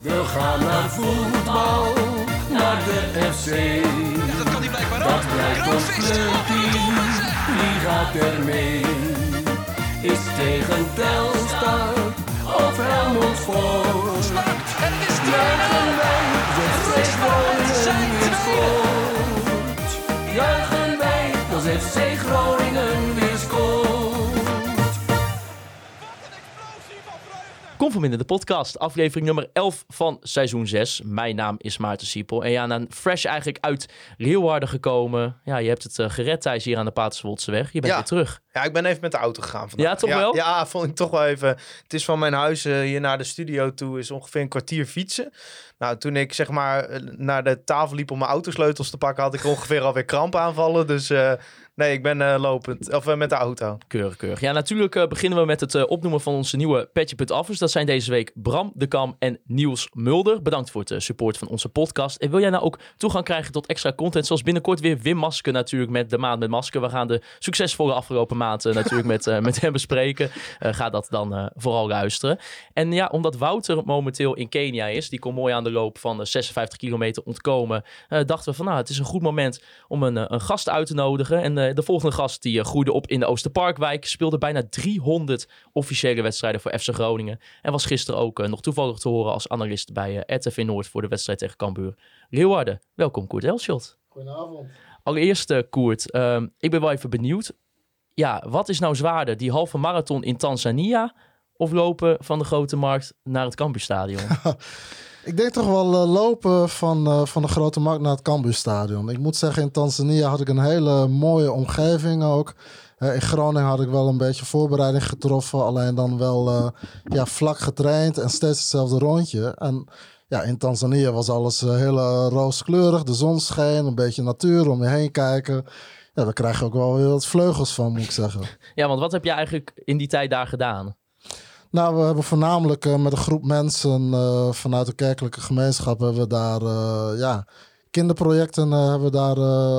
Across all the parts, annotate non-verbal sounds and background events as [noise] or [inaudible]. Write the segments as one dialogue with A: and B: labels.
A: We gaan naar voetbal, naar de FC.
B: Ja, dat kan hij blijkbaar ook.
A: Dat blijkt ons clubteam, wie gaat er mee? Is tegen Telstar of Helmond Sport?
B: Spannend. En het is 2-0.
A: Juichen wij, de FC Groningen scoort. Juichen wij, als FC Groningen
C: Conforminder, de podcast, aflevering nummer 11 van seizoen 6. Mijn naam is Maarten Siepel. En ja, na fresh eigenlijk uit Leeuwarden gekomen. Ja, je hebt het eh, gered Thijs hier aan de Paterswoldseweg. Je bent
D: Ja.
C: weer terug.
D: Ja, ik ben even met de auto gegaan vandaag.
C: Ja, toch wel?
D: Ja, vond ik toch wel even. Het is van mijn huis eh, hier naar de studio toe is ongeveer een kwartier fietsen. Nou, toen ik zeg maar eh, naar de tafel liep om mijn autosleutels te pakken, had ik ongeveer alweer krampaanvallen. Dus nee, ik ben eh, lopend. Of eh, met de auto.
C: Keurig, keurig. Ja, natuurlijk eh, beginnen we met het opnoemen van onze nieuwe Petje.affers. Dat zijn deze week Bram de Kam en Niels Mulder. Bedankt voor het support van onze podcast. En wil jij nou ook toegang krijgen tot extra content, zoals binnenkort weer Wim Masker natuurlijk met de maand met Masker. We gaan de succesvolle afgelopen maand eh, natuurlijk met, [laughs] met hem bespreken. Ga dat dan vooral luisteren. En ja, omdat Wouter momenteel in Kenia is, die kon mooi aan de loop van de 56 kilometer ontkomen, dachten we van nou, het is een goed moment om een, een gast uit te nodigen. En de volgende gast die eh, groeide op in de Oosterparkwijk, speelde bijna 300 officiële wedstrijden voor FC Groningen. En was gisteren ook eh, nog toevallig te horen als analist bij eh, RTV Noord voor de wedstrijd tegen Cambuur. Leeuwarden, welkom Koert Elschot.
E: Goedenavond.
C: Allereerst eh, Koert, ehm, ik ben wel even benieuwd. Ja, wat is nou zwaarder, die halve marathon in Tanzania of lopen van de Grote Markt naar het Cambuurstadion? [laughs]
E: Ik denk toch wel eh, lopen van, eh, van de Grote Markt naar het Cambuurstadion. Ik moet zeggen, in Tanzania had ik een hele mooie omgeving ook. Eh, in Groningen had ik wel een beetje voorbereiding getroffen. Alleen dan wel ja, vlak getraind en steeds hetzelfde rondje. En ja, in Tanzania was alles heel rooskleurig. De zon scheen, een beetje natuur om je heen kijken. Ja, daar krijg je ook wel weer wat vleugels van, moet ik zeggen. [laughs]
C: ja, want wat heb je eigenlijk in die tijd daar gedaan?
E: Nou, we hebben voornamelijk eh, met een groep mensen eh, vanuit de kerkelijke gemeenschap hebben we daar eh, ja, kinderprojecten hebben we daar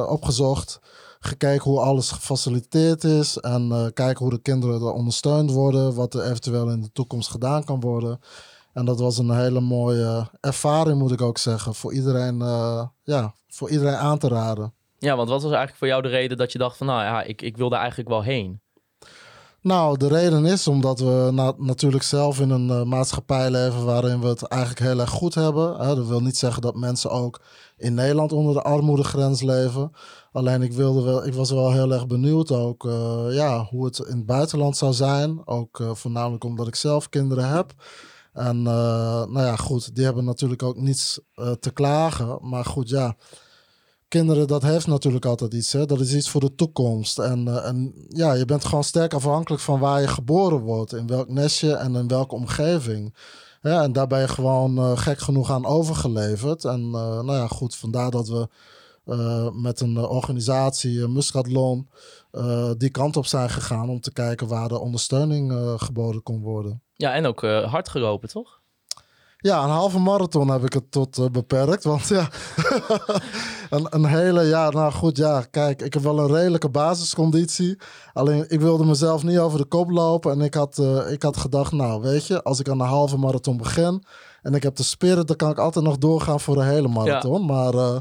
E: opgezocht. Gekeken hoe alles gefaciliteerd is en kijken hoe de kinderen er ondersteund worden, wat er eventueel in de toekomst gedaan kan worden. En dat was een hele mooie ervaring, moet ik ook zeggen, voor iedereen, ja, voor iedereen aan te raden.
C: Ja, want wat was eigenlijk voor jou de reden dat je dacht van nou ja, ik, ik wil daar eigenlijk wel heen?
E: Nou, de reden is omdat we na- natuurlijk zelf in een eh, maatschappij leven waarin we het eigenlijk heel erg goed hebben. Hè. Dat wil niet zeggen dat mensen ook in Nederland onder de armoedegrens leven. Alleen ik, wilde wel, ik was wel heel erg benieuwd ook eh, ja, hoe het in het buitenland zou zijn. Ook eh, voornamelijk omdat ik zelf kinderen heb. En nou ja, goed, die hebben natuurlijk ook niets te klagen. Maar goed, ja, kinderen, dat heeft natuurlijk altijd iets. Hè? Dat is iets voor de toekomst. En, eh, en ja, je bent gewoon sterk afhankelijk van waar je geboren wordt. In welk nestje en in welke omgeving. En daar ben je gewoon eh, gek genoeg aan overgeleverd. En eh, nou ja, goed, vandaar dat we met een organisatie, Muscatlon, die kant op zijn gegaan om te kijken waar de ondersteuning geboden kon worden.
C: Ja, en ook hard gelopen, toch?
E: Ja, een halve marathon heb ik het tot eh, beperkt. Want ja, [laughs] een, een hele, ja, nou goed, ja, kijk, ik heb wel een redelijke basisconditie. Alleen ik wilde mezelf niet over de kop lopen. En ik had, eh, ik had gedacht, nou, weet je, als ik aan de halve marathon begin en ik heb de spirit, dan kan ik altijd nog doorgaan voor de hele marathon. Maar eh,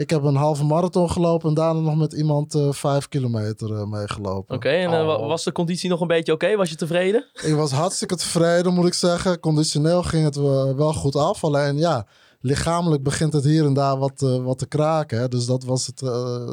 E: ik heb een halve marathon gelopen en daarna nog met iemand eh, vijf kilometer eh, meegelopen.
C: Oké, en eh,
D: Oh.
C: was de conditie nog een beetje oké? Was je tevreden? [laughs]
E: Ik was hartstikke tevreden, moet ik zeggen. Conditioneel ging het wel wel goed af. Alleen ja, lichamelijk begint het hier en daar wat, wat te kraken. Hè. Dus dat was, het,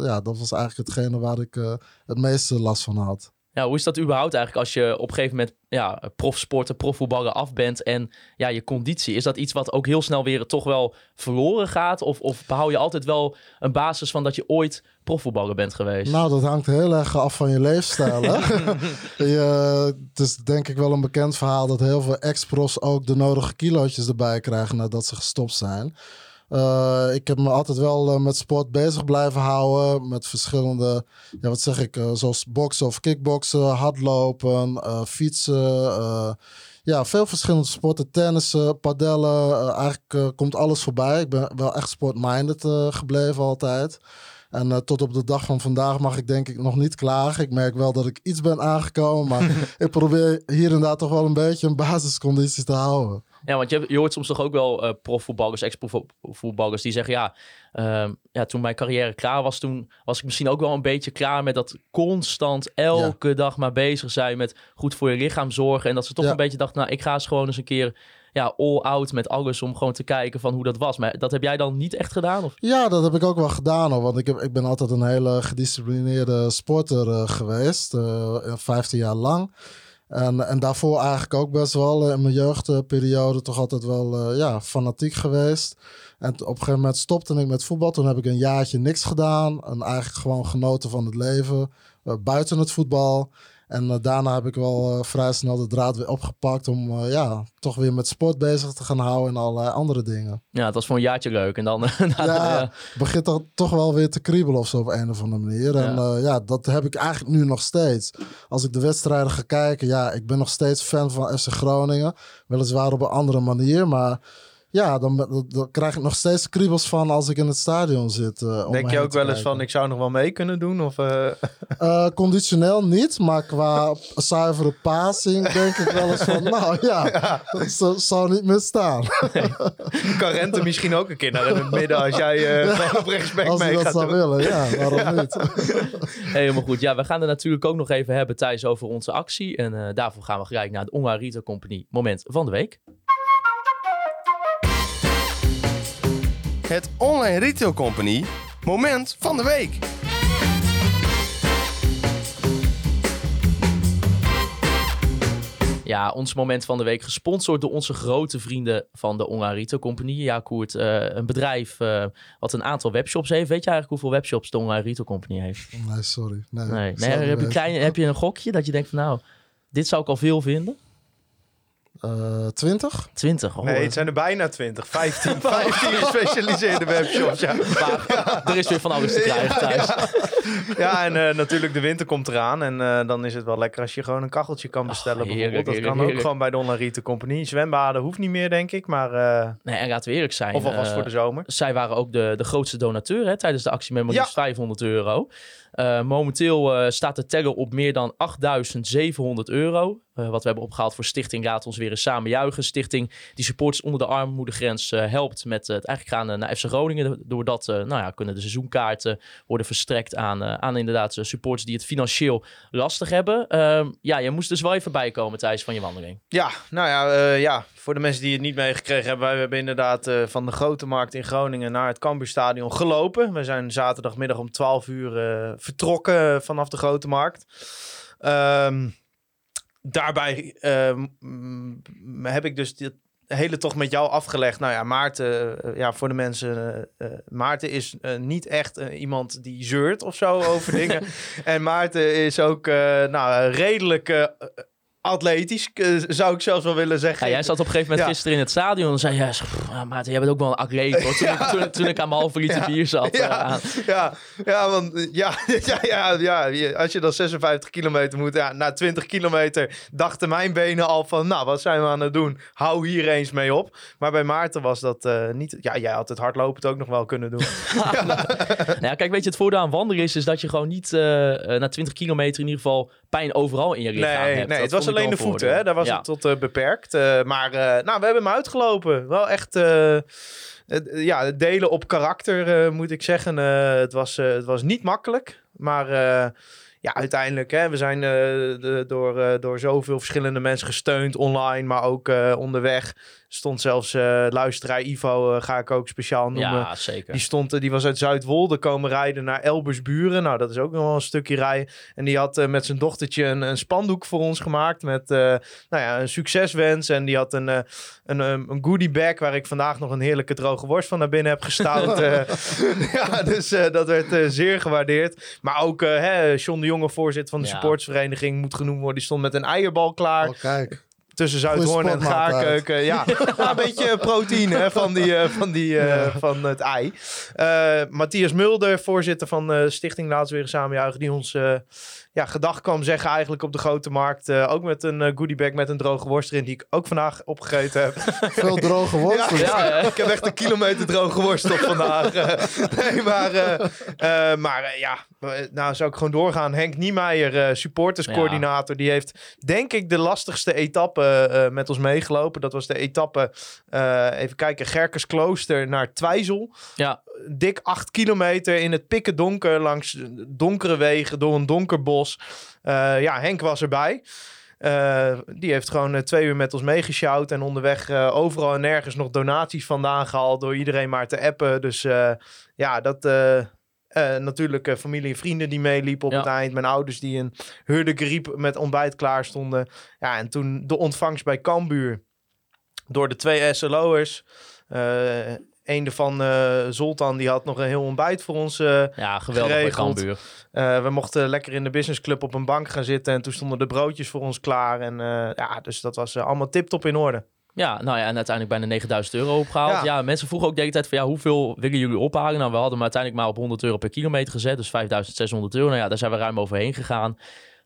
E: ja, dat was eigenlijk hetgene waar ik het meeste last van had.
C: Ja, hoe is dat überhaupt eigenlijk als je op een gegeven moment ja, profsporten, profvoetballen af bent en ja, je conditie? Is dat iets wat ook heel snel weer toch wel verloren gaat? Of, of behoud je altijd wel een basis van dat je ooit profvoetballer bent geweest?
E: Nou, dat hangt heel erg af van je leefstijl. Hè? [laughs] je, het is denk ik wel een bekend verhaal dat heel veel ex-profs ook de nodige kilootjes erbij krijgen nadat ze gestopt zijn. Eh, ik heb me altijd wel eh, met sport bezig blijven houden. Met verschillende, ja, wat zeg ik, eh, zoals boksen of kickboksen, hardlopen, fietsen. ja, veel verschillende sporten. Tennissen, padellen. eigenlijk komt alles voorbij. Ik ben wel echt sportminded gebleven altijd. En tot op de dag van vandaag mag ik denk ik nog niet klagen. Ik merk wel dat ik iets ben aangekomen. Maar [laughs] ik probeer hier en daar toch wel een beetje een basisconditie te houden.
C: Ja, want je, je hoort soms toch ook wel eh profvoetballers, ex-profvoetballers die zeggen... Ja, ehm, ja, toen mijn carrière klaar was, toen was ik misschien ook wel een beetje klaar met dat constant elke dag maar bezig zijn met goed voor je lichaam zorgen. En dat ze toch
E: Ja.
C: een beetje dachten, nou, ik ga eens gewoon eens een keer ja, all out met alles om gewoon te kijken van hoe dat was. Maar dat heb jij dan niet echt gedaan? Of?
E: Ja, dat heb ik ook wel gedaan hoor. Want ik, heb, ik ben altijd een hele gedisciplineerde sporter eh, geweest. eh 15 jaar lang. En, en daarvoor eigenlijk ook best wel eh, in mijn jeugdperiode toch altijd wel eh, ja, fanatiek geweest. En op een gegeven moment stopte ik met voetbal. Toen heb ik een jaartje niks gedaan. En eigenlijk gewoon genoten van het leven. eh, buiten het voetbal. En eh, daarna heb ik wel eh, vrij snel de draad weer opgepakt. Om eh, ja, toch weer met sport bezig te gaan houden en allerlei andere dingen.
C: Ja, het was voor een jaartje leuk. En dan... [laughs] na-
E: Ja,
C: ja.
E: begint toch, toch wel weer te kriebelen of zo op een of andere manier. En
C: Ja.
E: ja. ja, dat heb ik eigenlijk nu nog steeds. Als ik de wedstrijden ga kijken, ja, ik ben nog steeds fan van FC Groningen. Weliswaar op een andere manier, maar ja, dan, dan, dan krijg ik nog steeds kriebels van als ik in het stadion zit. eh,
D: Denk je ook wel eens van, ik zou nog wel mee kunnen doen? Of, eh, [laughs]
E: Eh, conditioneel niet, maar qua zuivere passing denk ik wel eens van, [laughs] nou ja, dat zou- zou niet misstaan.
D: kan Rente misschien ook een keer naar in het midden als jij eh [laughs] gewoon op rechtsback
E: Als
D: mee
E: dat
D: gaat
E: zou
D: doen?
E: willen, ja, waarom niet?
C: Helemaal goed. Ja, we gaan er natuurlijk ook nog even hebben Thijs over onze actie. En eh, daarvoor gaan we gelijk naar de Retail Company moment van de week.
F: Het Online Retail Company moment van de week.
C: Ja, ons moment van de week gesponsord door onze grote vrienden van de Online Retail Company. Ja, Koert, eh, een bedrijf eh, wat een aantal webshops heeft. Weet je eigenlijk hoeveel webshops de Online Retail Company heeft?
E: Nee, sorry. Nee,
C: Nee. heb, je klein, heb je een gokje dat je denkt van nou, dit zou ik al veel vinden?
E: Eh, 20?
C: 20. Oh,
D: Nee, het zijn er bijna 20. 15, 15 gespecialiseerde webshops. Ja,
C: maar [laughs] er is weer van alles te krijgen thuis.
D: ja en eh, natuurlijk de winter komt eraan. En eh, dan is het wel lekker als je gewoon een kacheltje kan bestellen.
C: heerlijk,
D: bijvoorbeeld. Dat
C: heerlijk,
D: kan ook gewoon bij de Online Retail Company. Zwembaden hoeft niet meer, denk ik. Maar, eh,
C: Nee, en laten we eerlijk zijn.
D: of alvast
C: eh,
D: voor de zomer.
C: Zij waren ook de, de grootste donateur hè, tijdens de actie met maar
D: Ja.
C: liefst 500 euro. Eh, momenteel eh, staat de teller op meer dan 8700 euro. Eh, wat we hebben opgehaald voor Stichting Laat ons weer eens samen juichen. Stichting die supporters onder de armoedegrens eh, helpt met eh, het eigenlijk gaan naar FC Groningen. Doordat nou ja, kunnen de seizoenkaarten worden verstrekt aan, aan inderdaad supporters die het financieel lastig hebben. Ehm, ja, je moest dus wel even bijkomen tijdens van je wandeling.
D: Ja, nou ja, ja, voor de mensen die het niet meegekregen hebben. Wij hebben inderdaad van de Grote Markt in Groningen naar het Cambuurstadion gelopen. We zijn zaterdagmiddag om 12 uur vertrokken vanaf de Grote Markt. Ehm, daarbij ehm, heb ik dus dit hele tocht met jou afgelegd. Nou ja, Maarten, eh, ja, voor de mensen. eh, eh, Maarten is niet echt iemand die zeurt of zo over dingen. [laughs] En Maarten is ook nou, redelijk atletisch, eh, zou ik zelfs wel willen zeggen.
C: Ja, jij zat op een gegeven moment
D: Ja.
C: gisteren in het stadion en zei ja, pff, ja, Maarten, jij bent ook wel een atleet. Hoor. Toen, ik, toen, toen ik aan mijn halve liter bier zat. eh,
D: Ja,
C: aan-
D: ja, ja, want eh, [laughs] ja, ja, ja, ja, je- als je dan 56 kilometer moet, ja, na 20 kilometer dachten mijn benen al van, nou, wat zijn we aan het doen? Hou hier eens mee op. Maar bij Maarten was dat eh, niet, ja, jij had het hardlopend ook nog wel kunnen doen. [laughs]
C: Nou ja, kijk, weet je, het voordeel aan wandelen is, is dat je gewoon niet eh, eh, na 20 kilometer in ieder geval pijn overal in je lichaam
D: Nee,
C: hebt.
D: nee
C: Dat
D: het was alleen de voeten, hè? daar was
C: Ja.
D: het tot eh, beperkt. Eh, maar eh, nou, we hebben hem uitgelopen. Wel echt, ja, delen op karakter, moet ik zeggen. Het, was, het was niet makkelijk, maar ja, uiteindelijk, hè, we zijn eh, de, door, door zoveel verschillende mensen gesteund online, maar ook eh, onderweg. Stond zelfs eh, luisteraar Ivo, eh, ga ik ook speciaal noemen.
C: Ja, zeker.
D: Die, stond, eh, die was uit Zuidwolde komen rijden naar Elbersburen. Nou, dat is ook nog wel een stukje rijden. En die had met zijn dochtertje een, een spandoek voor ons gemaakt. Met eh, nou ja, een succeswens. En die had een, een, een, een goodie bag waar ik vandaag nog een heerlijke droge worst van naar binnen heb gestouwd. [laughs] Eh, [laughs] ja, dus eh, dat werd eh, zeer gewaardeerd. Maar ook hè, John de Jonge, voorzitter van de
C: Ja.
D: supportersvereniging, moet genoemd worden. Die stond met een eierbal klaar
E: Oh, kijk.
D: Tussen Zuidhoorn en. Gaarkeuken. Ja, [laughs] een beetje proteïne hè, van, die, eh, van, die, eh, van het ei. Eh, Matthias Mulder, voorzitter van Stichting Laatst Weer Samenjuichen, die ons ja, gedag kwam zeggen eigenlijk op de Grote Markt. eh, ook met een eh, goodiebag met een droge worst erin, die ik ook vandaag opgegeten heb. [laughs]
E: Veel droge worst.
D: Ja, ik heb echt een kilometer droge worst op vandaag. [laughs] Eh, nee, maar, maar ja, Nou, zou ik gewoon doorgaan. Henk Niemeyer, eh, supporterscoördinator, die heeft denk ik de lastigste etappe eh, met ons meegelopen. Dat was de etappe, eh, even kijken, Gerkesklooster naar Twijzel.
C: Ja,
D: Dik acht kilometer in het pikken donker langs donkere wegen door een donker bos. Eh, ja, Henk was erbij. Eh, die heeft gewoon eh, twee uur met ons meegesjouwd en onderweg overal en nergens nog donaties vandaan gehaald door iedereen maar te appen. Dus ja, dat natuurlijk familie en vrienden die meeliepen op
C: Ja.
D: het eind. Mijn ouders die een hurde griep met ontbijt klaar stonden. Ja, en toen de ontvangst bij Cambuur door de twee SLO'ers. Een daarvan, eh Zoltan, die had nog een heel ontbijt voor ons eh,
C: ja geweldig
D: Geregeld. Eh, we mochten lekker in de businessclub op een bank gaan zitten. En toen stonden de broodjes voor ons klaar. En ja, dus dat was allemaal tip-top in orde.
C: Ja, nou ja, en uiteindelijk bijna 9000 euro opgehaald. Ja.
D: Ja.
C: mensen vroegen ook de hele tijd van ja, hoeveel willen jullie ophalen? Nou, we hadden hem uiteindelijk maar op 100 euro per kilometer gezet, dus 5600 euro. Nou ja, daar zijn we ruim overheen gegaan.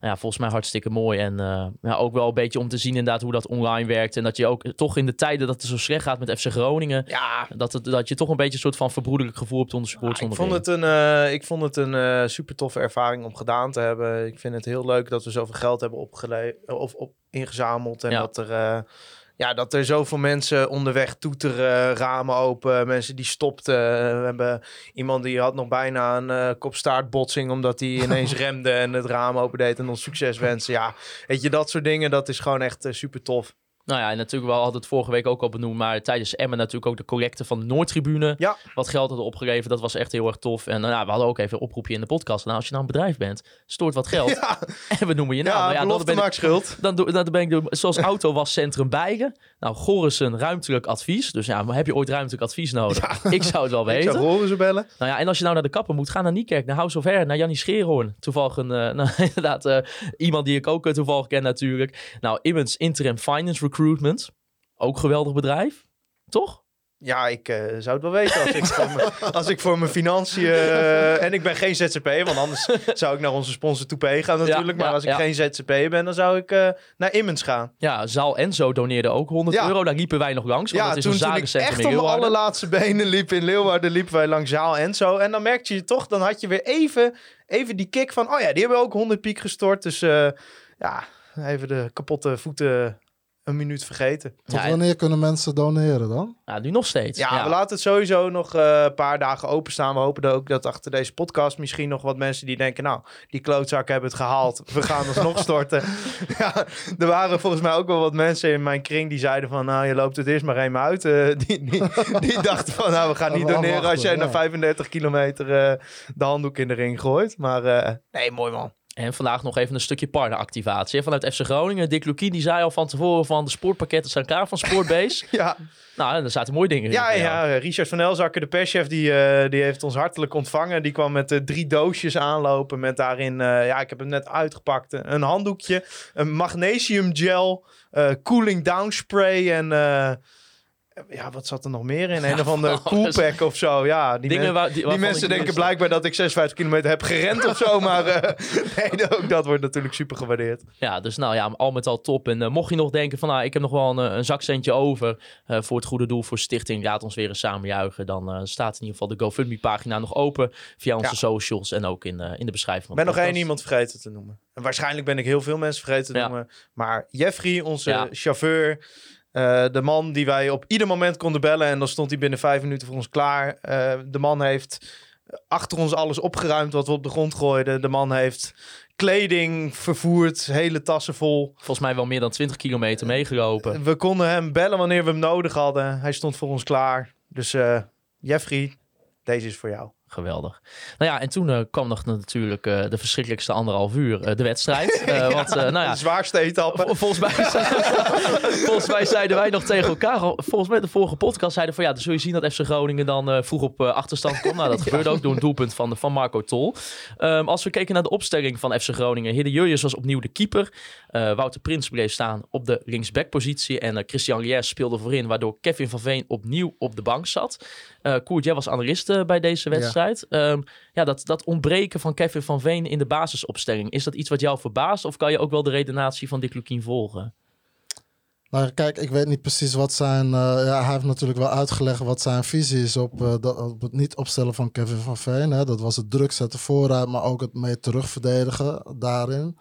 C: Nou ja, volgens mij hartstikke mooi. En eh, ja, ook wel een beetje om te zien inderdaad hoe dat online werkt. En dat je ook toch in de tijden dat het zo slecht gaat met FC Groningen,
D: Ja,
C: dat, het, dat je toch een beetje een soort van verbroederlijk gevoel hebt onder supporters
D: ik
C: onderling.
D: vond het een, eh, ik vond het een eh, super toffe ervaring om gedaan te hebben. Ik vind het heel leuk dat we zoveel geld hebben opgele of op ingezameld. En dat er. Ja, dat er zoveel mensen onderweg toeteren, ramen open, mensen die stopten. We hebben iemand die had nog bijna een eh kopstaartbotsing omdat hij [laughs] ineens remde en het raam opendeed en ons succes wensen. Ja, weet je, dat soort dingen, dat is gewoon echt eh, super tof.
C: Nou ja, en natuurlijk wel had het vorige week ook al benoemd, maar tijdens Emmen natuurlijk ook de collecte van de Noordtribune.
D: Ja.
C: Wat geld hadden opgeleverd, dat was echt heel erg tof. En nou, ja, we hadden ook even een oproepje in de podcast. Nou, als je nou een bedrijf bent, stoort wat geld [laughs]
D: Ja,
C: en we noemen je naam.
D: ja,
C: Nou ja, dan ben ik,
D: schuld.
C: dan, dan ben ik zoals [laughs] auto was Centrum Bijgen. Nou, Gorissen ruimtelijk advies. Dus ja, maar heb je ooit ruimtelijk advies nodig? Ik zou het wel [laughs]
D: Ik zou
C: weten.
D: horen ze bellen.
C: Nou ja, en als je nou naar de kapper moet, ga naar Niekerk, naar House of Hair, naar Jannie Scheerhoorn. Toevallig een, eh, nou, inderdaad, eh, iemand die ik ook eh, toevallig ken natuurlijk. Nou, Immens Interim Finance Recruitment. Ook geweldig bedrijf. Toch?
D: Ja, ik eh, zou het wel weten als ik voor mijn, [laughs] als ik voor mijn financiën... eh, en ik ben geen ZZP'er, want anders zou ik naar onze sponsor Toupé gaan natuurlijk.
C: Ja,
D: maar als ik
C: ja.
D: geen ZZP'er ben, dan zou ik eh, naar Immens gaan.
C: Ja, Zaal Enzo doneerde ook 100
D: Ja.
C: euro. Daar liepen wij nog langs,
D: ja,
C: dat is
D: toen,
C: een
D: toen ik echt op mijn allerlaatste benen liep in Leeuwarden, liepen wij langs Zaal en zo. En dan merkte je toch, dan had je weer even, even die kick van... Oh ja, die hebben ook 100 piek gestort. Dus ja, even de kapotte voeten een minuut vergeten.
E: Tot
C: Ja, en-
E: wanneer kunnen mensen doneren dan?
C: Ja, nu nog steeds.
D: Ja, we laten het sowieso nog eh, een paar dagen openstaan. We hopen ook dat achter deze podcast misschien nog wat mensen die denken... nou, die klootzakken hebben het gehaald. We gaan alsnog [laughs] storten. [laughs] ja, er waren volgens mij ook wel wat mensen in mijn kring die zeiden van... nou, je loopt het eerst maar even uit. Eh, [laughs] die, die, die dachten van, nou, we gaan niet doneren als jij na
E: ja.
D: 35 kilometer eh, de handdoek in de ring gooit. Maar eh, nee, mooi man.
C: En vandaag nog even een stukje partneractivatie. Vanuit FC Groningen. Dick Lukien die zei al van tevoren van de sportpakketten zijn klaar van Sportbase. [laughs]
D: Ja,
C: nou, er zaten mooie dingen in.
D: Ja, ja, Richard van Elzakker, de perschef, die, eh, die heeft ons hartelijk ontvangen. Die kwam met eh, drie doosjes aanlopen met daarin, eh, ja, ik heb hem net uitgepakt, een handdoekje, een magnesium gel, eh, cooling down spray en ja, wat zat er nog meer in? Een of [laughs] andere coolpack of zo. Ja, die,
C: Dingen
D: men-
C: waar- die-
D: mensen denken
C: wist-
D: blijkbaar dat ik 56 kilometer heb gerend of zo, [laughs] maar eh, nee, ook dat wordt natuurlijk super gewaardeerd.
C: Ja, dus nou ja, al met al top. En eh, mocht je nog denken van, nou, ik heb nog wel een, eh, een zakcentje over voor het goede doel, voor Stichting Laat ons weer eens samen juichen. Dan staat in ieder geval de GoFundMe-pagina nog open via onze
D: Ja.
C: socials en ook in, in de beschrijving.
D: Ik ben nog één iemand vergeten te noemen. En waarschijnlijk ben ik heel veel mensen vergeten te
C: Ja.
D: noemen. Maar Jeffrey, onze
C: Ja.
D: chauffeur, eh, de man die wij op ieder moment konden bellen. En dan stond hij binnen vijf minuten voor ons klaar. Eh, de man heeft achter ons alles opgeruimd wat we op de grond gooiden. De man heeft kleding vervoerd, hele tassen vol.
C: Volgens mij wel meer dan 20 kilometer meegelopen.
D: We konden hem bellen wanneer we hem nodig hadden. Hij stond voor ons klaar. Dus eh, Jeffrey, deze is voor jou.
C: Geweldig. Nou ja, en toen eh, kwam nog natuurlijk eh, de verschrikkelijkste anderhalf uur, eh, de wedstrijd. [laughs] Eh, want, nou ja,
D: De zwaarste etappe.
C: Vol- Volgens mij, [laughs] volgens mij zeiden wij nog tegen elkaar, volgens mij de vorige podcast zeiden van ja, dan zul je zien dat FC Groningen dan vroeg op achterstand komt. Nou, dat [laughs] gebeurde ook door een doelpunt van, van Marco Tol. Ehm, als we keken naar de opstelling van FC Groningen, Hidde Jurjes was opnieuw de keeper. Eh, Wouter Prins bleef staan op de linksbackpositie en eh, Christian Liers speelde voorin, waardoor Kevin van Veen opnieuw op de bank zat. Eh Koert, jij was analist bij deze wedstrijd. Ehm, ja, dat, dat ontbreken van Kevin van Veen in de basisopstelling, is dat iets wat jou verbaast of kan je ook wel de redenatie van Dick Lukien volgen?
E: Nou, kijk, ik weet niet precies wat zijn. eh, ja, hij heeft natuurlijk wel uitgelegd wat zijn visie is op, dat, op het niet opstellen van Kevin van Veen. Hè. Dat was het druk zetten vooruit, maar ook het mee terugverdedigen daarin.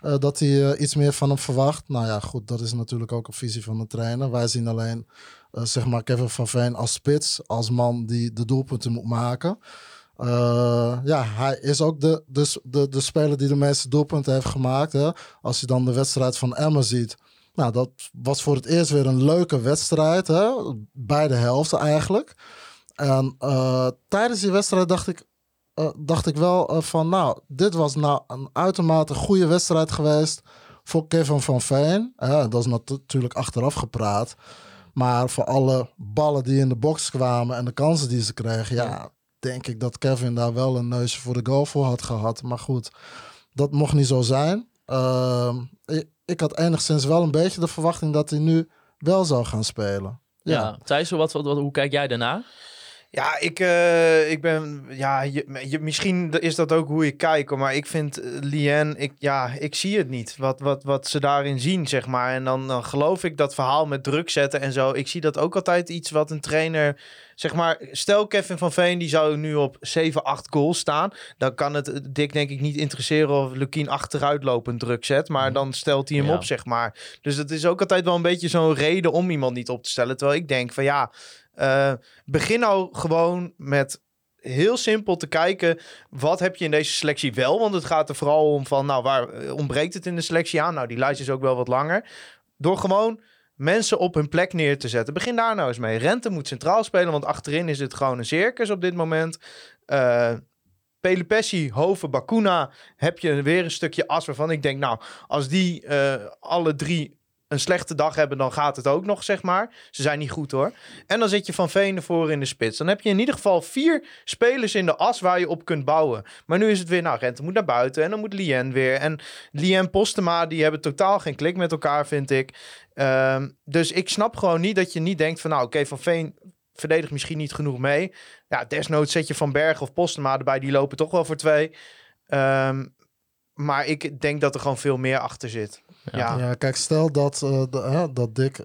E: Eh, dat hij eh, iets meer van hem verwacht. Nou ja, goed, dat is natuurlijk ook een visie van de trainer. Wij zien alleen, eh, zeg maar, Kevin van Veen als spits, als man die de doelpunten moet maken. Ja, hij is ook de, de, de, de speler die de meeste doelpunten heeft gemaakt. Hè. Als je dan de wedstrijd van Emma ziet. Nou, dat was voor het eerst weer een leuke wedstrijd. Hè? Beide helften eigenlijk. En tijdens die wedstrijd dacht ik, eh, dacht ik wel eh, van... Nou, dit was nou een uitermate goede wedstrijd geweest voor Kevin van Veen. Dat is nat- natuurlijk achteraf gepraat. Maar voor alle ballen die in de box kwamen en de kansen die ze kregen... Ja, denk ik dat Kevin daar wel een neusje voor de goal voor had gehad. Maar goed, dat mocht niet zo zijn. Ehm, ik, ik had enigszins wel een beetje de verwachting dat hij nu wel zou gaan spelen.
C: Ja.
E: Ja,
C: Thijs, wat, wat, wat- hoe kijk jij daarna?
D: Ja, ik, eh, ik ben. Ja, je, je- misschien is dat ook hoe je kijkt. Maar ik vind eh, Lien. Ik, ja, ik zie het niet. Wat, wat, wat ze daarin zien, zeg maar. En dan, dan geloof ik dat verhaal met druk zetten en zo. Ik zie dat ook altijd iets wat een trainer. Zeg maar, stel Kevin van Veen, die zou nu op 7, 8 goals staan. Dan kan het eh, Dick denk ik niet interesseren of Lukien achteruit lopend druk zet. Maar dan stelt hij hem
C: Ja.
D: op, zeg maar. Dus dat is ook altijd wel een beetje zo'n reden om iemand niet op te stellen. Terwijl ik denk van ja, eh, begin nou gewoon met heel simpel te kijken. Wat heb je in deze selectie wel? Want het gaat er vooral om van, nou, waar eh, ontbreekt het in de selectie aan? Nou, die lijst is ook wel wat langer. Door gewoon mensen op hun plek neer te zetten. Begin daar nou eens mee. Rente moet centraal spelen, want achterin is het gewoon een circus op dit moment. Eh Pelupessi, Hoven, Bakuna heb je weer een stukje as waarvan ik denk, nou, als die alle drie een slechte dag hebben, dan gaat het ook nog, zeg maar. Ze zijn niet goed hoor. En dan zit je Van Veen ervoor in de spits. Dan heb je in ieder geval vier spelers in de as waar je op kunt bouwen. Maar nu is het weer, nou, Rente moet naar buiten en dan moet Lien weer. En Lien Postema, die hebben totaal geen klik met elkaar, vind ik. Ehm, dus ik snap gewoon niet dat je niet denkt van, nou, oké, Van Veen verdedigt misschien niet genoeg mee. Ja, desnoods zet je Van Berg of Postema erbij, die lopen toch wel voor twee. Ehm, maar ik denk dat er gewoon veel meer achter zit. Ja,
E: ja kijk, stel dat, eh, de, hè, dat Dick,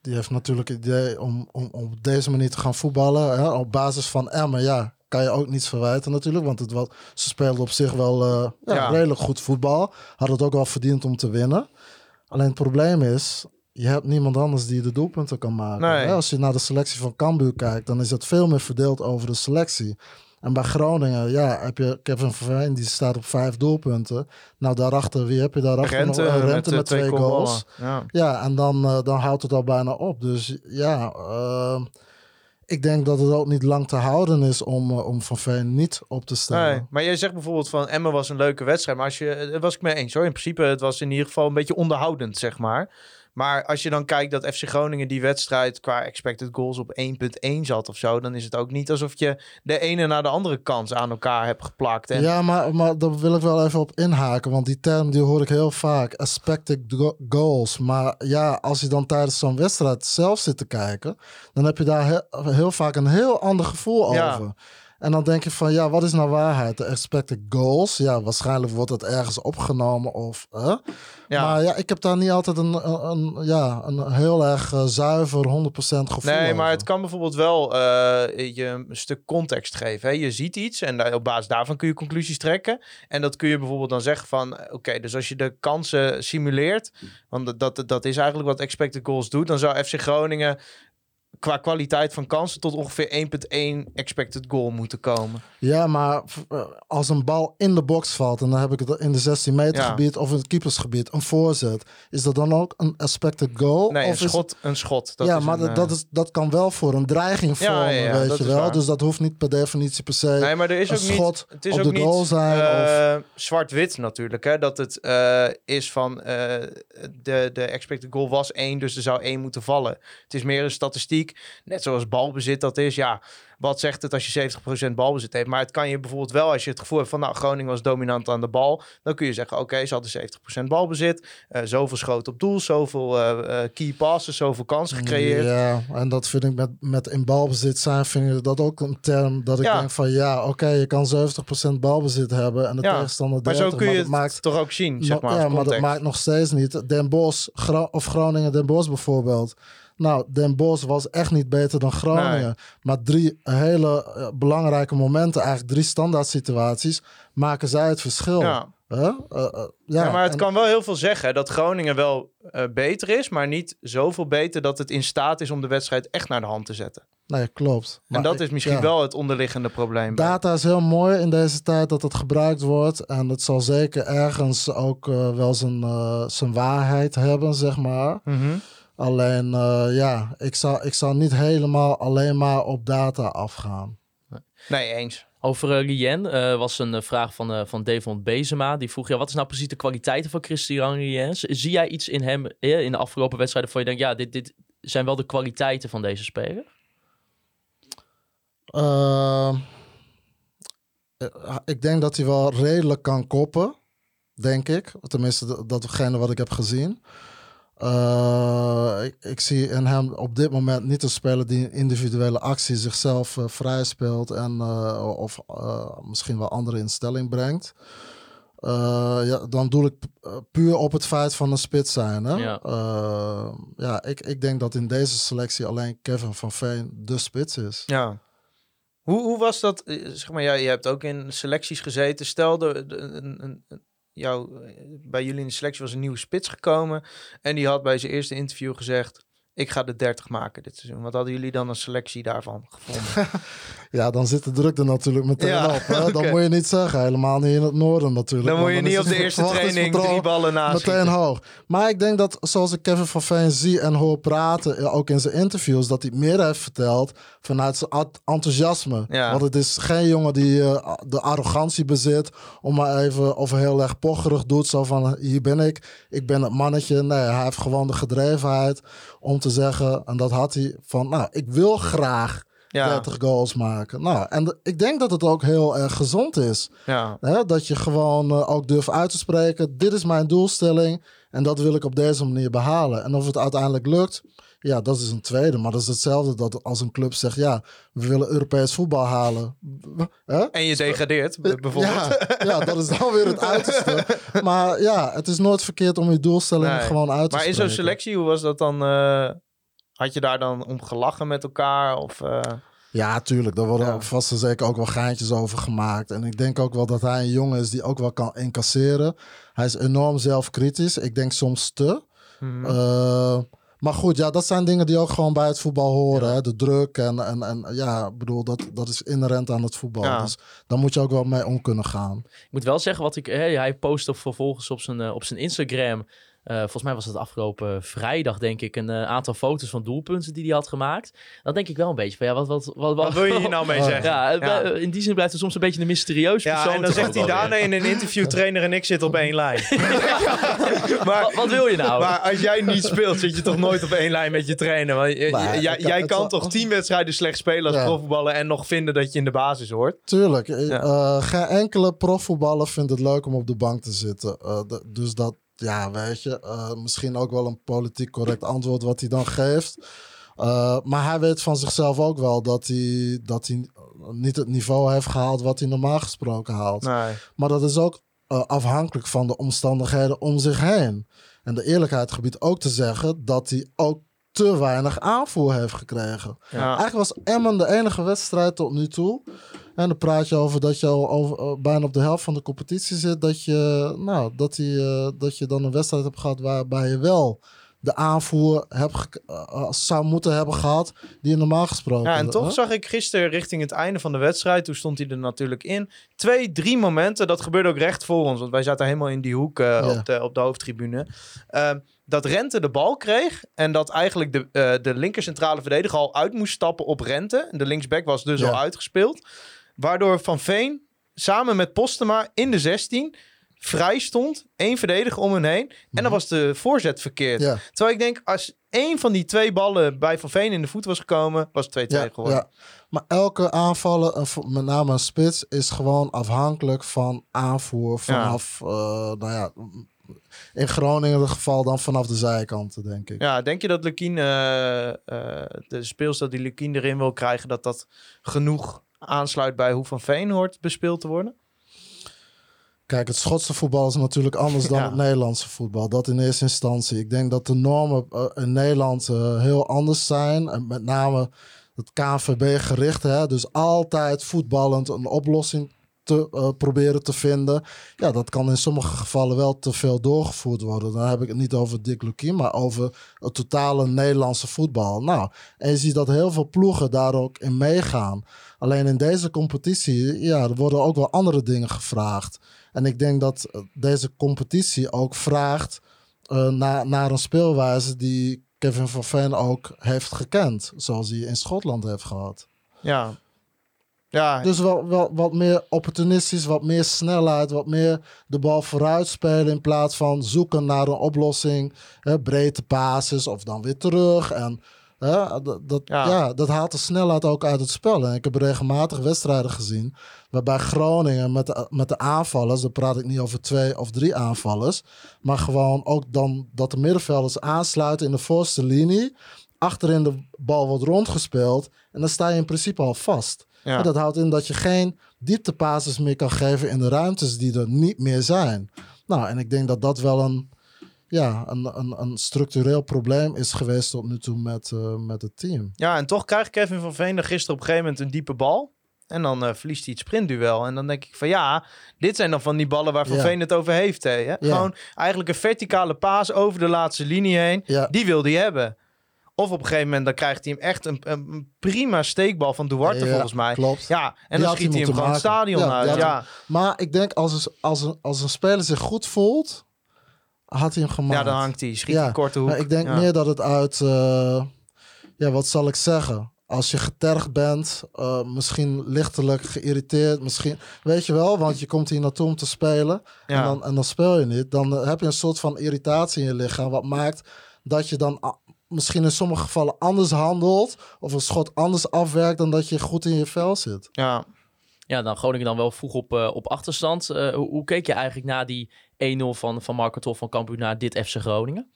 E: die heeft natuurlijk het idee om, om, om op deze manier te gaan voetballen. Hè, op basis van Emmen, ja, kan je ook niets verwijten natuurlijk. Want het was, ze speelden op zich wel eh, ja,
D: Ja.
E: redelijk goed voetbal. Had het ook wel verdiend om te winnen. Alleen het probleem is, je hebt niemand anders die de doelpunten kan maken.
D: Nee.
E: Hè, Als je naar de selectie van Cambuur kijkt, dan is het veel meer verdeeld over de selectie. En bij Groningen, ja, heb je Kevin Verveen, die staat op vijf doelpunten. Nou, daarachter, wie heb je daarachter?
D: Rente,
E: nog?
D: Met,
E: Rente
D: eh,
E: met, twee goals.
D: Ja.
E: Ja, en dan, eh, dan houdt het al bijna op. Dus ja, eh, ik denk dat het ook niet lang te houden is om, om Van Veen niet op te stellen.
D: Nee, maar jij zegt bijvoorbeeld van Emmen was een leuke wedstrijd. Maar als je, daar was ik mee eens hoor. In principe, het was in ieder geval een beetje onderhoudend, zeg maar. Maar als je dan kijkt dat FC Groningen die wedstrijd qua expected goals op 1.1 zat of zo, dan is het ook niet alsof je de ene na de andere kans aan elkaar hebt geplakt. En
E: Ja, maar, maar daar wil ik wel even op inhaken. Want die term die hoor ik heel vaak. Expected go- goals. Maar ja, als je dan tijdens zo'n wedstrijd zelf zit te kijken... dan heb je daar heel, heel vaak een heel ander gevoel
D: Ja.
E: over. En dan denk je van, ja, wat is nou waarheid? De expected goals? Ja, waarschijnlijk wordt het ergens opgenomen of... hè?
D: Ja.
E: Maar ja, ik heb daar niet altijd een, een, een- ja, een heel erg eh, zuiver 100% gevoel
D: Nee, maar het kan bijvoorbeeld wel eh, je een stuk context geven. Hè? Je ziet iets en daar- op basis daarvan kun je conclusies trekken. En dat kun je bijvoorbeeld dan zeggen van... eh, Oké, dus als je de kansen simuleert... want dat, dat, dat is eigenlijk wat expected goals doet... dan zou FC Groningen qua kwaliteit van kansen... tot ongeveer 1.1 expected goal moeten komen.
E: Ja, maar eh, als een bal in de box valt... en dan heb ik het in de 16 meter
D: Ja.
E: gebied of in het keepersgebied... een voorzet, is dat dan ook een expected goal?
D: Nee,
E: of
D: een
E: het-
D: schot, een schot. Dat
E: ja,
D: is
E: maar
D: een,
E: dat,
D: eh,
E: is, dat kan wel voor een dreiging vormen,
D: ja, ja,
E: weet je wel.
D: waar.
E: Dus dat hoeft niet per definitie per se...
D: Nee, maar er is
E: een
D: ook niet.
E: schot
D: Het is
E: op
D: ook
E: de
D: niet
E: goal zijn
D: eh, zwart-wit natuurlijk. Hè? Dat het is van de, de expected goal was 1, dus er zou 1 moeten vallen. Het is meer een statistiek statistiek. Net zoals balbezit dat is. Ja, wat zegt het als je 70% balbezit heeft? Maar het kan je bijvoorbeeld wel, als je het gevoel hebt van... nou, Groningen was dominant aan de bal... dan kun je zeggen, oké, ze hadden 70% balbezit. eh zoveel schoten op doel, zoveel eh, eh, key passes, zoveel kansen gecreëerd.
E: Ja, en dat vind ik met, met in balbezit zijn, vind ik dat ook een term dat ik
D: Ja.
E: denk van ja, oké, je kan 70% balbezit hebben en de
D: Ja,
E: tegenstander
D: Maar
E: 30,
D: zo kun je het
E: maakt
D: toch ook zien, zeg maar.
E: ja, maar dat maakt nog steeds niet. Den Bosch Gro- of Groningen Den Bosch bijvoorbeeld. Nou, Den Bosch was echt niet beter dan Groningen.
D: Nee.
E: Maar drie hele eh, belangrijke momenten, eigenlijk drie standaard situaties, maken zij het verschil.
D: Ja.
E: Eh, eh, ja,
D: Ja, maar het
E: en-
D: kan wel heel veel zeggen dat Groningen wel beter is, maar niet zoveel beter dat het in staat is om de wedstrijd echt naar de hand te zetten.
E: Nee, klopt.
D: En
E: Maar
D: dat
E: ik-
D: is misschien
E: ja.
D: wel het onderliggende probleem.
E: Data is heel mooi in deze tijd dat het gebruikt wordt. En het zal zeker ergens ook wel zijn, zijn waarheid hebben, zeg maar.
D: Mhm.
E: Alleen, eh, ja, ik zou, ik zou niet helemaal alleen maar op data afgaan.
D: Nee, eens.
C: Over uh, Rien eh, was een eh, vraag van, eh van Devon Bezema. Die vroeg, ja, wat is nou precies de kwaliteiten van Christian Rien? Zie jij iets in hem eh, in de afgelopen wedstrijden voor je denkt, ja, dit, dit zijn wel de kwaliteiten van deze speler?
E: Eh, eh, ik denk dat hij wel redelijk kan koppen, denk ik. Tenminste, dat- datgene wat ik heb gezien. Eh, ik, ik zie in hem op dit moment niet een speler die in individuele actie zichzelf eh, vrij speelt en eh, of eh, misschien wel andere in stelling brengt. Eh, ja, dan doe ik puur op het feit van een spits zijn. Hè?
C: Ja.
E: Eh, ja, ik, ik denk dat in deze selectie alleen Kevin van Veen de spits is.
D: Ja. Hoe, hoe was dat? Zeg maar, ja, je hebt ook in selecties gezeten. Stel, de, een, een- jou, eh, bij jullie in de selectie was een nieuwe spits gekomen. En die had bij zijn eerste interview gezegd... Ik ga de 30 maken dit seizoen. Wat hadden jullie dan een selectie daarvan gevonden? [laughs]
E: Ja, dan zit de druk er natuurlijk meteen
D: Ja,
E: op. Hè? Dan moet je niet zeggen, helemaal niet in het noorden natuurlijk.
D: Dan moet je
E: want
D: niet op de eerste training drie ballen naast.
E: Meteen hoog. Maar ik denk dat, zoals ik Kevin van Veen zie en hoor praten, eh, ook in zijn interviews, dat hij meer heeft verteld vanuit zijn ent- enthousiasme.
D: Ja.
E: Want het is geen jongen die eh, de arrogantie bezit, om maar even of heel erg pocherig doet, zo van hier ben ik, ik ben het mannetje. Nee, hij heeft gewoon de gedrevenheid om te zeggen, en dat had hij van, nou, ik wil graag
D: Ja,
E: 30 goals maken. Nou, en ik denk dat het ook heel erg gezond is.
D: ja.
E: Hè? Dat je gewoon eh, ook durft uit te spreken. Dit is mijn doelstelling en dat wil ik op deze manier behalen. En of het uiteindelijk lukt, ja, dat is een tweede. Maar dat is hetzelfde dat als een club zegt, ja, we willen Europees voetbal halen. Hè?
D: En je degradeert, b- bijvoorbeeld.
E: Ja, ja, dat is dan weer het [laughs] uiterste. Maar ja, het is nooit verkeerd om je doelstellingen
D: Nee.
E: gewoon uit te
D: Maar in zo'n selectie, hoe was dat dan? eh, had je daar dan om gelachen met elkaar? Of, eh,
E: Ja, tuurlijk. Daar worden
D: Ja.
E: vast en zeker ook wel geintjes over gemaakt. En ik denk ook wel dat hij een jongen is die ook wel kan incasseren. Hij is enorm zelfkritisch. Ik denk soms te.
D: mhm.
E: Eh, maar goed, ja, dat zijn dingen die ook gewoon bij het voetbal horen. Hè? De druk en, en, en ja, ik bedoel, dat, dat is inherent aan het voetbal.
D: Ja.
E: Dus daar moet je ook wel mee om kunnen gaan.
C: Ik moet wel zeggen, wat ik, hè, hij postte vervolgens op zijn, eh, op zijn Instagram. Eh, volgens mij was het afgelopen vrijdag, denk ik, een eh, aantal foto's van doelpunten die hij had gemaakt. Dan denk ik wel een beetje van, ja, wat, wat, wat,
D: Wat wil je hier nou mee zeggen?
C: Ja,
D: Ja.
C: in die zin blijft het soms een beetje een mysterieus persoon.
D: Ja, en dan zegt hij daarna in een interview... trainer en ik zitten op één lijn. [laughs]
C: Wat,
D: maar,
C: wat wil je nou?
D: maar als jij niet speelt, zit je toch nooit op één lijn met je trainer. Want
E: Maar
D: jij, jij kan toch tien wedstrijden slecht spelen als
E: Ja.
D: profvoetballer... en nog vinden dat je in de basis hoort?
E: Tuurlijk. eh,
D: Ja.
E: eh, geen enkele profvoetballer vindt het leuk om op de bank te zitten. Eh, dus dat, ja, weet je, eh, misschien ook wel een politiek correct antwoord wat hij dan geeft. Eh, maar hij weet van zichzelf ook wel dat hij, dat hij niet het niveau heeft gehaald wat hij normaal gesproken haalt.
D: Nee.
E: Maar dat is ook eh, afhankelijk van de omstandigheden om zich heen. En de eerlijkheid gebiedt ook te zeggen dat hij ook te weinig aanvoer heeft gekregen.
D: Ja.
E: Eigenlijk was Emmen de enige wedstrijd tot nu toe. En dan praat je over dat je al over, eh, bijna op de helft van de competitie zit. Dat je, nou, dat, die, eh, dat je dan een wedstrijd hebt gehad waarbij je wel de aanvoer hebt gek- eh, zou moeten hebben gehad. Die je normaal gesproken
D: Ja, en toch zag ik gisteren richting het einde van de wedstrijd, toen stond hij er natuurlijk in. Twee, drie momenten, dat gebeurde ook recht voor ons, want wij zaten helemaal in die hoek eh, op, de, op de hoofdtribune. Ehm, dat Rente de bal kreeg en dat eigenlijk de, eh de linkercentrale verdediger al uit moest stappen op Rente. De linksback was dus al uitgespeeld. Waardoor Van Veen samen met Postema in de 16 vrij stond. één verdediger om hen heen. En dan was de voorzet verkeerd.
E: Ja.
D: Terwijl ik denk, als één van die twee ballen bij Van Veen in de voet was gekomen, was het 2-2
E: Ja,
D: geworden.
E: ja. Maar elke aanvaller, en vo- met name een spits, is gewoon afhankelijk van aanvoer vanaf, eh, nou ja, in Groningen het geval dan vanaf de zijkanten, denk ik.
D: Ja, denk je dat Lukien, eh, eh, de speelstijl die Lukien erin wil krijgen, dat dat genoeg aansluit bij hoe Van Veen hoort bespeeld te worden?
E: Kijk, het Schotse voetbal is natuurlijk anders dan [laughs]
D: Ja.
E: het Nederlandse voetbal. Dat in eerste instantie. Ik denk dat de normen eh, in Nederland eh, heel anders zijn. En met name het KNVB gericht. Hè? Dus altijd voetballend een oplossing te eh, proberen te vinden. Ja, dat kan in sommige gevallen wel te veel doorgevoerd worden. Dan heb ik het niet over Dick Lukien, maar over het totale Nederlandse voetbal. Nou, en je ziet dat heel veel ploegen daar ook in meegaan. Alleen in deze competitie, ja, er worden ook wel andere dingen gevraagd. En ik denk dat eh, deze competitie ook vraagt eh, naar, naar een speelwijze die Kevin van ook heeft gekend. Zoals hij in Schotland heeft gehad.
D: Ja. Ja,
E: Dus wel, wel wat meer opportunistisch, wat meer snelheid, wat meer de bal vooruit spelen in plaats van zoeken naar een oplossing. Hè, breedte passes of dan weer terug. En hè, dat, dat,
D: Ja.
E: ja. dat haalt de snelheid ook uit het spel. En ik heb regelmatig wedstrijden gezien waarbij Groningen met de, met de aanvallers, dan praat ik niet over twee of drie aanvallers, maar gewoon ook dan dat de middenvelders aansluiten in de voorste linie. Achterin de bal wordt rondgespeeld en dan sta je in principe al vast.
D: ja.
E: En dat houdt in dat je geen dieptepases meer kan geven in de ruimtes die er niet meer zijn. Nou, en ik denk dat dat wel een, ja, een, een, een structureel probleem is geweest tot nu toe met, eh, met het team.
D: ja, en toch krijgt Kevin van Veen er gisteren op een gegeven moment een diepe bal. En dan eh, verliest hij het sprintduel. En dan denk ik van ja, dit zijn dan van die ballen waar Van
E: Ja.
D: Veen het over heeft. Hè?
E: Ja.
D: Gewoon eigenlijk een verticale paas over de laatste linie heen.
E: Ja.
D: Die wil hij hebben. Of op een gegeven moment dan krijgt hij hem echt een, een prima steekbal van Duarte volgens mij.
E: Klopt.
D: Ja, en
E: Die
D: dan schiet
E: hij
D: hem gewoon het stadion uit. Ja,
E: Maar ik denk als een, als, een, als een speler zich goed voelt, had hij hem gemaakt.
D: ja dan hangt hij. Schiet
E: Ja,
D: korte hoek.
E: Maar ik denk
D: Ja.
E: meer dat het uit, eh, ja, wat zal ik zeggen? Als je getergd bent, eh, misschien lichtelijk geïrriteerd, misschien, weet je wel, want je komt hier naartoe om te spelen en, dan, en dan speel je niet. Dan eh, heb je een soort van irritatie in je lichaam, wat maakt dat je dan ah, misschien in sommige gevallen anders handelt of een schot anders afwerkt dan dat je goed in je vel zit.
D: Ja.
C: Ja, dan Groningen dan wel vroeg op, eh, op achterstand. Eh, hoe, keek je eigenlijk na die 1-0 van, van Marco Toff van Kampioen naar dit FC Groningen?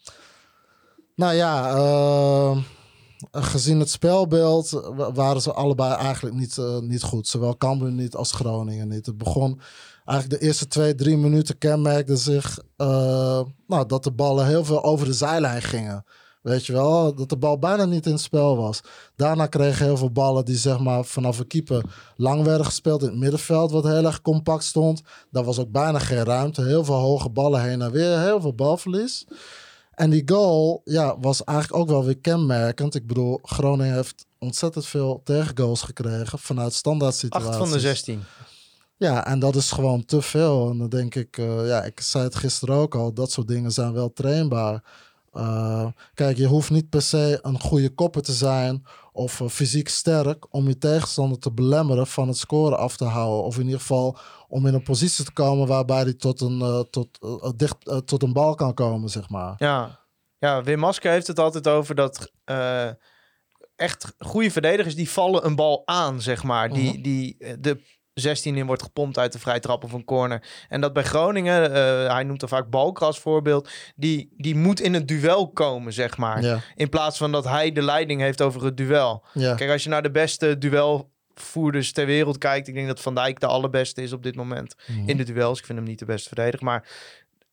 E: Nou ja, eh, gezien het spelbeeld wa- waren ze allebei eigenlijk niet, niet goed. Zowel Cambuur niet als Groningen niet. Het begon eigenlijk de eerste twee, drie minuten kenmerkte zich nou, dat de ballen heel veel over de zijlijn gingen. Weet je wel, dat de bal bijna niet in het spel was. Daarna kregen heel veel ballen die zeg maar vanaf een keeper lang werden gespeeld in het middenveld, wat heel erg compact stond. Daar was ook bijna geen ruimte. Heel veel hoge ballen heen en weer, heel veel balverlies. En die goal ja, was eigenlijk ook wel weer kenmerkend. Ik bedoel, Groningen heeft ontzettend veel tegengoals gekregen vanuit standaard situaties.
D: 8 van de 16.
E: Ja, en dat is gewoon te veel. En dan denk ik, eh, ja, ik zei het gisteren ook al, dat soort dingen zijn wel trainbaar. Eh, kijk, je hoeft niet per se een goede kopper te zijn of eh, fysiek sterk om je tegenstander te belemmeren van het scoren af te houden. Of in ieder geval om in een positie te komen waarbij hij tot een, eh, tot, dicht, tot een bal kan komen, zeg maar.
D: Ja. ja, Wim Masker heeft het altijd over dat echt goede verdedigers die vallen een bal aan, zeg maar. Die,
E: Mhm.
D: die de 16 in wordt gepompt uit de vrije trap of een corner. En dat bij Groningen, eh, hij noemt er vaak Balker als voorbeeld, die, die moet in het duel komen, zeg maar.
E: Ja,
D: In plaats van dat hij de leiding heeft over het duel.
E: ja.
D: Kijk, als je naar de beste duelvoerders ter wereld kijkt, ik denk dat Van Dijk de allerbeste is op dit moment
E: Mhm.
D: in de duels. Ik vind hem niet de beste verdediger, maar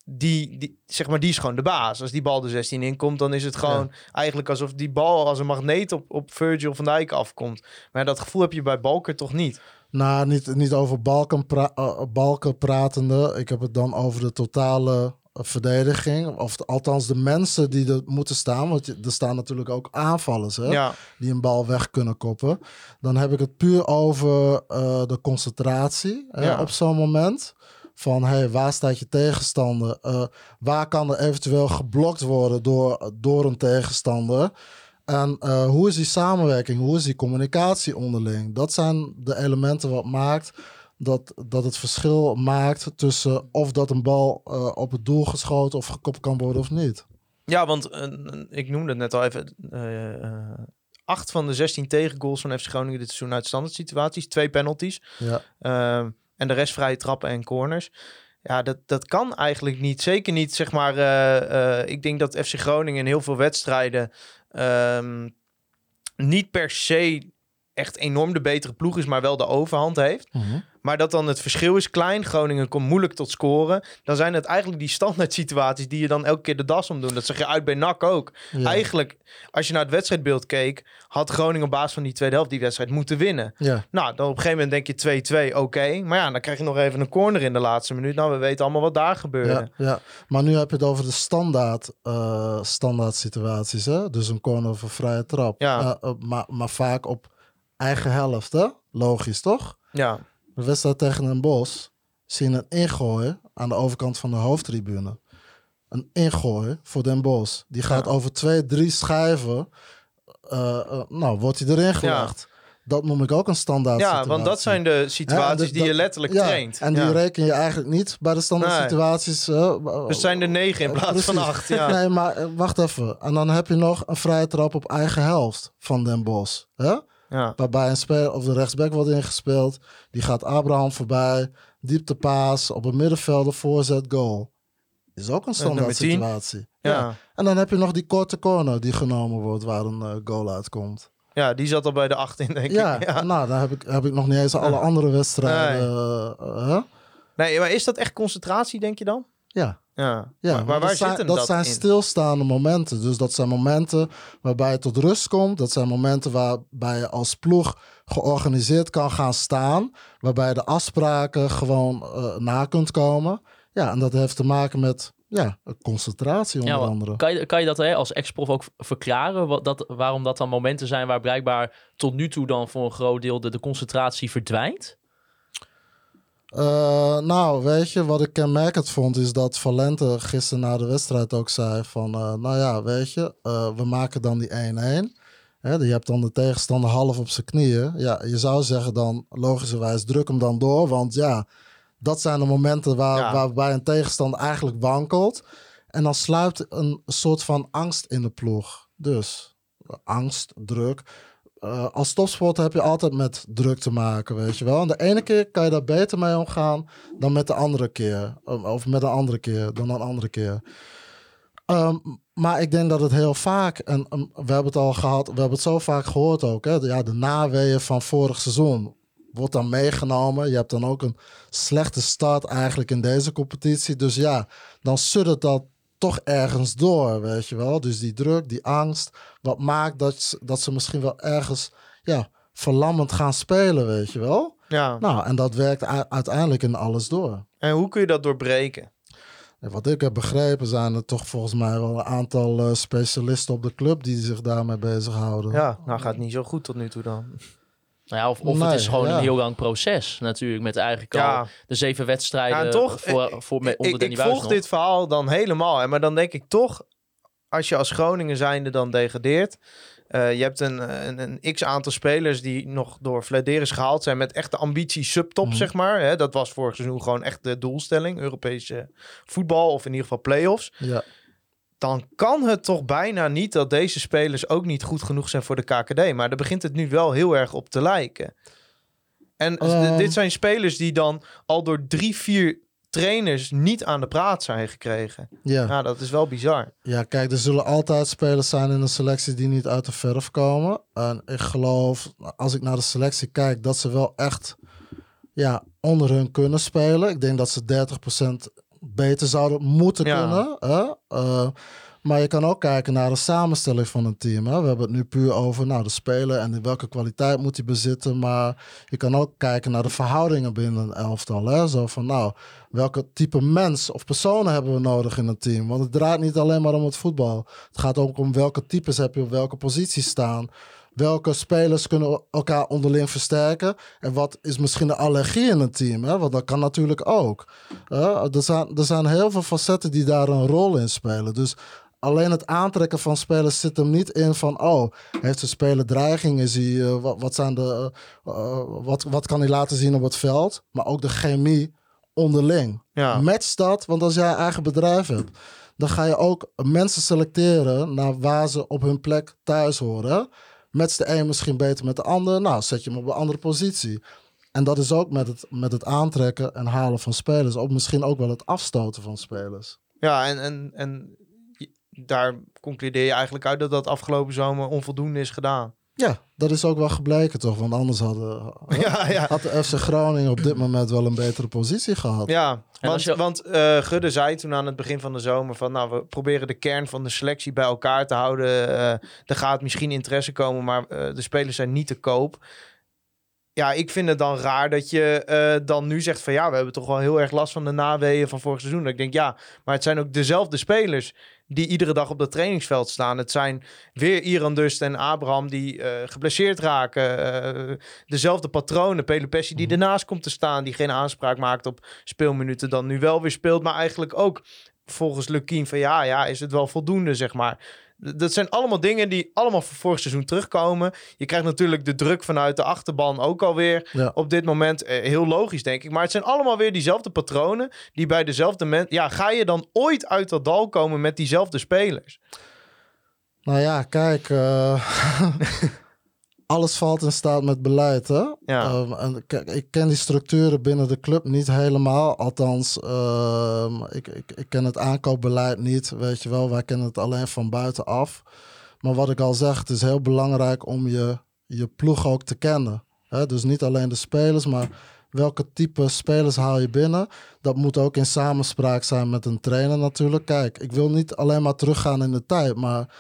D: die, die, zeg maar, die is gewoon de baas. Als die bal de 16 inkomt, dan is het gewoon eigenlijk alsof die bal als een magneet op, op Virgil van Dijk afkomt. Maar dat gevoel heb je bij Balker toch niet?
E: Nou, niet, niet over balken, pra- eh, balken pratende. Ik heb het dan over de totale eh, verdediging. Of althans de mensen die er moeten staan. Want er staan natuurlijk ook aanvallers hè,
D: Ja,
E: die een bal weg kunnen koppen. Dan heb ik het puur over eh, de concentratie hè,
D: Ja.
E: op zo'n moment. Van hey, waar staat je tegenstander? Waar kan er eventueel geblokt worden door, door een tegenstander? En eh, hoe is die samenwerking? Hoe is die communicatie onderling? Dat zijn de elementen wat maakt dat, dat het verschil maakt tussen of dat een bal eh, op het doel geschoten of gekopt kan worden of niet.
D: Ja, want eh, ik noemde het net al even. acht van de 16 tegengoals van FC Groningen dit seizoen uit standaard situaties. Twee penalties.
E: Ja,
D: Ehm, en de rest vrije trappen en corners. Ja, dat, dat kan eigenlijk niet. Zeker niet, zeg maar. ik denk dat FC Groningen in heel veel wedstrijden ehm, niet per se echt enorm de betere ploeg is, maar wel de overhand heeft.
E: Mhm.
D: Maar dat dan het verschil is klein. Groningen komt moeilijk tot scoren. Dan zijn het eigenlijk die standaard situaties die je dan elke keer de das om doen. Dat zeg je uit bij NAC ook.
E: ja.
D: Eigenlijk, als je naar het wedstrijdbeeld keek, had Groningen op basis van die tweede helft die wedstrijd moeten winnen.
E: ja.
D: Nou, dan op een gegeven moment denk je 2-2, oké. Maar ja, dan krijg je nog even een corner in de laatste minuut. Nou, we weten allemaal wat daar gebeurde.
E: Ja, ja, maar nu heb je het over de standaard, eh, standaard situaties. Hè? Dus een corner of een vrije trap.
D: Ja.
E: Eh, eh, maar, maar vaak op eigen helft, hè? Logisch, toch?
D: Ja,
E: De wedstrijd tegen een bos zie je een ingooi aan de overkant van de hoofdtribune. Een ingooi voor Den Bos. Die gaat
D: Ja.
E: over twee, drie schijven. eh, eh, nou, wordt hij erin gelegd. Dat noem ik ook een standaard
D: ja
E: situatie.
D: want dat zijn de situaties
E: dus
D: die je letterlijk
E: ja,
D: traint.
E: En die reken je eigenlijk niet bij de standaard situaties. eh,
D: Dus zijn er negen in plaats van acht. Ja. [laughs]
E: Nee, maar wacht even. En dan heb je nog een vrije trap op eigen helft van Den Bos. Hè?
D: Ja.
E: Waarbij een speler of de rechtsback wordt ingespeeld. Die gaat Abraham voorbij. Dieptepaas op een middenvelder voorzet goal. Is ook een standaard
D: nummer 10.
E: situatie.
D: Ja.
E: Ja. En dan heb je nog die korte corner die genomen wordt waar een eh, goal uitkomt.
D: ja, die zat al bij de acht in, denk
E: Ja,
D: ik. Ja. [laughs]
E: nou dan heb ik, heb ik nog niet eens alle andere wedstrijden. eh, hè?
D: Nee, maar is dat echt concentratie, denk je dan?
E: Ja.
D: Ja.
E: Ja,
D: maar, waar
E: dat zijn,
D: zit hem
E: dat
D: dat,
E: zijn
D: in?
E: stilstaande momenten. Dus dat zijn momenten waarbij je tot rust komt. Dat zijn momenten waarbij je als ploeg georganiseerd kan gaan staan. Waarbij je de afspraken gewoon eh, na kunt komen. Ja, en dat heeft te maken met ja, concentratie onder
C: Ja, maar
E: andere.
C: kan, je, kan je dat hè, als ex-prof ook verklaren? Wat dat, waarom dat dan momenten zijn waar blijkbaar tot nu toe dan voor een groot deel de, de concentratie verdwijnt?
E: Eh, nou, weet je, wat ik kenmerkend vond is dat Valente gisteren na de wedstrijd ook zei van... eh, nou ja, weet je, eh, we maken dan die 1-1. Hè, je hebt dan de tegenstander half op zijn knieën. Ja, je zou zeggen dan logischerwijs druk hem dan door. Want ja, dat zijn de momenten waar,
D: Ja.
E: waarbij een tegenstander eigenlijk wankelt. En dan sluipt een soort van angst in de ploeg. Dus angst, druk. Eh, als topsporter heb je altijd met druk te maken, weet je wel. En de ene keer kan je daar beter mee omgaan dan met de andere keer. Of- met een andere keer dan een andere keer. Ehm, maar ik denk dat het heel vaak, en we hebben het al gehad, we hebben het zo vaak gehoord ook, hè, de, ja, de naweeën van vorig seizoen wordt dan meegenomen. Je hebt dan ook een slechte start eigenlijk in deze competitie. Dus ja, dan suddert dat toch ergens door, weet je wel. Dus die druk, die angst, wat maakt dat, ze- dat ze misschien wel ergens, ja, verlammend gaan spelen, weet je wel.
D: Ja.
E: Nou, en dat werkt uiteindelijk in alles door.
D: En hoe kun je dat doorbreken?
E: En wat ik heb begrepen zijn er toch volgens mij wel een aantal eh, specialisten op de club die zich daarmee bezighouden.
D: Ja, nou gaat niet zo goed tot nu toe dan.
C: Nou ja, of of
E: Nee,
C: het is gewoon
E: ja.
C: een heel lang proces natuurlijk. Met eigenlijk al de zeven wedstrijden
D: Ja, en toch,
C: voor,
D: eh,
C: voor, met, onder
D: ik,
C: Danny
D: ik
C: Buis
D: volg
C: nog.
D: dit verhaal dan helemaal. Hè, maar dan denk ik toch, als je als Groningen zijnde dan degradeert. eh, je hebt een, een, een x-aantal spelers die nog door Flederis gehaald zijn met echte ambitie subtop,
E: Mhm.
D: zeg maar. Hè, dat was vorig seizoen gewoon echt de doelstelling. Europese voetbal of in ieder geval play-offs.
E: Ja.
D: Dan kan het toch bijna niet dat deze spelers ook niet goed genoeg zijn voor de KKD. Maar daar begint het nu wel heel erg op te lijken. En
E: Ehm.
D: dit zijn spelers die dan al door drie, vier trainers niet aan de praat zijn gekregen.
E: Ja.
D: Nou, dat is wel bizar.
E: ja, kijk, er zullen altijd spelers zijn in een selectie die niet uit de verf komen. En ik geloof, als ik naar de selectie kijk, dat ze wel echt ja, onder hun kunnen spelen. Ik denk dat ze 30% beter zouden moeten
D: Ja.
E: kunnen. Hè? Eh, maar je kan ook kijken naar de samenstelling van een team. Hè? We hebben het nu puur over nou, de speler en welke kwaliteit moet hij bezitten. Maar je kan ook kijken naar de verhoudingen binnen een elftal. Hè? Zo van nou, welke type mens of personen hebben we nodig in een team? Want het draait niet alleen maar om het voetbal. Het gaat ook om welke types heb je op welke positie staan. Welke spelers kunnen elkaar onderling versterken? En wat is misschien de allergie in een team? Hè? Want dat kan natuurlijk ook. Er, zijn, er zijn heel veel facetten die daar een rol in spelen. Dus alleen het aantrekken van spelers zit hem niet in van... oh, heeft de speler dreiging? Is hij, eh, wat, wat, zijn de, eh, eh, wat, wat kan hij laten zien op het veld? Maar ook de chemie onderling.
D: Ja.
E: Match dat, want als jij een eigen bedrijf hebt... dan ga je ook mensen selecteren naar waar ze op hun plek thuis horen. Match de een misschien beter met de ander. Nou, zet je hem op een andere positie. En dat is ook met het, met het aantrekken en halen van spelers. Ook misschien ook wel het afstoten van spelers.
D: Ja, en, en, en daar concludeer je eigenlijk uit dat dat afgelopen zomer onvoldoende is gedaan.
E: Ja, dat is ook wel gebleken toch? Want anders hadden, [laughs]
D: Ja, ja.
E: had de FC Groningen op dit moment wel een betere positie gehad.
D: Ja, want,
C: je-
D: want eh, Gudde zei toen aan het begin van de zomer van... nou, we proberen de kern van de selectie bij elkaar te houden. Eh, er gaat misschien interesse komen, maar eh, de spelers zijn niet te koop. Ja, ik vind het dan raar dat je eh, dan nu zegt van... ja, we hebben toch wel heel erg last van de naweeën van vorig seizoen. Dat ik denk, ja, maar het zijn ook dezelfde spelers... die iedere dag op dat trainingsveld staan. Het zijn weer Iran Dust en Abraham die eh, geblesseerd raken. Eh, dezelfde patronen. Pelopessi die ernaast komt te staan... die geen aanspraak maakt op speelminuten dan nu wel weer speelt. Maar eigenlijk ook volgens Lukien van ja, ja, is het wel voldoende, zeg maar. Dat zijn allemaal dingen die allemaal van vorig seizoen terugkomen. Je krijgt natuurlijk de druk vanuit de achterban ook alweer
E: Ja.
D: op dit moment. Eh, heel logisch, denk ik. Maar het zijn allemaal weer diezelfde patronen die bij dezelfde mensen... Ja, ga je dan ooit uit dat dal komen met diezelfde spelers?
E: Nou ja, kijk. eh, [laughs] alles valt in staat met beleid, hè?
D: Ja.
E: En kijk, ik ken die structuren binnen de club niet helemaal. Althans, ehm, ik, ik, ik ken het aankoopbeleid niet, weet je wel. Wij kennen het alleen van buitenaf. Maar wat ik al zeg, het is heel belangrijk om je, je ploeg ook te kennen. Hè? Dus niet alleen de spelers, maar welke type spelers haal je binnen. Dat moet ook in samenspraak zijn met een trainer natuurlijk. Kijk, ik wil niet alleen maar teruggaan in de tijd, maar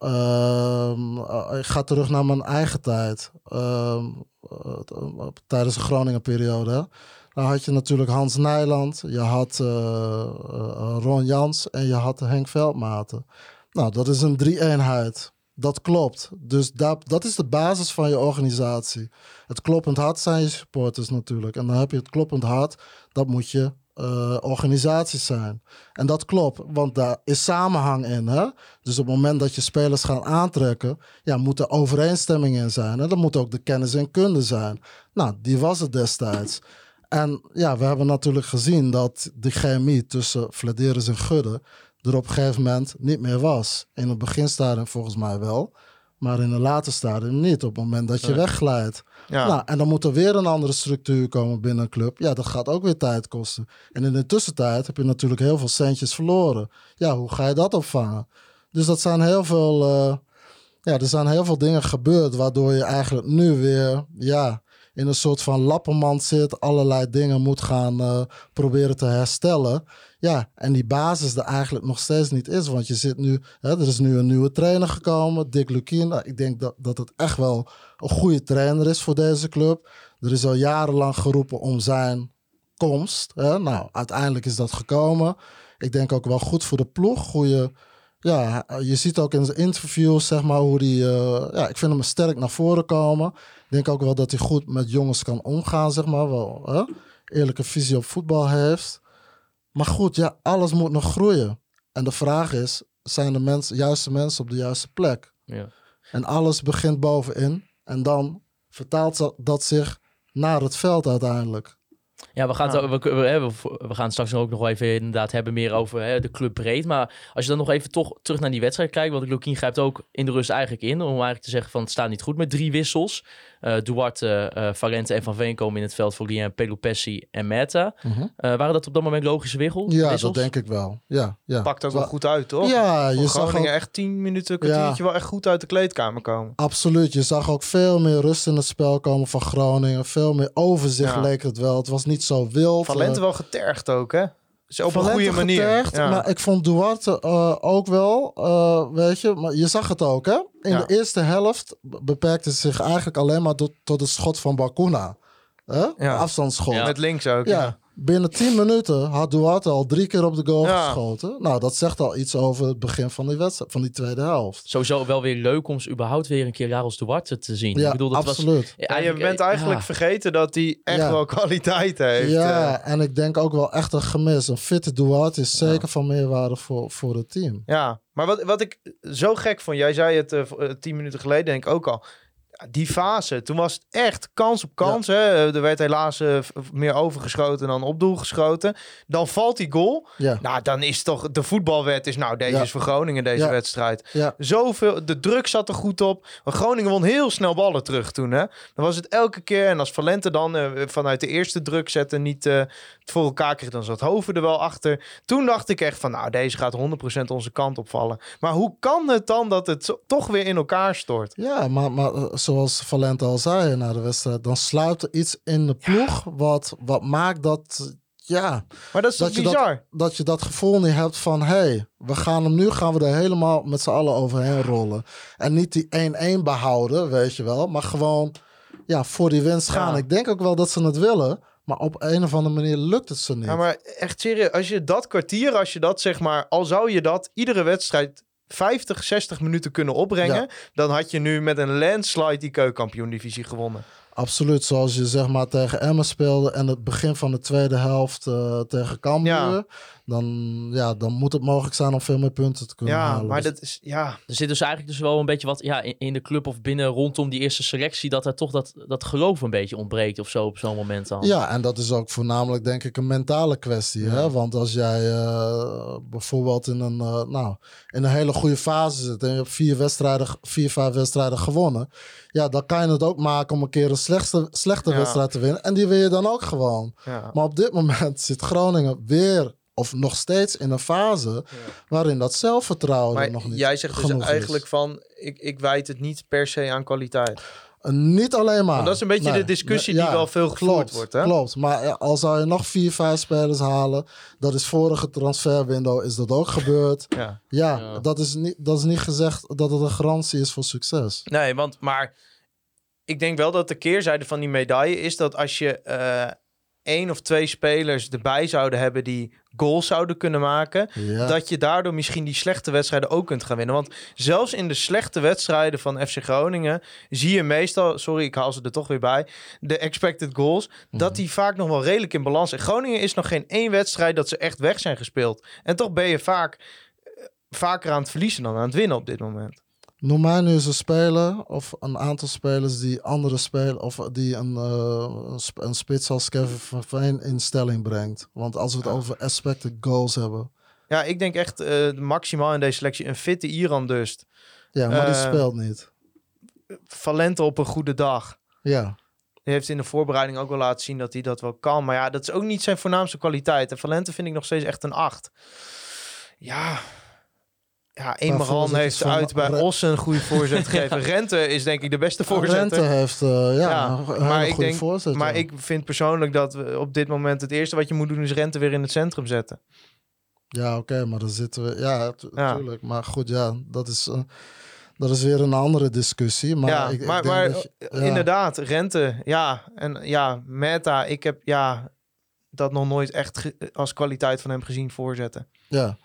E: ehm, eh, ik ga terug naar mijn eigen tijd. Ehm, eh, t- tijdens de Groningen periode. hè. Dan had je natuurlijk Hans Nijland, je had eh, eh, Ron Jans en je had Henk Veldmaten. Nou, dat is een drie-eenheid. Dat klopt. Dus dat, dat is de basis van je organisatie. Het kloppend hart zijn je supporters natuurlijk. En dan heb je het kloppend hart, dat moet je eh, organisatie zijn. En dat klopt, want daar is samenhang in. Hè? Dus op het moment dat je spelers gaan aantrekken, ja, moet er overeenstemming in zijn. En dan moet ook de kennis en kunde zijn. Nou, die was het destijds. En ja, we hebben natuurlijk gezien dat de chemie tussen Vladeris en Gudde er op een gegeven moment niet meer was. In het beginstadium volgens mij wel, maar in een later stadium niet. Op het moment dat je wegglijdt.
D: Ja,
E: Nou, en dan moet er weer een andere structuur komen binnen een club. Ja, dat gaat ook weer tijd kosten. En in de tussentijd heb je natuurlijk heel veel centjes verloren. Ja, hoe ga je dat opvangen? Dus dat zijn heel veel, eh, ja, er zijn heel veel dingen gebeurd waardoor je eigenlijk nu weer, ja, in een soort van lappenmand zit, allerlei dingen moet gaan eh, proberen te herstellen. Ja, en die basis er eigenlijk nog steeds niet is. Want je zit nu, hè, er is nu een nieuwe trainer gekomen, Dick Lukien. Nou, ik denk dat, dat het echt wel een goede trainer is voor deze club. Er is al jarenlang geroepen om zijn komst. Hè? Nou, uiteindelijk is dat gekomen. Ik denk ook wel goed voor de ploeg. Goede, ja, je ziet ook in zijn interviews, zeg maar, hoe die, eh, ja, ik vind hem sterk naar voren komen. Ik denk ook wel dat hij goed met jongens kan omgaan, zeg maar, wel, hè? eerlijke visie op voetbal heeft. Maar goed, ja, alles moet nog groeien. En de vraag is, zijn de mensen, juiste mensen op de juiste plek?
C: Ja.
E: En alles begint bovenin. En dan vertaalt dat- dat zich naar het veld uiteindelijk.
C: Ja, we gaan, het we, we, gaan het straks ook nog wel even inderdaad hebben meer over hè, de club breed. Maar als je dan nog even toch terug naar die wedstrijd kijkt. Want Lukien grijpt ook in de rust eigenlijk in. Om eigenlijk te zeggen van het staat niet goed met drie wissels. Eh Duarte, eh Valente en Van Veen komen in het veld voor Lien, Pelopessi en Meta. Eh, waren dat op dat moment logische wiggel,
E: Ja,
C: wissels?
E: dat denk ik wel. Ja, ja.
D: pakt ook wel goed uit, toch?
E: Ja,
D: Voor
E: je zag ook,
D: echt tien minuten, kwartiertje wel echt goed uit de kleedkamer komen.
E: absoluut. Je zag ook veel meer rust in het spel komen van Groningen. Veel meer overzicht
D: Ja.
E: leek het wel. Het was niet zo wild.
D: Valente
E: eh,
D: wel getergd ook, hè? Dus op een goede manier.
E: getergd,
D: Ja.
E: Maar ik vond Duarte eh, ook wel, eh, weet je. Maar je zag het ook, hè? In
D: Ja.
E: de eerste helft be- beperkte het zich eigenlijk alleen maar tot, tot het schot van Bakuna. Hè?
D: Ja.
E: Afstandsschot.
C: Ja.
D: Met links ook.
E: Ja. Binnen 10 minuten had Duarte al drie keer op de goal
D: Ja.
E: geschoten. Nou, dat zegt al iets over het begin van die wedstrijd, van die tweede helft.
C: Sowieso wel weer leuk om ze überhaupt weer een keer Jaros Duarte te zien.
E: Ja,
C: ik bedoel, dat
E: absoluut.
C: was
D: Ja, je bent eigenlijk
C: ja.
D: vergeten dat hij echt
E: Ja.
D: wel kwaliteit heeft.
E: ja,
D: eh.
E: en ik denk ook wel echt een gemis. Een fitte Duarte is zeker van meerwaarde voor, voor het team.
D: ja, Maar wat, wat ik zo gek vond, jij zei het eh, tien minuten geleden denk ik ook al. Die fase, toen was het echt kans op kans. Hè? Er werd helaas eh, meer overgeschoten dan op doel geschoten. Dan valt die goal.
E: Ja,
D: Nou, dan is toch de voetbalwet is nou, deze
E: Ja.
D: is voor Groningen deze wedstrijd.
E: ja.
D: Zoveel, de druk zat er goed op. Maar Groningen won heel snel ballen terug toen. Hè? Dan was het elke keer. En als Valente dan eh, vanuit de eerste druk zetten niet eh, het voor elkaar kreeg, dan zat Hoven er wel achter. Toen dacht ik echt van, nou, deze gaat 100% onze kant opvallen. Maar hoe kan het dan dat het toch weer in elkaar stort?
E: Ja, maar, maar eh, zoals Valente al zei na de wedstrijd, dan sluipt er iets in de ploeg wat, wat maakt dat, ja,
D: Maar dat is
E: Dat je dat-
D: bizar?
E: dat je dat gevoel niet hebt van, hé, hey, we gaan hem nu, gaan we er helemaal met z'n allen overheen rollen. En niet die 1-1 behouden, weet je wel, maar gewoon, ja, voor die winst gaan.
D: Ja.
E: Ik denk ook wel dat ze het willen, maar op een of andere manier lukt het ze niet.
D: Ja, maar echt serieus, als je dat kwartier, als je dat zeg maar, al zou je dat iedere wedstrijd 50, 60 minuten kunnen opbrengen,
E: Ja.
D: dan had je nu met een landslide die keukenkampioen-divisie gewonnen.
E: Absoluut, zoals je zeg maar tegen Emmen speelde en het begin van de tweede helft eh, tegen Cambuur.
D: Ja.
E: Dan, ja, dan moet het mogelijk zijn om veel meer punten te kunnen
D: Ja,
E: halen.
D: maar
E: Dus-
D: dat is, ja,
C: Er zit dus eigenlijk dus wel een beetje wat ja, in, in de club of binnen rondom die eerste selectie... dat er toch dat, dat geloof een beetje ontbreekt of zo op zo'n moment dan.
E: Ja, en dat is ook voornamelijk denk ik een mentale kwestie. Hè? Want als jij eh, bijvoorbeeld in een, eh, nou, in een hele goede fase zit en je hebt vier, wedstrijden, vier, vijf wedstrijden gewonnen. Ja, dan kan je het ook maken om een keer een slechte, slechte
D: Ja.
E: wedstrijd te winnen. En die wil je dan ook gewoon.
D: ja.
E: Maar op dit moment [laughs] zit Groningen weer of nog steeds in een fase waarin dat zelfvertrouwen er
D: Maar
E: nog niet
D: jij zegt dus
E: is.
D: eigenlijk van, ik, ik wijd het niet per se aan kwaliteit.
E: Uh, Niet alleen maar.
D: Want dat is een beetje de discussie die wel veel gevoerd
E: klopt,
D: wordt, hè?
E: Klopt, maar ja, al zou je nog vier, vijf spelers halen, dat is vorige transferwindow, is dat ook gebeurd.
D: Ja.
E: Ja,
C: Ja.
E: Dat, is niet, dat is niet gezegd dat het een garantie is voor succes.
D: Nee, want, maar ik denk wel dat de keerzijde van die medaille is dat als je eh één of twee spelers erbij zouden hebben die goals zouden kunnen maken,
E: Ja,
D: dat je daardoor misschien die slechte wedstrijden ook kunt gaan winnen. Want zelfs in de slechte wedstrijden van FC Groningen zie je meestal, sorry, ik haal ze er toch weer bij, de expected goals, dat die vaak nog wel redelijk in balans zijn. Groningen is nog geen één wedstrijd dat ze echt weg zijn gespeeld. En toch ben je vaak eh, vaker aan het verliezen dan aan het winnen op dit moment.
E: Noem mij nu eens een speler of een aantal spelers die andere spelen of die een, eh, een sp- een spits als Kevin in stelling brengt. Want als we het over expected goals hebben,
D: Ja, ik denk echt eh, maximaal in deze selectie een fitte Iran Dust.
E: ja, maar die
D: Eh,
E: speelt niet.
D: Valente op een goede dag.
E: Ja,
D: Die heeft in de voorbereiding ook wel laten zien dat hij dat wel kan. Maar ja, dat is ook niet zijn voornaamste kwaliteit. En Valente vind ik nog steeds echt een 8. Ja. Ja, Emerhan
E: voorzitters
D: heeft uit bij Ossen een goede voorzet gegeven. [laughs] Rente is denk ik de beste voorzitter.
E: Rente heeft eh, ja,
D: Ja,
E: een
D: maar ik denk-
E: voorzet.
D: Maar
E: ja.
D: ik vind persoonlijk dat we op dit moment het eerste wat je moet doen is Rente weer in het centrum zetten.
E: Ja, oké, maar dan zitten we. Ja, tu-
D: Ja.
E: tuurlijk. Maar goed, ja, dat is, eh, dat is weer een andere discussie. Maar
D: ja,
E: ik, ik
D: maar,
E: denk
D: maar
E: dat je-
D: eh,
E: ja.
D: inderdaad, Rente, ja. En ja, Meta, ik heb ja, dat nog nooit echt als kwaliteit van hem gezien voorzetten.
E: Ja,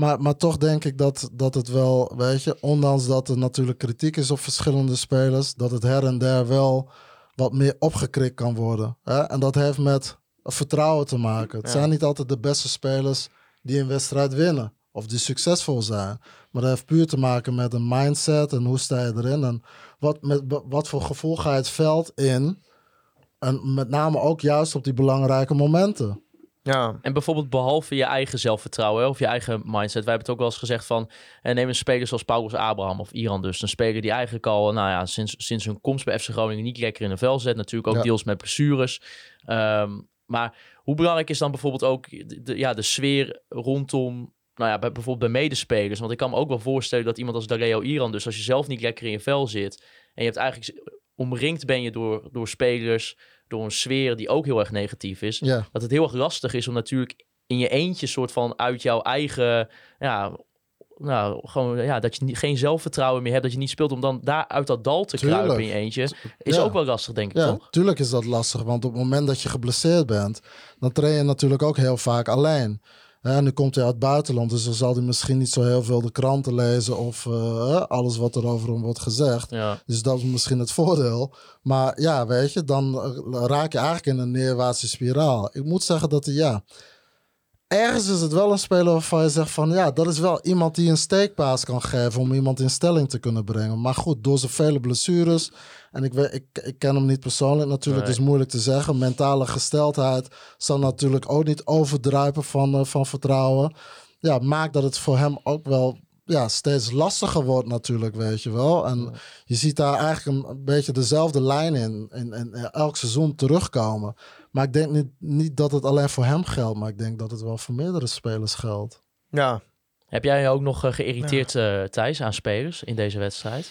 E: maar, maar toch denk ik dat, dat het wel, weet je, ondanks dat er natuurlijk kritiek is op verschillende spelers, dat het her en der wel wat meer opgekrikt kan worden. Hè? En dat heeft met vertrouwen te maken. Het
D: Ja.
E: zijn niet altijd de beste spelers die een wedstrijd winnen of die succesvol zijn. Maar dat heeft puur te maken met een mindset en hoe sta je erin en wat, met, wat voor gevoel ga je het veld in. En met name ook juist op die belangrijke momenten.
D: Ja,
C: En bijvoorbeeld behalve je eigen zelfvertrouwen of je eigen mindset. Wij hebben het ook wel eens gezegd van... eh, neem een speler zoals Paulus Abraham of Iran dus. Een speler die eigenlijk al nou ja, sinds, sinds hun komst bij FC Groningen niet lekker in een vel zet. Natuurlijk ook
E: Ja.
C: deels met blessures. Ehm, maar hoe belangrijk is dan bijvoorbeeld ook de, de- ja, de sfeer rondom... Nou ja, bij, bijvoorbeeld bij medespelers. Want ik kan me ook wel voorstellen dat iemand als Dareo Iran... dus als je zelf niet lekker in je vel zit... en je hebt eigenlijk omringd ben je door, door spelers... door een sfeer die ook heel erg negatief is
E: Ja,
C: dat het heel erg lastig is om natuurlijk in je eentje soort van uit jouw eigen, ja, nou, gewoon, ja, dat je niet, geen zelfvertrouwen meer hebt, dat je niet speelt om dan daar uit dat dal te
E: Tuurlijk.
C: kruipen in je eentje, is
E: Ja.
C: ook wel lastig, denk ik,
E: Ja,
C: toch?
E: tuurlijk is dat lastig. Want op het moment dat je geblesseerd bent, dan train je natuurlijk ook heel vaak alleen. Hè, nu komt hij uit het buitenland, dus dan zal hij misschien niet zo heel veel de kranten lezen of eh, alles wat er over hem wordt gezegd.
C: Ja.
E: Dus dat is misschien het voordeel. Maar ja, weet je, dan eh, raak je eigenlijk in een neerwaartse spiraal. Ik moet zeggen dat hij, ja, ergens is het wel een speler waarvan je zegt van ja, dat is wel iemand die een steekpaas kan geven om iemand in stelling te kunnen brengen. Maar goed, door zijn vele blessures. En ik, weet, ik, ik ken hem niet persoonlijk natuurlijk,
C: Nee.
E: dus moeilijk te zeggen. Mentale gesteldheid zal natuurlijk ook niet overdruipen van, eh, van vertrouwen. Ja, maakt dat het voor hem ook wel ja, steeds lastiger wordt natuurlijk, weet je wel. En je ziet daar eigenlijk een, beetje dezelfde lijn in, in, in, in elk seizoen terugkomen. Maar ik denk niet, niet dat het alleen voor hem geldt, maar ik denk dat het wel voor meerdere spelers geldt.
D: Ja,
C: Heb jij je ook nog eh, geïrriteerd, eh, Thijs, aan spelers in deze wedstrijd?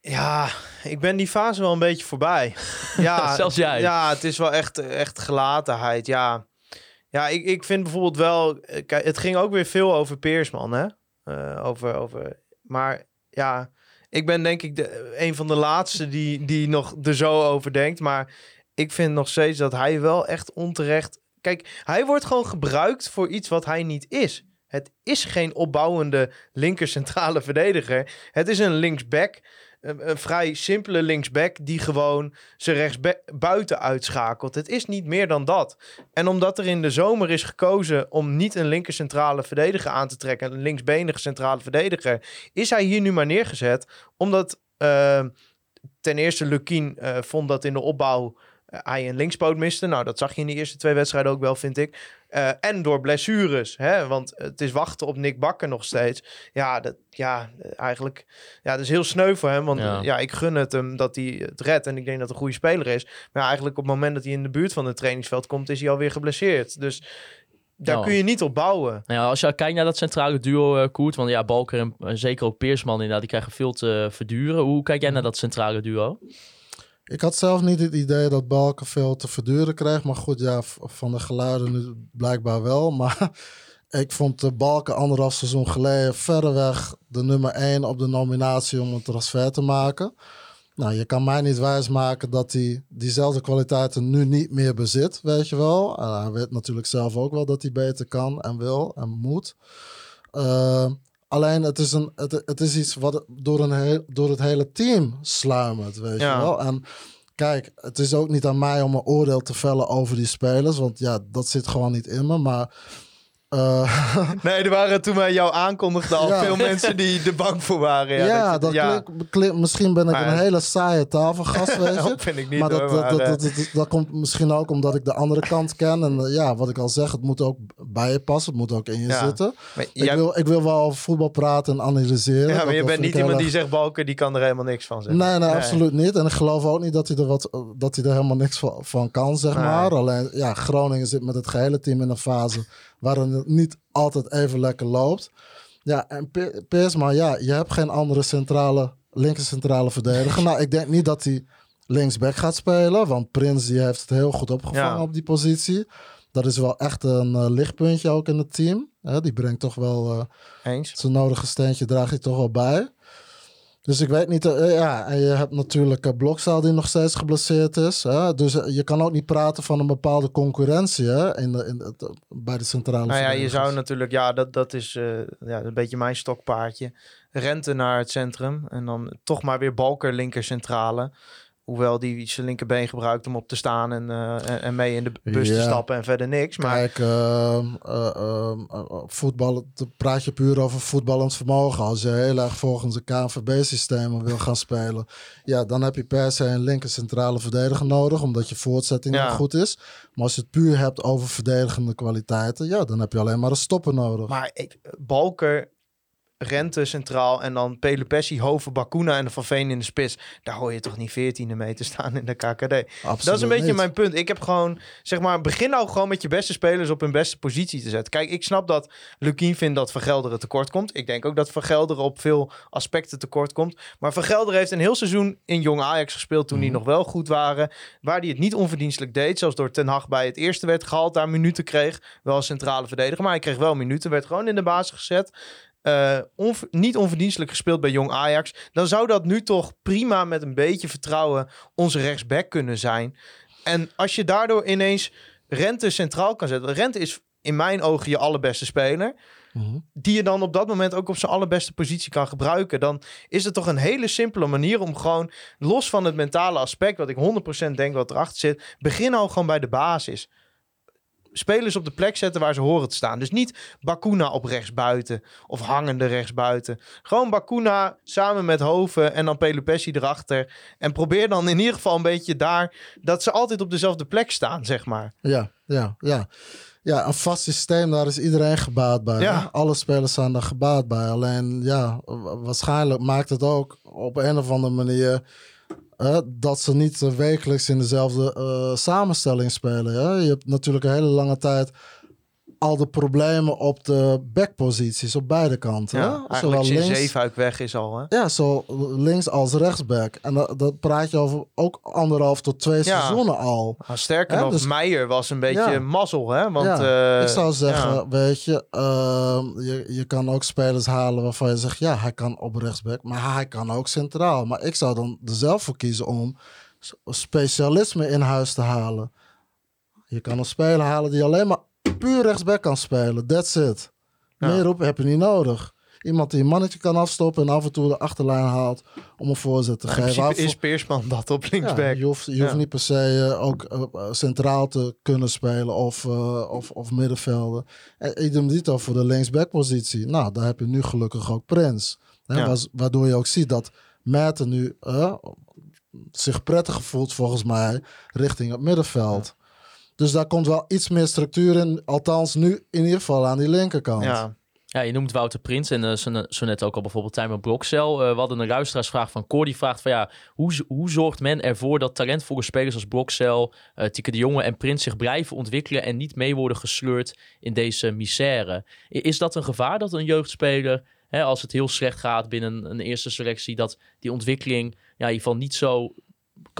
D: Ja, ik ben die fase wel een beetje voorbij. [laughs] Ja,
C: Zelfs jij.
D: Ja, het is wel echt, echt gelatenheid. Ja, ja ik, ik vind bijvoorbeeld wel... eh, Kijk, het ging ook weer veel over Peersman, hè? Eh, over, over, maar ja, ik ben denk ik de, een van de laatste die, die nog er zo over denkt. Maar ik vind nog steeds dat hij wel echt onterecht... Kijk, hij wordt gewoon gebruikt voor iets wat hij niet is. Het is geen opbouwende linker centrale [laughs] verdediger. Het is een linksback een, vrij simpele linksback die gewoon zijn rechtsbuiten uitschakelt. Het is niet meer dan dat. En omdat er in de zomer is gekozen om niet een linker centrale verdediger aan te trekken, een linksbenige centrale verdediger, is hij hier nu maar neergezet. Omdat eh, ten eerste Lukien eh, vond dat in de opbouw eh, hij een linkspoot miste. Nou, dat zag je in de eerste twee wedstrijden ook wel, vind ik. Eh, en door blessures, hè? want het is wachten op Nick Bakker nog steeds. Ja, dat, ja eigenlijk ja, dat is heel sneu voor hem. Want
C: Ja.
D: ja. ik gun het hem dat hij het redt. En ik denk dat het een goede speler is. Maar ja, eigenlijk op het moment dat hij in de buurt van het trainingsveld komt, is hij alweer geblesseerd. Dus daar kun je niet op bouwen.
C: Nou ja, als je kijkt naar dat centrale duo, eh, Koert, want ja, Balker en eh, zeker ook Peersman inderdaad, die krijgen veel te verduren. Hoe kijk jij naar dat centrale duo?
E: Ik had zelf niet het idee dat Balken veel te verduren kreeg. Maar goed, ja, van de geluiden nu blijkbaar wel. [laughs] Maar ik vond de Balken anderhalf seizoen geleden verreweg de nummer één op de nominatie om een transfer te maken. Nou, je kan mij niet wijsmaken dat hij diezelfde kwaliteiten nu niet meer bezit, weet je wel. Hij weet natuurlijk zelf ook wel dat hij beter kan en wil en moet. Eh, alleen het is, een, het, het is iets wat door, een heel, door het hele team sluimert, weet
D: Ja.
E: je wel. En kijk, het is ook niet aan mij om een oordeel te vellen over die spelers, want ja, dat zit gewoon niet in me. Maar eh, [laughs]
D: Nee, er waren toen wij jou aankondigden al
E: Ja.
D: veel mensen die er bang voor waren. Ja,
E: ja,
D: dat, ja.
E: misschien ben ik
D: Maar-
E: een hele saaie tafelgast, weet je. [laughs]
D: Dat vind ik niet
E: maar dat,
D: hoor,
E: dat,
D: maar,
E: dat,
D: eh,
E: dat, dat, dat komt misschien ook omdat ik de andere kant ken. En eh, ja, wat ik al zeg, het moet ook bij je passen. Het moet ook in je zitten.
D: maar
E: Ik,
D: jij-
E: wil, ik wil wel over voetbal praten en analyseren.
D: ja, maar je bent niet iemand die zegt Balker, die kan er helemaal niks van zeggen.
E: Nee, nee, absoluut niet. En ik geloof ook niet dat hij er, wat, dat hij er helemaal niks van, van kan, zeg
D: Nee.
E: maar. Alleen, ja, Groningen zit met het gehele team in een fase waarin het niet altijd even lekker loopt. Ja, en Pe- Peersman, ja, je hebt geen andere centrale, linker centrale verdediger. nou, ik denk niet dat hij linksback gaat spelen, want Prins die heeft het heel goed opgevangen
D: Ja.
E: op die positie. Dat is wel echt een eh, lichtpuntje ook in het team. Hè, die brengt toch wel eh,
D: Eens.
E: zijn nodige steentje draag je toch wel bij. Dus ik weet niet, eh, ja, en je hebt natuurlijk uh, Blokzaal die nog steeds geblesseerd is. Hè? Dus eh, je kan ook niet praten van een bepaalde concurrentie hè? In de, in de, bij de centrale
D: Nou ja, je zou natuurlijk, ja, dat, dat is eh, ja, een beetje mijn stokpaardje. Rente naar het centrum en dan toch maar weer Balker linker centrale. Hoewel die zijn linkerbeen gebruikt om op te staan en, eh, en, mee in de bus te stappen en verder niks. Maar
E: Kijk, eh, eh, voetbal, dan praat je puur over voetballend vermogen. Als je heel erg volgens de KNVB-systemen wil gaan spelen, ja, dan heb je per se een linker centrale verdediger nodig, omdat je voortzetting
D: Ja.
E: goed is. Maar als je het puur hebt over verdedigende kwaliteiten, ja, dan heb je alleen maar een stopper nodig.
D: Maar ik- Balker, Rente centraal en dan Pelupessi, Hoven, Bakuna en de Van Veen in de spits. Daar hoor je toch niet 14e mee te staan in de KKD.
E: Absoluut
D: dat is een beetje
E: niet.
D: mijn punt. Ik heb gewoon, zeg maar, begin nou gewoon met je beste spelers op hun beste positie te zetten. Kijk, ik snap dat Lukien vindt dat Vergelderen tekort komt. Ik denk ook dat Vergelderen op veel aspecten tekort komt. Maar Vergelderen heeft een heel seizoen in Jong Ajax gespeeld toen die nog wel goed waren. Waar hij het niet onverdienstelijk deed. Zelfs door Ten Hag bij het eerste werd gehaald, daar minuten kreeg. Wel centrale verdediger, maar hij kreeg wel minuten. Werd gewoon in de basis gezet. Eh, niet onverdienstelijk gespeeld bij Jong Ajax. Dan zou dat nu toch prima met een beetje vertrouwen onze rechtsback kunnen zijn. En als je daardoor ineens Rente centraal kan zetten. Rente is in mijn ogen je allerbeste speler.
E: Mhm.
D: Die je dan op dat moment ook op zijn allerbeste positie kan gebruiken. Dan is het toch een hele simpele manier om gewoon, los van het mentale aspect, wat ik 100% denk wat erachter zit, begin al gewoon bij de basis. Spelers op de plek zetten waar ze horen te staan. Dus niet Bakuna op rechtsbuiten of hangende rechtsbuiten. Gewoon Bakuna samen met Hoven en dan Pelupessi erachter. En probeer dan in ieder geval een beetje daar dat ze altijd op dezelfde plek staan, zeg maar.
E: Ja, ja, ja. Ja, een vast systeem, daar is iedereen gebaat bij.
D: Ja.
E: Alle spelers zijn daar gebaat bij. Alleen, ja, wa- waarschijnlijk maakt het ook op een of andere manier... dat ze niet eh, wekelijks in dezelfde eh, samenstelling spelen. Hè? Je hebt natuurlijk een hele lange tijd al de problemen op de backposities op beide kanten.
D: Ja,
E: hè?
D: eigenlijk sinds
E: links,
D: Zeefuik weg is al. Hè?
E: ja, zo links als rechtsback. En dat, dat praat je over ook anderhalf tot twee
D: Ja.
E: seizoenen al.
D: Nou, sterker nog,
E: dus-
D: Meijer was een beetje
E: Ja.
D: mazzel, hè? Want, eh,
E: ik zou zeggen, weet je, ehm, je, je kan ook spelers halen waarvan je zegt, ja, hij kan op rechtsback, maar hij kan ook centraal. Maar ik zou dan er zelf voor kiezen om specialisme in huis te halen. Je kan een speler halen die alleen maar puur rechtsback kan spelen. That's it.
D: Ja.
E: Meer op heb je niet nodig. Iemand die een mannetje kan afstoppen en af en toe de achterlijn haalt om een voorzet te geven. Waarvoor-
D: is Peersman dat op
E: ja,
D: linksback.
E: je hoeft, je
D: Ja.
E: hoeft niet per se eh, ook eh, centraal te kunnen spelen of, eh, of, of middenvelden. En idem dito voor de linksbackpositie. Nou, daar heb je nu gelukkig ook Prins. Hè,
D: Ja.
E: wa- Waardoor je ook ziet dat Merten nu zich prettig voelt volgens mij richting het middenveld. Dus daar komt wel iets meer structuur in. Althans, nu in ieder geval aan die linkerkant.
D: ja.
C: Ja, je noemt Wouter Prins en eh, zo, zo net ook al bijvoorbeeld Tijmen Blokcel. Eh, we hadden een luisteraarsvraag van Cor die vraagt van ja, hoe, hoe zorgt men ervoor dat talentvolle spelers als Blokcel, eh Tieke de Jonge en Prins zich blijven ontwikkelen en niet mee worden gesleurd in deze misère? Is dat een gevaar dat een jeugdspeler, hè, als het heel slecht gaat binnen een eerste selectie, dat die ontwikkeling ja, in ieder geval niet zo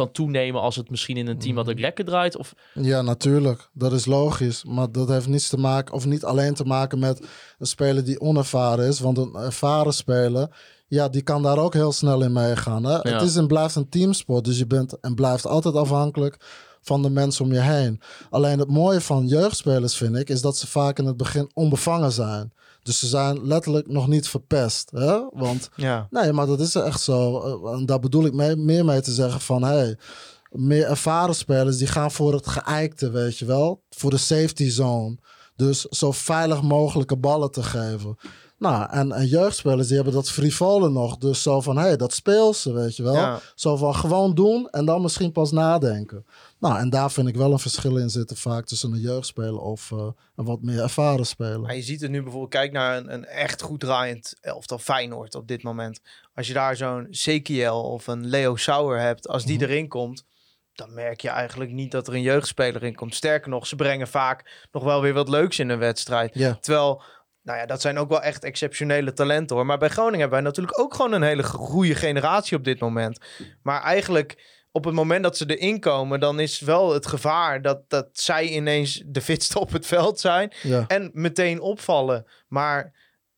C: kan toenemen als het misschien in een team wat
E: Mhm.
C: het lekker draait? Of
E: Ja, natuurlijk. Dat is logisch. Maar dat heeft niets te maken, of niet alleen te maken met een speler die onervaren is. Want een ervaren speler, ja, die kan daar ook heel snel in meegaan. Hè? Het is en blijft een teamsport. Dus je bent en blijft altijd afhankelijk van de mensen om je heen. Alleen het mooie van jeugdspelers, vind ik, is dat ze vaak in het begin onbevangen zijn. Dus ze zijn letterlijk nog niet verpest. Hè? Want
D: ja.
E: Nee, maar dat is echt zo. Eh, En daar bedoel ik mee, meer mee te zeggen van... Hey, meer ervaren spelers die gaan voor het geëikte, weet je wel. Voor de safety zone. Dus zo veilig mogelijke ballen te geven. Nou, en, en jeugdspelers die hebben dat frivole nog. Dus zo van, hé, hey, dat speelt ze, weet je wel.
D: Ja.
E: Zo van gewoon doen en dan misschien pas nadenken. Nou, en daar vind ik wel een verschil in zitten vaak tussen een jeugdspeler of eh, een wat meer ervaren speler.
D: Maar je ziet het nu bijvoorbeeld, kijk naar een, een echt goed draaiend elftal Feyenoord op dit moment. Als je daar zo'n Sekiel of een Leo Sauer hebt, als die
E: Mhm.
D: erin komt, dan merk je eigenlijk niet dat er een jeugdspeler in komt. Sterker nog, ze brengen vaak nog wel weer wat leuks in een wedstrijd. Terwijl, nou ja, dat zijn ook wel echt exceptionele talenten hoor. Maar bij Groningen hebben wij natuurlijk ook gewoon een hele goede generatie op dit moment. Maar eigenlijk op het moment dat ze erin komen, dan is wel het gevaar dat, dat zij ineens de fitste op het veld zijn.
E: ja.
D: En meteen opvallen. Maar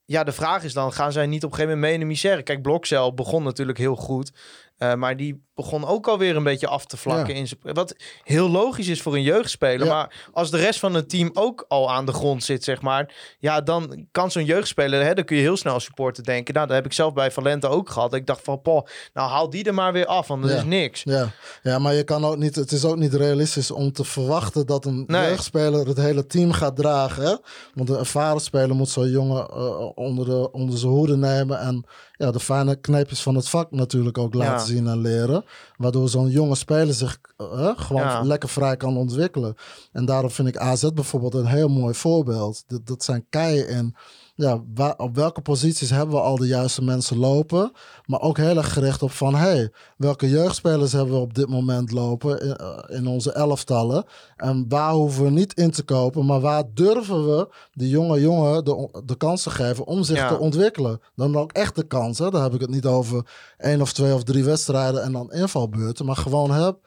D: ja, de vraag is dan, gaan zij niet op een gegeven moment mee in de misère? Kijk, Blokcel begon natuurlijk heel goed. eh, maar die begon ook alweer een beetje af te vlakken.
E: Ja.
D: In zijn, wat heel logisch is voor een jeugdspeler.
E: Ja.
D: Maar als de rest van het team ook al aan de grond zit, zeg maar. Ja, dan kan zo'n jeugdspeler, hè, dan kun je heel snel als supporter denken. Nou, dat heb ik zelf bij Valente ook gehad. Ik dacht van, poh, nou haal die er maar weer af, want dat
E: Ja.
D: is niks.
E: Ja. ja, maar je kan ook niet, het is ook niet realistisch om te verwachten dat een
D: Nee.
E: jeugdspeler het hele team gaat dragen. Hè? Want een ervaren speler moet zo'n jongen eh, onder, de, onder zijn hoede nemen en ja, de fijne kneepjes van het vak natuurlijk ook laten
D: Ja.
E: zien en leren. Waardoor zo'n jonge speler zich eh, gewoon
D: Ja.
E: lekker vrij kan ontwikkelen. En daarom vind ik AZ bijvoorbeeld een heel mooi voorbeeld. Dat, dat zijn keien in ja, waar, op welke posities hebben we al de juiste mensen lopen. Maar ook heel erg gericht op van... hey, welke jeugdspelers hebben we op dit moment lopen in, eh, in onze elftallen? En waar hoeven we niet in te kopen... maar waar durven we die jonge jongen de, de kans te geven... om zich
D: Ja.
E: te ontwikkelen? Dan ook echt de kans. Hè? Dan heb ik het niet over één of twee of drie wedstrijden... en dan invalbeurten. Maar gewoon heb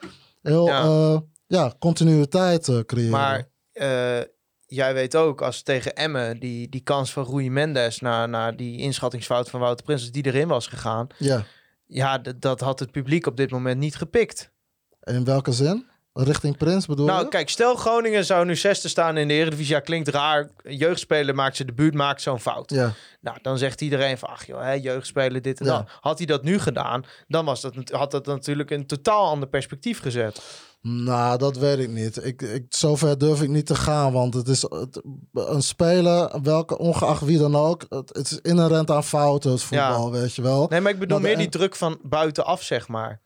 E: heel...
D: Ja.
E: Ja. ja, continuïteit eh, creëren.
D: Maar eh, jij weet ook, als tegen Emmen die, die kans van Rui Mendes... naar, naar die inschattingsfout van Wouter Prins, die erin was gegaan...
E: Ja,
D: Ja, dat had het publiek op dit moment niet gepikt.
E: in welke zin? Richting Prins bedoel
D: Nou,
E: je?
D: kijk, stel Groningen zou nu zesde staan in de Eredivisie. Ja, klinkt raar. Een jeugdspeler maakt zijn debuut, maakt zo'n fout.
E: Ja,
D: Nou, dan zegt iedereen van, ach joh, hè, jeugdspeler, dit en
E: Ja.
D: dat. Had hij dat nu gedaan, dan was dat, had dat natuurlijk een totaal ander perspectief gezet.
E: nou, dat weet ik niet. Ik, ik, zover durf ik niet te gaan, want het is het- een speler, welke, ongeacht wie dan ook, het, het is inherent aan fouten, het voetbal, weet je wel.
D: Nee, maar ik bedoel
E: de-
D: meer die druk van buitenaf, zeg maar.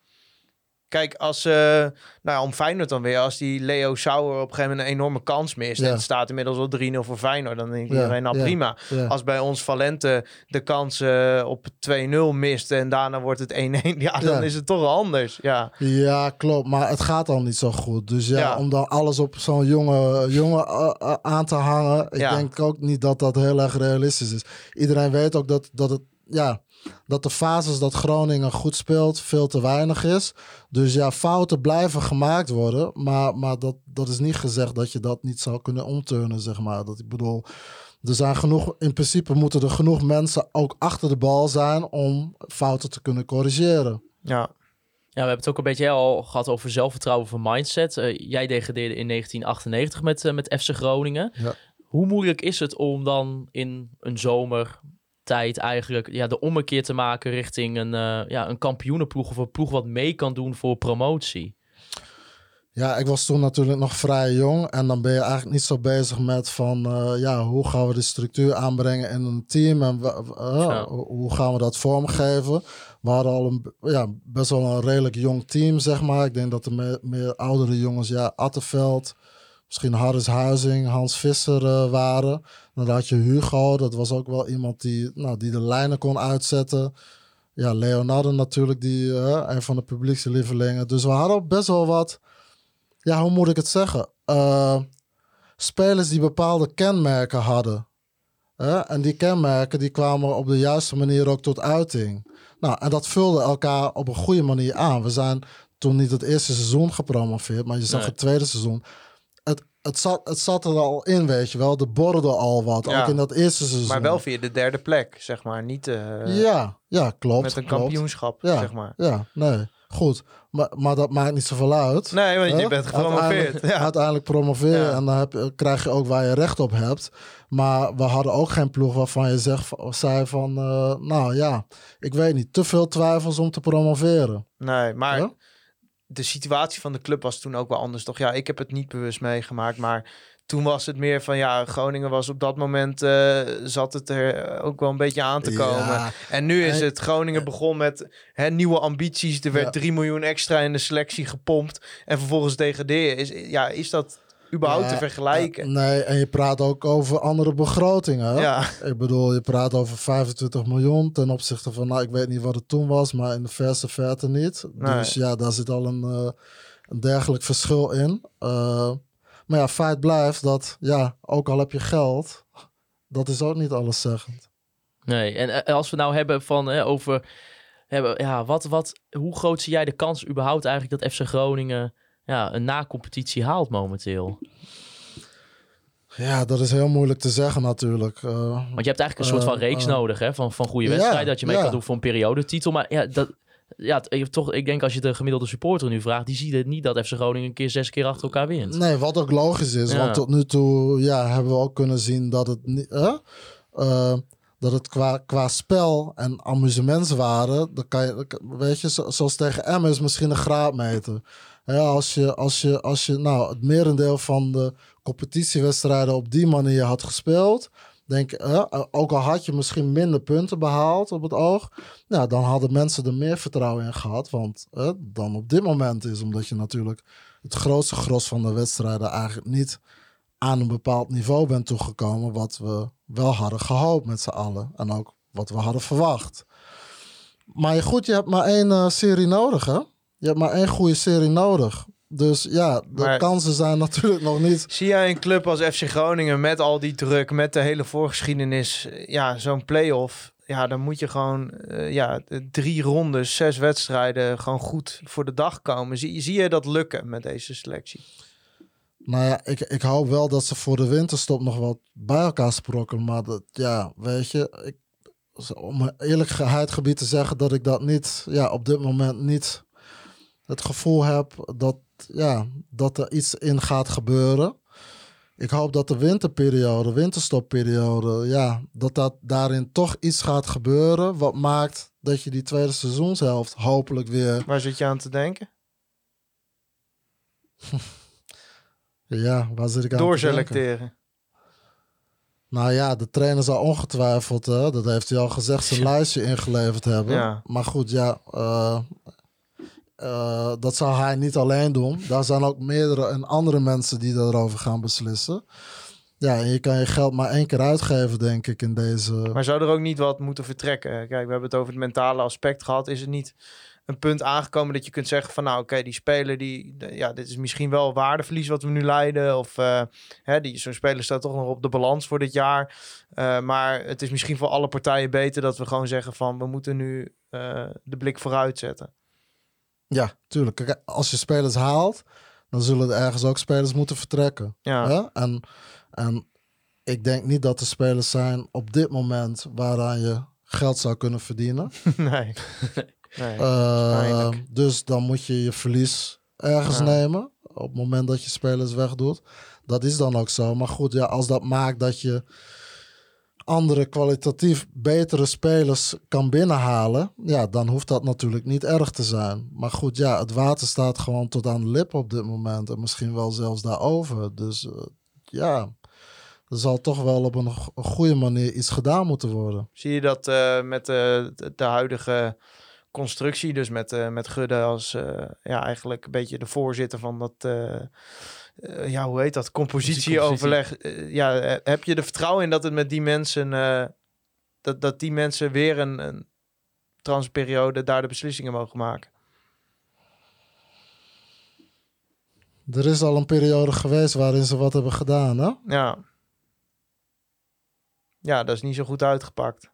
D: Kijk, als, eh nou ja, om Feyenoord dan weer, als die Leo Sauer op een gegeven moment een enorme kans mist.
E: Ja.
D: En het staat inmiddels al 3-0 voor Feyenoord. Dan denk
E: Ja,
D: iedereen, nou prima. Als bij ons Valente de kans eh, op 2-0 mist en daarna wordt het 1-1. [laughs] Ja, dan is het toch anders. Ja,
E: Ja, klopt. Maar het gaat al niet zo goed. Dus ja, om dan alles op zo'n jonge, jongen eh, aan te hangen. Ik
D: Ja.
E: denk ook niet dat dat heel erg realistisch is. Iedereen weet ook dat, dat het. Ja, dat de fases dat Groningen goed speelt veel te weinig is. Dus ja, fouten blijven gemaakt worden. Maar, maar dat, dat is niet gezegd dat je dat niet zou kunnen omturnen, zeg maar. Dat ik bedoel, er zijn genoeg, in principe moeten er genoeg mensen ook achter de bal zijn om fouten te kunnen corrigeren.
D: ja.
C: Ja, we hebben het ook een beetje al gehad over zelfvertrouwen van mindset. Eh, jij degradeerde in 1998 met, eh, met FC Groningen.
E: Ja.
C: Hoe moeilijk is het om dan in een eigenlijk ja, de ommekeer te maken richting een, eh, ja, een kampioenenploeg of een ploeg wat mee kan doen voor promotie?
E: Ja, ik was toen natuurlijk nog vrij jong. En dan ben je eigenlijk niet zo bezig met van... eh, ja, hoe gaan we de structuur aanbrengen in een team? En eh,
C: Ja.
E: hoe- hoe gaan we dat vormgeven? We hadden al een, ja, best wel een redelijk jong team, zeg maar. Ik denk dat de me- meer oudere jongens, ja, Attenveld... Misschien Harris Huizing, Hans Visser eh, waren. Dan had je Hugo, dat was ook wel iemand die, nou, die de lijnen kon uitzetten. Ja, Leonardo natuurlijk, die, eh, een van de publiekse lievelingen. Dus we hadden best wel wat ja, hoe moet ik het zeggen? Eh, spelers die bepaalde kenmerken hadden. En die kenmerken die kwamen op de juiste manier ook tot uiting. Nou, en dat vulde elkaar op een goede manier aan. We zijn toen niet het eerste seizoen gepromoveerd, maar je zag
C: Nee.
E: het tweede seizoen. Het, zat, het zat er al in, weet je wel. Er borrelde al wat,
D: Ja.
E: ook in dat eerste seizoen.
D: Maar wel via de derde plek, zeg maar. Niet eh,
E: ja, ja, klopt.
D: met een
E: klopt.
D: kampioenschap,
E: Ja,
D: zeg maar.
E: ja, nee, goed. Maar, maar dat maakt niet zoveel uit.
D: Nee, want je bent gepromoveerd.
E: Uiteindelijk,
D: Ja.
E: uiteindelijk promoveren en dan heb, je- krijg je ook waar je recht op hebt. Maar we hadden ook geen ploeg waarvan je zegt, zei van... eh, nou ja, ik weet niet, te veel twijfels om te promoveren.
D: Nee, maar? De situatie van de club was toen ook wel anders, toch? Ja, ik heb het niet bewust meegemaakt, maar toen was het meer van... Ja, Groningen was op dat moment... eh, zat het er ook wel een beetje aan te komen.
E: Ja,
D: En nu is het, Groningen begon met hè, nieuwe ambities. Er werd
E: Ja.
D: 3 miljoen extra in de selectie gepompt. En vervolgens degraderen. Is, ja, is dat überhaupt
E: Ja,
D: te vergelijken?
E: eh, nee, en je praat ook over andere begrotingen. hè?
D: ja,
E: Ik bedoel, je praat over 25 miljoen ten opzichte van... Nou, ik weet niet wat het toen was, maar in de verste verte niet.
D: Nee.
E: Dus ja, daar zit al een, eh, een dergelijk verschil in. Eh, maar ja, feit blijft dat, ja, ook al heb je geld... Dat is ook niet alleszeggend.
C: Nee, en als we nou hebben van eh, over hebben, ja, wat, wat, hoe groot zie jij de kans überhaupt eigenlijk dat FC Groningen ja, een na-competitie haalt momenteel?
E: Ja, dat is heel moeilijk te zeggen natuurlijk. Eh,
C: Want je hebt eigenlijk een soort van
E: Eh,
C: reeks
E: eh,
C: nodig hè, van, van goede wedstrijden, dat je mee
E: ja.
C: kan doen voor een periodetitel. Maar ja, dat, ja, toch, ik denk als je de gemiddelde supporter nu vraagt, die ziet het niet dat FC Groningen een keer zes keer achter elkaar wint.
E: Nee, wat ook logisch is.
C: Ja.
E: Want tot nu toe ja, hebben we ook kunnen zien dat het, niet, dat het qua, qua spel en amusementswaarde, dan kan je, weet je, zo- zoals tegen Emmen is misschien een graadmeter. Als je, als je, als je nou, het merendeel van de competitiewedstrijden op die manier had gespeeld, denk ook al had je misschien minder punten behaald op het oog, nou, dan hadden mensen er meer vertrouwen in gehad. Want dan op dit moment is, omdat je natuurlijk het grootste gros van de wedstrijden eigenlijk niet aan een bepaald niveau bent toegekomen. Wat we wel hadden gehoopt met z'n allen. En ook wat we hadden verwacht. Maar goed, je hebt maar één eh, serie nodig, hè? Je hebt maar één goede serie nodig. Dus ja, de
D: Maar-
E: kansen zijn [laughs] natuurlijk nog niet.
D: Zie jij een club als FC Groningen met al die druk, met de hele voorgeschiedenis, ja, zo'n play-off. Ja, dan moet je gewoon eh, ja, drie rondes, zes wedstrijden gewoon goed voor de dag komen. Zie, zie je dat lukken met deze selectie?
E: Nou ja, ik, ik hoop wel dat ze voor de winterstop nog wat bij elkaar sprokkelen. Maar dat, ja, weet je, ik, om eerlijkheid gebied te zeggen dat ik dat niet, ja, op dit moment niet het gevoel heb dat, ja, dat er iets in gaat gebeuren. Ik hoop dat de winterperiode, winterstopperiode, ja, dat, dat daarin toch iets gaat gebeuren. Wat maakt dat je die tweede seizoenshelft hopelijk weer.
D: Waar zit je aan te denken? [laughs]
E: Ja, waar zit ik aan te denken?
D: Doorselecteren.
E: Nou ja, de trainer zal ongetwijfeld, hè, dat heeft hij al gezegd, zijn lijstje ingeleverd hebben.
D: Ja.
E: Maar goed, ja, eh, eh, dat zal hij niet alleen doen. Daar zijn ook meerdere en andere mensen die daarover gaan beslissen. Ja, en je kan je geld maar één keer uitgeven, denk ik, in deze...
D: Maar zou er ook niet wat moeten vertrekken? Kijk, we hebben het over het mentale aspect gehad. Is het niet een punt aangekomen dat je kunt zeggen van... nou, oké, die speler, die, ja, dit is misschien wel waardeverlies wat we nu leiden. Of eh, hè, die, zo'n speler staat toch nog op de balans voor dit jaar. Eh, maar het is misschien voor alle partijen beter dat we gewoon zeggen van... we moeten nu de blik vooruit zetten.
E: Ja, tuurlijk. Kijk, als je spelers haalt, dan zullen er ergens ook spelers moeten vertrekken.
D: Ja,
E: Hè? En, en ik denk niet dat er spelers zijn op dit moment waaraan je geld zou kunnen verdienen. [laughs]
D: nee. [laughs] nee.
E: Eh, dus dan moet je je verlies ergens
D: Ja.
E: nemen. Op het moment dat je spelers wegdoet. Dat is dan ook zo. Maar goed, ja, als dat maakt dat je andere kwalitatief betere spelers kan binnenhalen. Ja, dan hoeft dat natuurlijk niet erg te zijn. Maar goed, ja, het water staat gewoon tot aan de lip op dit moment. En misschien wel zelfs daarover. Dus eh, ja, er zal toch wel op een, go- een goede manier iets gedaan moeten worden.
D: Zie je dat eh, met de, de, de huidige constructie, dus met, eh, met Gudde als eh, ja, eigenlijk een beetje de voorzitter van dat, eh, ja, hoe heet dat, compositieoverleg. Eh, ja, eh, heb je er vertrouwen in dat het met die mensen, eh, dat, dat die mensen weer een, een transperiode daar de beslissingen mogen maken?
E: Er is al een periode geweest waarin ze wat hebben gedaan, hè?
D: Ja. Ja, dat is niet zo goed uitgepakt.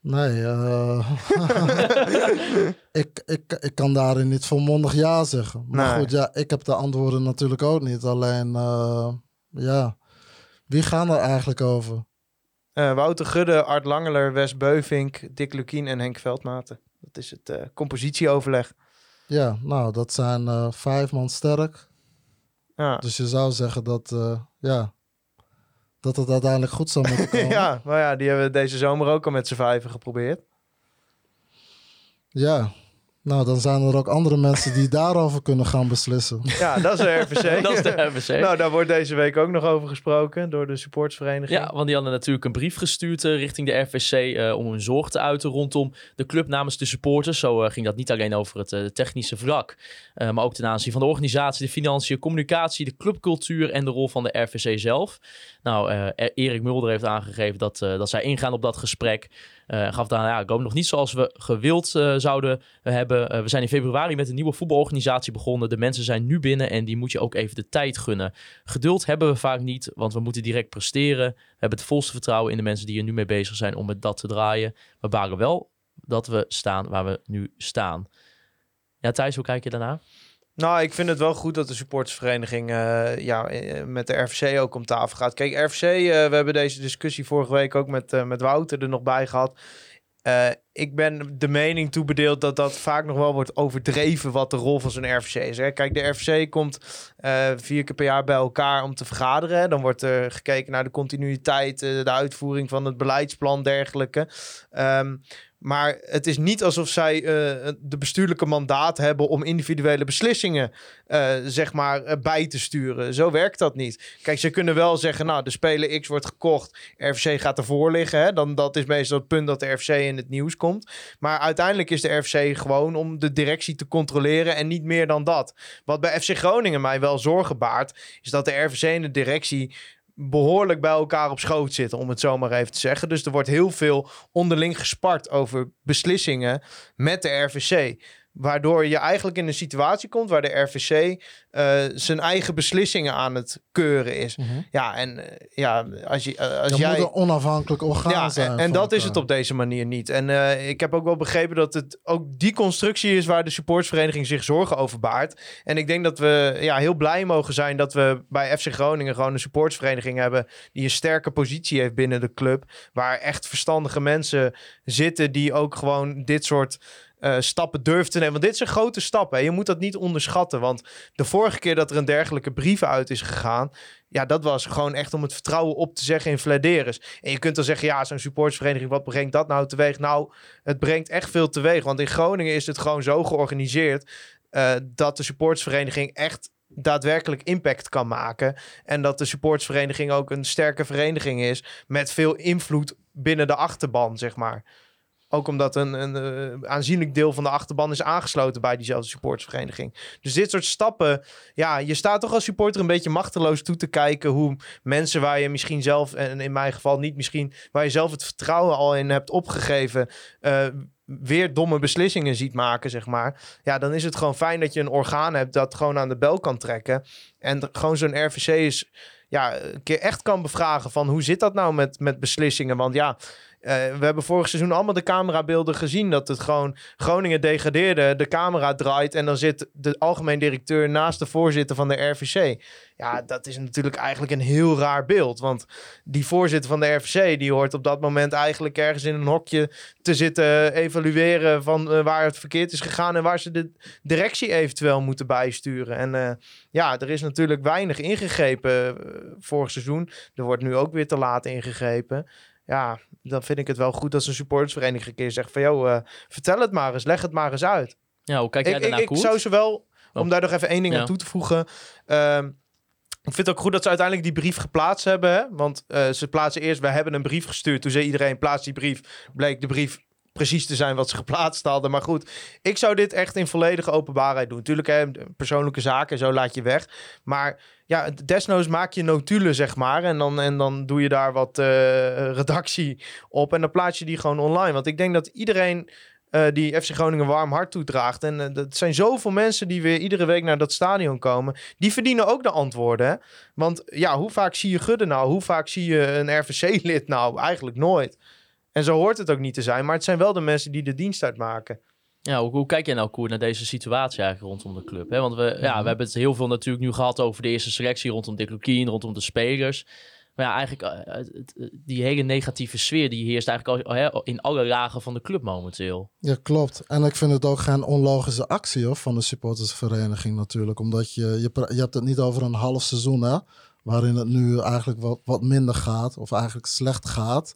E: Nee, eh, [laughs] ik, ik, ik kan daarin niet volmondig ja zeggen. Maar
D: Nee.
E: goed, ja, ik heb de antwoorden natuurlijk ook niet. Alleen, eh, ja, wie gaan er eigenlijk over?
D: Eh, Wouter Gudde, Art Langeler, Wes Beuvink, Dick Lukien en Henk Veldmaten. Dat is het compositieoverleg.
E: Ja, nou, dat zijn vijf man sterk.
D: Ja.
E: Dus je zou zeggen dat, ja, dat het uiteindelijk goed zou moeten [laughs] komen.
D: ja, maar ja, die hebben we deze zomer ook al met z'n vijven geprobeerd.
E: Ja, nou, dan zijn er ook andere mensen die daarover kunnen gaan beslissen. [laughs]
D: Ja, dat is de RVC. [laughs]
C: Dat is de RVC.
D: nou, daar wordt deze week ook nog over gesproken door de supportsvereniging.
C: Ja, want die hadden natuurlijk een brief gestuurd eh, richting de RVC eh, om hun zorg te uiten rondom de club namens de supporters. Zo eh, ging dat niet alleen over het technische vlak, eh, maar ook ten aanzien van de organisatie, de financiën, communicatie, de clubcultuur en de rol van de RVC zelf. Nou, eh, Erik Mulder heeft aangegeven dat, eh, dat zij ingaan op dat gesprek. Eh, gaf daar, ja, loopt nog niet zoals we gewild eh, zouden hebben. Eh, we zijn in februari met een nieuwe voetbalorganisatie begonnen. De mensen zijn nu binnen en die moet je ook even de tijd gunnen. Geduld hebben we vaak niet, want we moeten direct presteren. We hebben het volste vertrouwen in de mensen die er nu mee bezig zijn om met dat te draaien. We baren wel dat we staan waar we nu staan. Ja, Thijs, hoe kijk je daarna?
D: Nou, ik vind het wel goed dat de supportersvereniging eh, ja, eh, met de RVC ook om tafel gaat. Kijk, RVC, eh, we hebben deze discussie vorige week ook met, met Wouter er nog bij gehad. Eh, ik ben de mening toebedeeld dat dat vaak nog wel wordt overdreven wat de rol van zo'n RVC is. Hè. Kijk, de RVC komt vier keer per jaar bij elkaar om te vergaderen. Dan wordt er gekeken naar de continuïteit, de uitvoering van het beleidsplan, dergelijke. Ehm, maar het is niet alsof zij eh, de bestuurlijke mandaat hebben om individuele beslissingen eh, zeg maar eh, bij te sturen. Zo werkt dat niet. Kijk, ze kunnen wel zeggen, nou, de speler X wordt gekocht, RFC gaat ervoor liggen. Hè? Dan dat is meestal het punt dat de RFC in het nieuws komt. Maar uiteindelijk is de RFC gewoon om de directie te controleren en niet meer dan dat. Wat bij FC Groningen mij wel zorgen baart, is dat de RFC en de directie behoorlijk bij elkaar op schoot zitten, om het zo maar even te zeggen. Dus er wordt heel veel onderling gespart over beslissingen met de RVC. Waardoor je eigenlijk in een situatie komt waar de RVC eh, zijn eigen beslissingen aan het keuren is. Ja, en eh, ja, als, je, eh, als
E: Je
D: jij...
E: moet een onafhankelijk orgaan
D: Ja,
E: zijn.
D: en, en dat is het op deze manier niet. En ik heb ook wel begrepen dat het ook die constructie is waar de supportsvereniging zich zorgen over baart. En ik denk dat we ja, heel blij mogen zijn dat we bij FC Groningen gewoon een supportsvereniging hebben die een sterke positie heeft binnen de club. Waar echt verstandige mensen zitten die ook gewoon dit soort eh, stappen durft te nemen. Want dit een grote stap. Hè. Je moet dat niet onderschatten. Want de vorige keer dat er een dergelijke brief uit is gegaan. Ja, dat was gewoon echt om het vertrouwen op te zeggen in Vladeris. En je kunt dan zeggen, ja, zo'n supportersvereniging, wat brengt dat nou teweeg? Nou, het brengt echt veel teweeg. Want in Groningen is het gewoon zo georganiseerd eh, dat de supportersvereniging echt daadwerkelijk impact kan maken. En dat de supportersvereniging ook een sterke vereniging is met veel invloed binnen de achterban, zeg maar. Ook omdat een, een eh, aanzienlijk deel van de achterban is aangesloten bij diezelfde supportersvereniging. Dus dit soort stappen, ja, je staat toch als supporter een beetje machteloos toe te kijken hoe mensen waar je misschien zelf, en in mijn geval niet misschien, waar je zelf het vertrouwen al in hebt opgegeven, eh, weer domme beslissingen ziet maken, zeg maar. Ja, dan is het gewoon fijn dat je een orgaan hebt dat gewoon aan de bel kan trekken. En gewoon zo'n RVC is, ja, een keer echt kan bevragen van hoe zit dat nou met, met beslissingen? Want ja, eh, we hebben vorig seizoen allemaal de camerabeelden gezien. Dat het gewoon Groningen degradeerde, de camera draait en dan zit de algemeen directeur naast de voorzitter van de RVC. Ja, dat is natuurlijk eigenlijk een heel raar beeld. Want die voorzitter van de RVC, die hoort op dat moment eigenlijk ergens in een hokje te zitten evalueren van eh, waar het verkeerd is gegaan en waar ze de directie eventueel moeten bijsturen. En eh, ja, er is natuurlijk weinig ingegrepen vorig seizoen. Er wordt nu ook weer te laat ingegrepen. Ja, dan vind ik het wel goed als een supportersvereniging een keer zegt van... joh, eh, vertel het maar eens, leg het maar eens uit.
C: Ja, hoe kijk jij
D: Ik,
C: daarnaar,
D: ik zou ze wel, om
C: Oh.
D: daar nog even één ding
C: Ja.
D: aan toe te voegen... ehm, ik vind het ook goed dat ze uiteindelijk die brief geplaatst hebben. Hè? Want eh, ze plaatsen eerst, we hebben een brief gestuurd. Toen zei iedereen, plaats die brief. Bleek de brief precies te zijn wat ze [laughs] geplaatst hadden. Maar goed, ik zou dit echt in volledige openbaarheid doen. Tuurlijk, hè, persoonlijke zaken, zo laat je weg. Maar ja, desnoods maak je notulen, zeg maar. En dan, en dan doe je daar wat eh, redactie op. En dan plaats je die gewoon online. Want ik denk dat iedereen eh, die FC Groningen warm hart toedraagt. En eh, dat zijn zoveel mensen die weer iedere week naar dat stadion komen. Die verdienen ook de antwoorden. Want ja, hoe vaak zie je Gudde nou? Hoe vaak zie je een RVC-lid nou? Eigenlijk nooit. En zo hoort het ook niet te zijn. Maar het zijn wel de mensen die de dienst uitmaken.
C: Ja, hoe, hoe kijk jij nou, Koert, naar deze situatie eigenlijk rondom de club? Hè? Want we, ja, we hebben het heel veel natuurlijk nu gehad over de eerste selectie, rondom Dick Lukien, rondom de spelers. Maar ja, eigenlijk eh, het- het- die hele negatieve sfeer die heerst eigenlijk al, hè, in alle lagen van de club momenteel.
E: Ja, klopt. En ik vind het ook geen onlogische actie hoor, van de supportersvereniging natuurlijk. Omdat je, je, je hebt het niet over een half seizoen, hè, waarin het nu eigenlijk wat, wat minder gaat, of eigenlijk slecht gaat.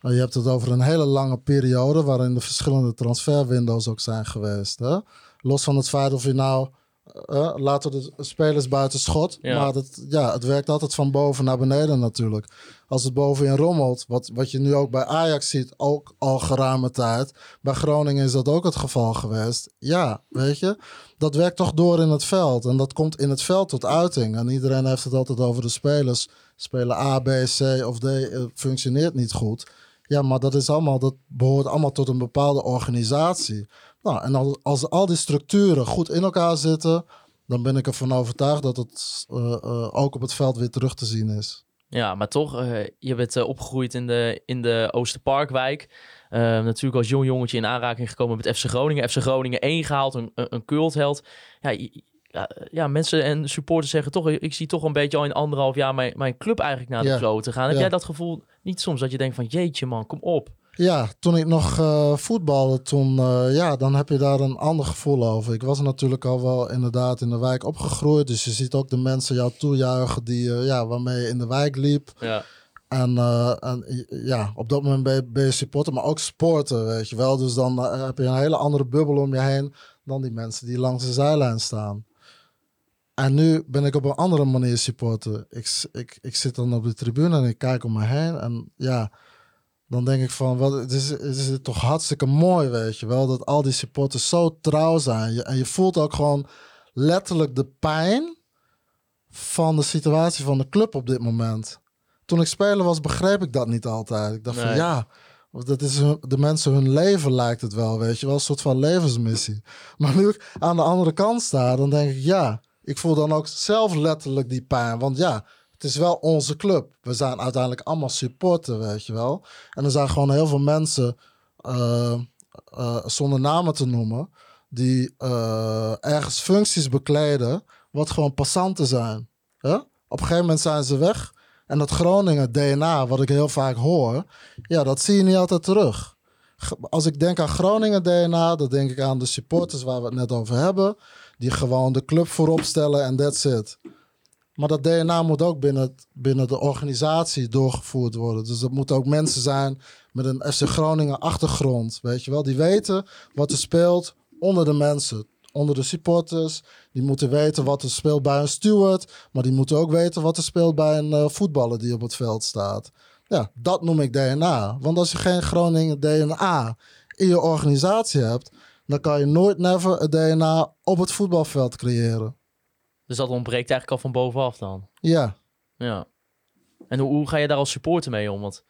E: Maar je hebt het over een hele lange periode waarin de verschillende transferwindows ook zijn geweest. Hè? Los van het feit of je nou eh, laten de spelers buiten schot.
C: Ja.
E: Maar het, ja, het werkt altijd van boven naar beneden natuurlijk. Als het bovenin rommelt, wat, wat je nu ook bij Ajax ziet, ook al geruime tijd. Bij Groningen is dat ook het geval geweest. Ja, weet je, dat werkt toch door in het veld. En dat komt in het veld tot uiting. En iedereen heeft het altijd over de spelers. Spelen A, B, C of D eh, functioneert niet goed. Ja, maar dat, is allemaal, dat behoort allemaal tot een bepaalde organisatie. Nou, en als, als al die structuren goed in elkaar zitten, dan ben ik ervan overtuigd dat het eh, eh, ook op het veld weer terug te zien is.
C: Ja, maar toch, eh, je bent opgegroeid in de, in de Oosterparkwijk. Eh, natuurlijk als jong jongetje in aanraking gekomen met FC Groningen. FC Groningen 1 gehaald, een, een cultheld. Ja, ja, ja, mensen en supporters zeggen toch, ik zie toch een beetje al in anderhalf jaar mijn, mijn club eigenlijk naar de
E: Ja.
C: kloten gaan. Heb
E: Ja.
C: jij dat gevoel niet soms dat je denkt van jeetje man, kom op.
E: Ja, toen ik nog eh voetbalde, toen, eh, ja, dan heb je daar een ander gevoel over. Ik was natuurlijk al wel inderdaad in de wijk opgegroeid. Dus je ziet ook de mensen jou toejuichen die, eh, ja, waarmee je in de wijk liep.
C: Ja,
E: En, en ja, op dat moment ben je, ben je supporter, maar ook sporter, weet je wel. Dus dan heb je een hele andere bubbel om je heen dan die mensen die langs de zijlijn staan. En nu ben ik op een andere manier supporter. Ik, ik, ik zit dan op de tribune en ik kijk om me heen. En ja, dan denk ik van, wat, het, is, het is toch hartstikke mooi, weet je wel. Dat al die supporters zo trouw zijn. Je, en je voelt ook gewoon letterlijk de pijn van de situatie van de club op dit moment. Toen ik speler was, begreep ik dat niet altijd. Ik dacht van ja, dat is hun- de mensen hun leven lijkt het wel, weet je wel. Een soort van levensmissie. [laughs] Maar nu ik aan de andere kant sta, dan denk ik ja, ik voel dan ook zelf letterlijk die pijn. Want ja, het is wel onze club. We zijn uiteindelijk allemaal supporter, weet je wel. En er zijn gewoon heel veel mensen, eh, eh, zonder namen te noemen, die eh, ergens functies bekleden, wat gewoon passanten zijn. Op een gegeven moment zijn ze weg. En dat Groningen DNA, wat ik heel vaak hoor, ja, dat zie je niet altijd terug. Als ik denk aan Groningen DNA, dan denk ik aan de supporters waar we het net over hebben. Die gewoon de club voorop stellen en that's it. Maar dat DNA moet ook binnen, binnen de organisatie doorgevoerd worden. Dus dat moeten ook mensen zijn met een FC Groningen achtergrond. Weet je wel, die weten wat er speelt onder de mensen. Onder de supporters. Die moeten weten wat er speelt bij een steward. Maar die moeten ook weten wat er speelt bij een eh, voetballer die op het veld staat. Ja, dat noem ik DNA. Want als je geen Groningen DNA in je organisatie hebt, dan kan je nooit never het DNA op het voetbalveld creëren.
C: Dus dat ontbreekt eigenlijk al van bovenaf dan.
E: Ja.
C: Ja. En hoe, hoe ga je daar als supporter mee om? Want,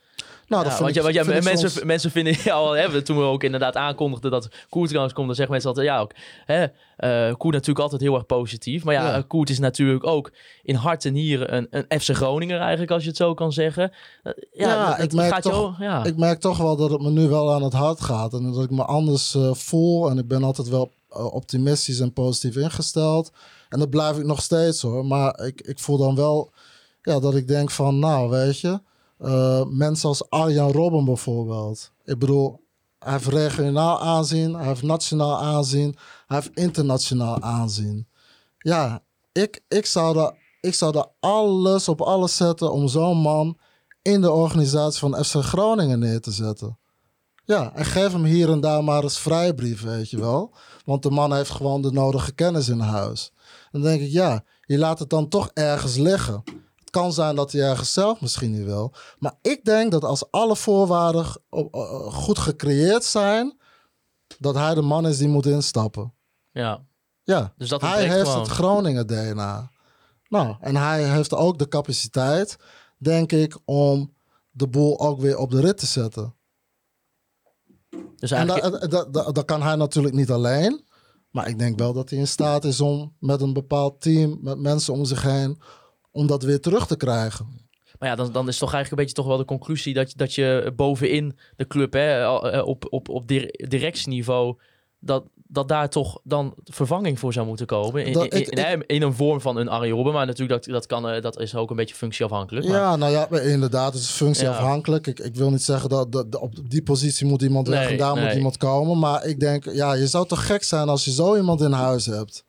E: Nou,
C: ja,
E: dat vind
C: want,
E: ik,
C: ja, want ja,
E: vind
C: mensen,
E: soms-
C: mensen vinden ja, [laughs] al, hè, toen we ook inderdaad aankondigden dat Koert langs komt, dan zeggen mensen altijd, ja, ook, hè, eh Koert natuurlijk altijd heel erg positief. Maar ja,
E: Ja.
C: eh, Koert is natuurlijk ook in hart en nieren een, een FC Groninger eigenlijk, als je het zo kan zeggen. Eh, ja,
E: Ja,
C: dat-
E: ik merk
C: gaat
E: toch-
C: ja.
E: Ik merk toch wel dat het me nu wel aan het hart gaat. En dat ik me anders voel. En ik ben altijd wel optimistisch en positief ingesteld. En dat blijf ik nog steeds hoor. Maar ik, ik voel dan wel ja, dat ik denk van, nou weet je. Eh, mensen als Arjan Robben bijvoorbeeld. Ik bedoel, hij heeft regionaal aanzien. Hij heeft nationaal aanzien. Hij heeft internationaal aanzien. Ja, ik, ik, zou er, ik zou er alles op alles zetten om zo'n man in de organisatie van FC Groningen neer te zetten. Ja, en geef hem hier en daar maar eens vrijbrief, weet je wel. Want de man heeft gewoon de nodige kennis in huis. Dan denk ik, ja, je laat het dan toch ergens liggen. Het kan zijn dat hij ergens zelf misschien niet wil. Maar ik denk dat als alle voorwaarden op- eh, goed gecreëerd zijn, dat hij de man is die moet instappen.
C: ja.
E: Ja,
C: Dus dat
E: hij heeft
C: gewoon.
E: het Groningen DNA. Nou, en hij heeft ook de capaciteit, denk ik, om de boel ook weer op de rit te zetten.
C: Dus
E: En
C: eigenlijk,
E: dat, dat, dat, dat kan hij natuurlijk niet alleen. Maar ik denk wel dat hij in staat is om met een bepaald team, met mensen om zich heen, om dat weer terug te krijgen.
C: Maar ja, dan, dan is toch eigenlijk een beetje toch wel de conclusie dat, je- dat je bovenin de club, hè, eh, op, op, op dir- directieniveau, dat, dat daar toch dan vervanging voor zou moeten komen. In, in, in- een vorm van een Arjen Robben, maar natuurlijk dat, dat, kan, eh, dat is ook een beetje functieafhankelijk. Maar,
E: Ja, nou ja, inderdaad, het is functieafhankelijk. Ik, ik wil niet zeggen dat, dat op die positie moet iemand weg
C: Nee,
E: en daar moet iemand komen. Maar ik denk, ja, je zou toch gek zijn als je zo iemand in huis hebt.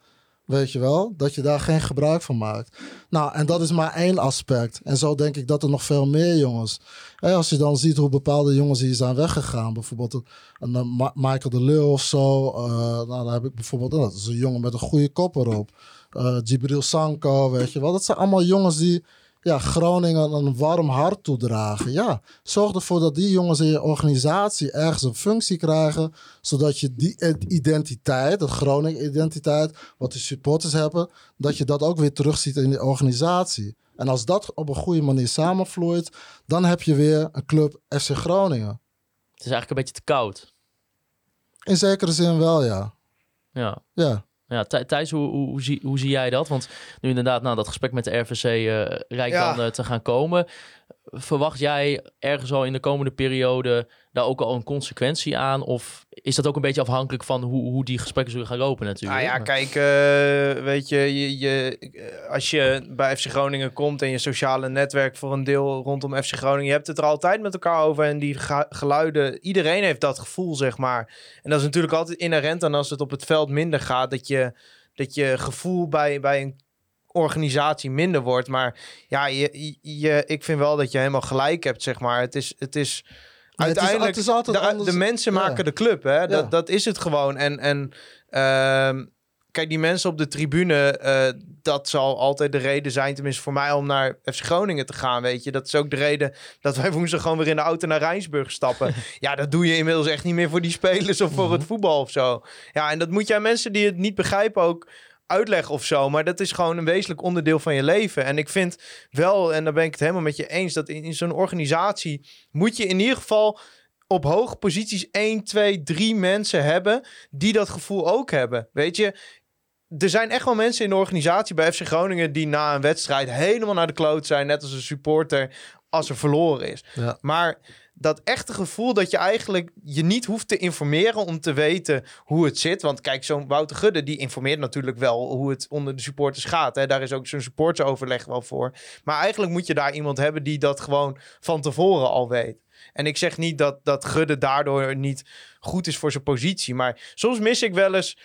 E: Weet je wel? Dat je daar geen gebruik van maakt. Nou, en dat is maar één aspect. En zo denk ik dat er nog veel meer jongens. Hè, als je dan ziet hoe bepaalde jongens hier zijn weggegaan. Bijvoorbeeld een, eh, Michael de Leeuw of zo. eh, nou, dan heb ik bijvoorbeeld... nou, dat is een jongen met een goede kop erop. Eh Gibril Sanko, weet je wel. Dat zijn allemaal jongens die ja, Groningen een warm hart toedragen. Ja, zorg ervoor dat die jongens in je organisatie ergens een functie krijgen. Zodat je die identiteit, dat Groningen-identiteit, wat de supporters hebben, dat je dat ook weer terugziet in de organisatie. En als dat op een goede manier samenvloeit, dan heb je weer een club FC Groningen.
C: Het is eigenlijk een beetje te koud.
E: In zekere zin wel, ja.
C: Ja.
E: Ja.
C: Ja, Thij- Thijs, hoe, hoe, hoe, zie, hoe zie jij dat? Want nu inderdaad, nou, dat gesprek met de RVC eh rijkt
D: Ja.
C: dan eh, te gaan komen. Verwacht jij ergens al in de komende periode daar ook al een consequentie aan? Of is dat ook een beetje afhankelijk van hoe, hoe die gesprekken zullen gaan lopen natuurlijk?
D: Nou ja,
C: Maar-
D: kijk, eh, weet je, je, je, eh, als je bij FC Groningen komt en je sociale netwerk voor een deel rondom FC Groningen, je hebt het er altijd met elkaar over en die geluiden, iedereen heeft dat gevoel, zeg maar. En dat is natuurlijk altijd inherent aan als het op het veld minder gaat, dat je, dat je gevoel bij, bij een organisatie minder wordt. Maar ja, je, je, ik vind wel dat je helemaal gelijk hebt, zeg maar. Het is, het is
E: Nee, het is-
D: uiteindelijk...
E: het is altijd
D: de, mensen
E: ja.
D: maken de club, hè?
E: Ja.
D: Dat, dat is het gewoon. En, en ehm, kijk, die mensen op de tribune, eh, dat zal altijd de reden zijn, tenminste voor mij, om naar FC Groningen te gaan, weet je. Dat is ook de reden dat wij woensdag gewoon weer in de auto naar Rijnsburg stappen. [laughs] ja, dat doe je inmiddels echt niet meer voor die spelers of voor het voetbal of zo. Ja, en dat moet aan mensen die het niet begrijpen ook uitleggen of zo. Maar dat is gewoon een wezenlijk onderdeel van je leven. En ik vind wel, en daar ben ik het helemaal met je eens, dat in, in zo'n organisatie moet je in ieder geval op hoge posities 1, 2, 3 mensen hebben die dat gevoel ook hebben. Weet je, er zijn echt wel mensen in de organisatie bij FC Groningen die na een wedstrijd helemaal naar de kloot zijn, net als een supporter als er verloren is.
E: Ja.
D: Maar dat echte gevoel dat je eigenlijk je niet hoeft te informeren om te weten hoe het zit. Want kijk, zo'n Wouter Gudde die informeert natuurlijk wel hoe het onder de supporters gaat. Hè? Daar is ook zo'n supportersoverleg wel voor. Maar eigenlijk moet je daar iemand hebben die dat gewoon van tevoren al weet. En ik zeg niet dat, dat Gudde daardoor niet goed is voor zijn positie. Maar soms mis ik wel eens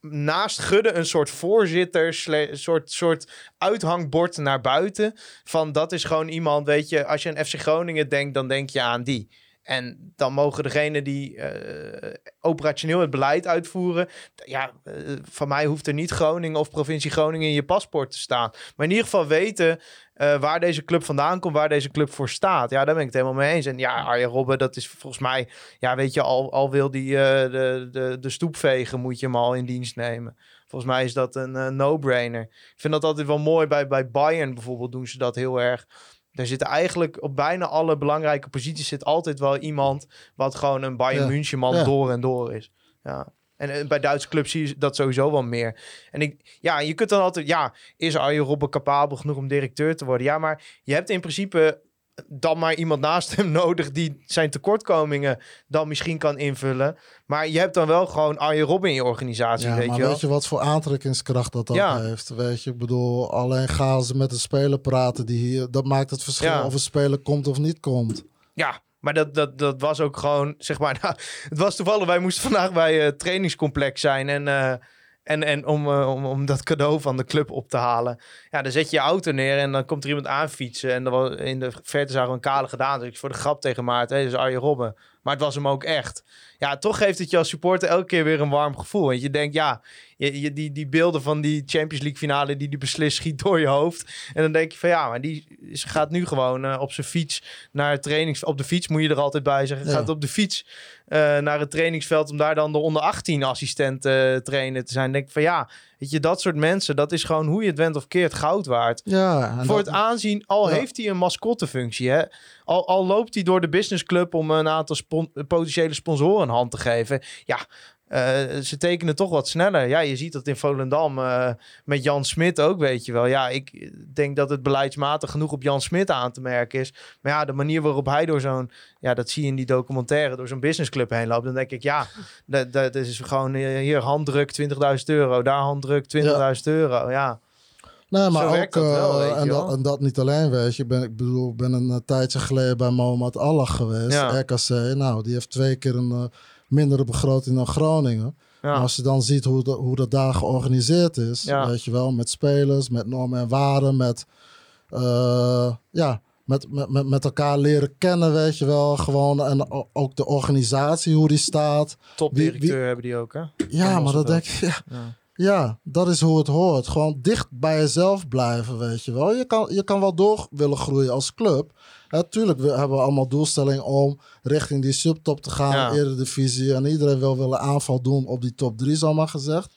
D: naast Gudde een soort voorzitter, soort, soort uithangbord naar buiten. Van dat is gewoon iemand, weet je, als je aan FC Groningen denkt, dan denk je aan die. En dan mogen degenen die eh, operationeel het beleid uitvoeren. Ja, eh, van mij hoeft er niet Groningen of provincie Groningen in je paspoort te staan. Maar in ieder geval weten eh, waar deze club vandaan komt, waar deze club voor staat. Ja, daar ben ik het helemaal mee eens. En ja, Arjen Robben, dat is volgens mij, ja, weet je, al, al wil die de, de, de stoep vegen, moet je hem al in dienst nemen. Volgens mij is dat een no-brainer. Ik vind dat altijd wel mooi. Bij, bij Bayern bijvoorbeeld doen ze dat heel erg. Daar zitten eigenlijk op bijna alle belangrijke posities zit altijd wel iemand wat gewoon een Bayern
E: Ja.
D: München man
E: Ja.
D: door en door is. Ja. En eh, bij Duitse clubs zie je dat sowieso wel meer. En ik, ja, je kunt dan altijd, ja, is Arjen Robben capabel genoeg om directeur te worden? Ja, maar je hebt in principe dan maar iemand naast hem [laughs] nodig die zijn tekortkomingen dan misschien kan invullen. Maar je hebt dan wel gewoon Arjen Robben in je organisatie,
E: Ja,
D: weet
E: maar
D: je wel.
E: weet je wat voor aantrekkingskracht dat, dat
D: Ja.
E: heeft? Weet je, ik bedoel, alleen gaan ze met de speler praten die hier, dat maakt het verschil
D: Ja.
E: of een speler komt of niet komt.
D: Ja, maar dat, dat, dat was ook gewoon, [laughs] zeg maar, nou, het was toevallig, wij moesten vandaag bij het trainingscomplex zijn en, eh, en, en om, eh, om, om dat cadeau van de club op te halen. Ja, dan zet je je auto neer en dan komt er iemand aanfietsen en dan was, in de verte zagen we een kale gedaan. Dus ik voor de grap tegen Maarten, hey, dat is Arjen Robben. Maar het was hem ook echt. Ja, toch geeft het je als supporter elke keer weer een warm gevoel. Want je denkt, ja, je, je, die, die beelden van die Champions League finale die die beslist schiet door je hoofd. En dan denk je van ja, maar die is- gaat nu gewoon eh, op zijn fiets naar het trainings... Op de fiets moet je er altijd bij zeggen.
E: Ja.
D: Gaat op de fiets eh, naar het trainingsveld om daar dan de onder 18 assistent trainer te zijn. Denk ik van ja, weet je, dat soort mensen, dat is gewoon hoe je het went of keert goud waard.
E: Ja,
D: Voor
E: dat-
D: het aanzien, al
E: Ja.
D: heeft hij een mascottefunctie, hè? Al, al loopt hij door de businessclub om een aantal spon- potentiële sponsoren hand te geven. Ja, ze tekenen toch wat sneller. Ja, je ziet dat in Volendam eh, met Jan Smit ook, weet je wel. Ja, ik denk dat het beleidsmatig genoeg op Jan Smit aan te merken is. Maar ja, de manier waarop hij door zo'n, ja, dat zie je in die documentaire, door zo'n businessclub heen loopt. Dan denk ik, ja, dat, dat is gewoon eh, hier handdruk 20.000 euro, daar handdruk 20.000 euro. Ja.
E: Nee, maar
D: Zo
E: ook,
D: dat wel,
E: eh, en, dat, en dat niet alleen, weet je. Ik ben, ik bedoel, ik ben een eh, tijdje geleden bij Mohamed Allah geweest,
D: Ja.
E: RKC. Nou, die heeft twee keer een eh, mindere begroting dan Groningen.
D: Ja.
E: Maar als je dan ziet hoe, dat hoe dat daar georganiseerd is,
D: Ja.
E: weet je wel, met spelers, met normen en waarden, met, eh, ja, met, met, met, met elkaar leren kennen, weet je wel. Gewoon, en ook de organisatie, hoe die staat.
D: Topdirecteur
E: Wie- wie-
D: hebben die ook, hè?
E: Ja, maar dat denk ik, ja,
D: Ja.
E: ja, dat is hoe het hoort. Gewoon dicht bij jezelf blijven, weet je wel. Je kan, je kan wel door willen groeien als club. Natuurlijk hebben we allemaal doelstelling om richting die subtop te gaan,
D: Ja.
E: Eredivisie. En iedereen wil willen aanval doen op die top 3, zal maar gezegd.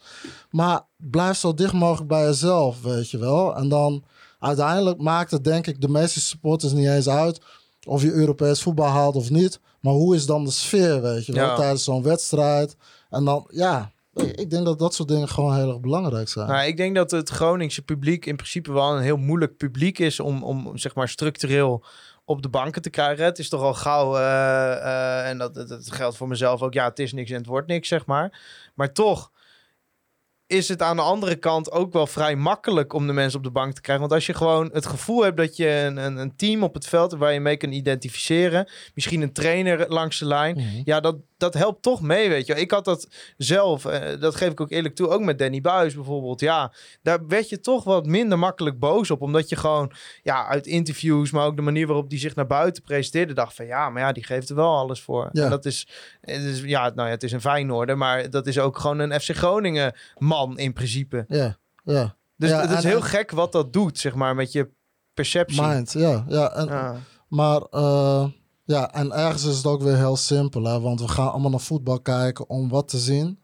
E: Maar blijf zo dicht mogelijk bij jezelf, weet je wel. En dan uiteindelijk maakt het denk ik de meeste supporters niet eens uit of je Europees voetbal haalt of niet. Maar hoe is dan de sfeer, weet je wel,
D: Ja.
E: tijdens zo'n wedstrijd. En dan, ja, ik denk dat dat soort dingen gewoon heel erg belangrijk zijn.
D: Nou, ik denk dat het Groningse publiek in principe wel een heel moeilijk publiek is om, om zeg maar structureel op de banken te krijgen. Het is toch al gauw, eh, eh, en dat, dat, dat geldt voor mezelf ook, ja, het is niks en het wordt niks, zeg maar. Maar toch is het aan de andere kant ook wel vrij makkelijk om de mensen op de bank te krijgen. Want als je gewoon het gevoel hebt dat je een, een, een team op het veld hebt waar je mee kan identificeren, misschien een trainer langs de lijn,
E: Mhm.
D: ja, dat, dat helpt toch mee, weet je. Ik had dat zelf, eh, dat geef ik ook eerlijk toe, ook met Danny Buis bijvoorbeeld. Ja, daar werd je toch wat minder makkelijk boos op. Omdat je gewoon, ja, uit interviews, maar ook de manier waarop die zich naar buiten presenteerde, dacht van ja, maar ja, die geeft er wel alles voor.
E: Ja.
D: En dat is, het is, ja, nou ja, het is een Feyenoorder, maar dat is ook gewoon een FC Groningen man in principe.
E: Ja, ja.
D: Dus
E: Ja,
D: het is
E: en-
D: heel
E: en-
D: gek wat dat doet, zeg maar, met je perceptie.
E: Mind, ja. ja. En,
D: Ja.
E: Maar eh, ja, en ergens is het ook weer heel simpel, hè, want we gaan allemaal naar voetbal kijken om wat te zien.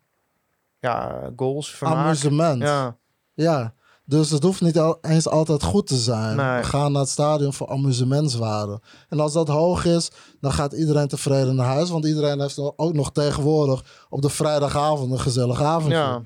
D: ja, goals, vermaak.
E: Amusement.
D: Ja,
E: Ja, dus het hoeft niet al, eens altijd goed te zijn.
D: Nee.
E: We gaan naar het stadion voor amusementswaarde. En als dat hoog is, dan gaat iedereen tevreden naar huis. Want iedereen heeft ook nog tegenwoordig op de vrijdagavond een gezellig avondje.
D: ja.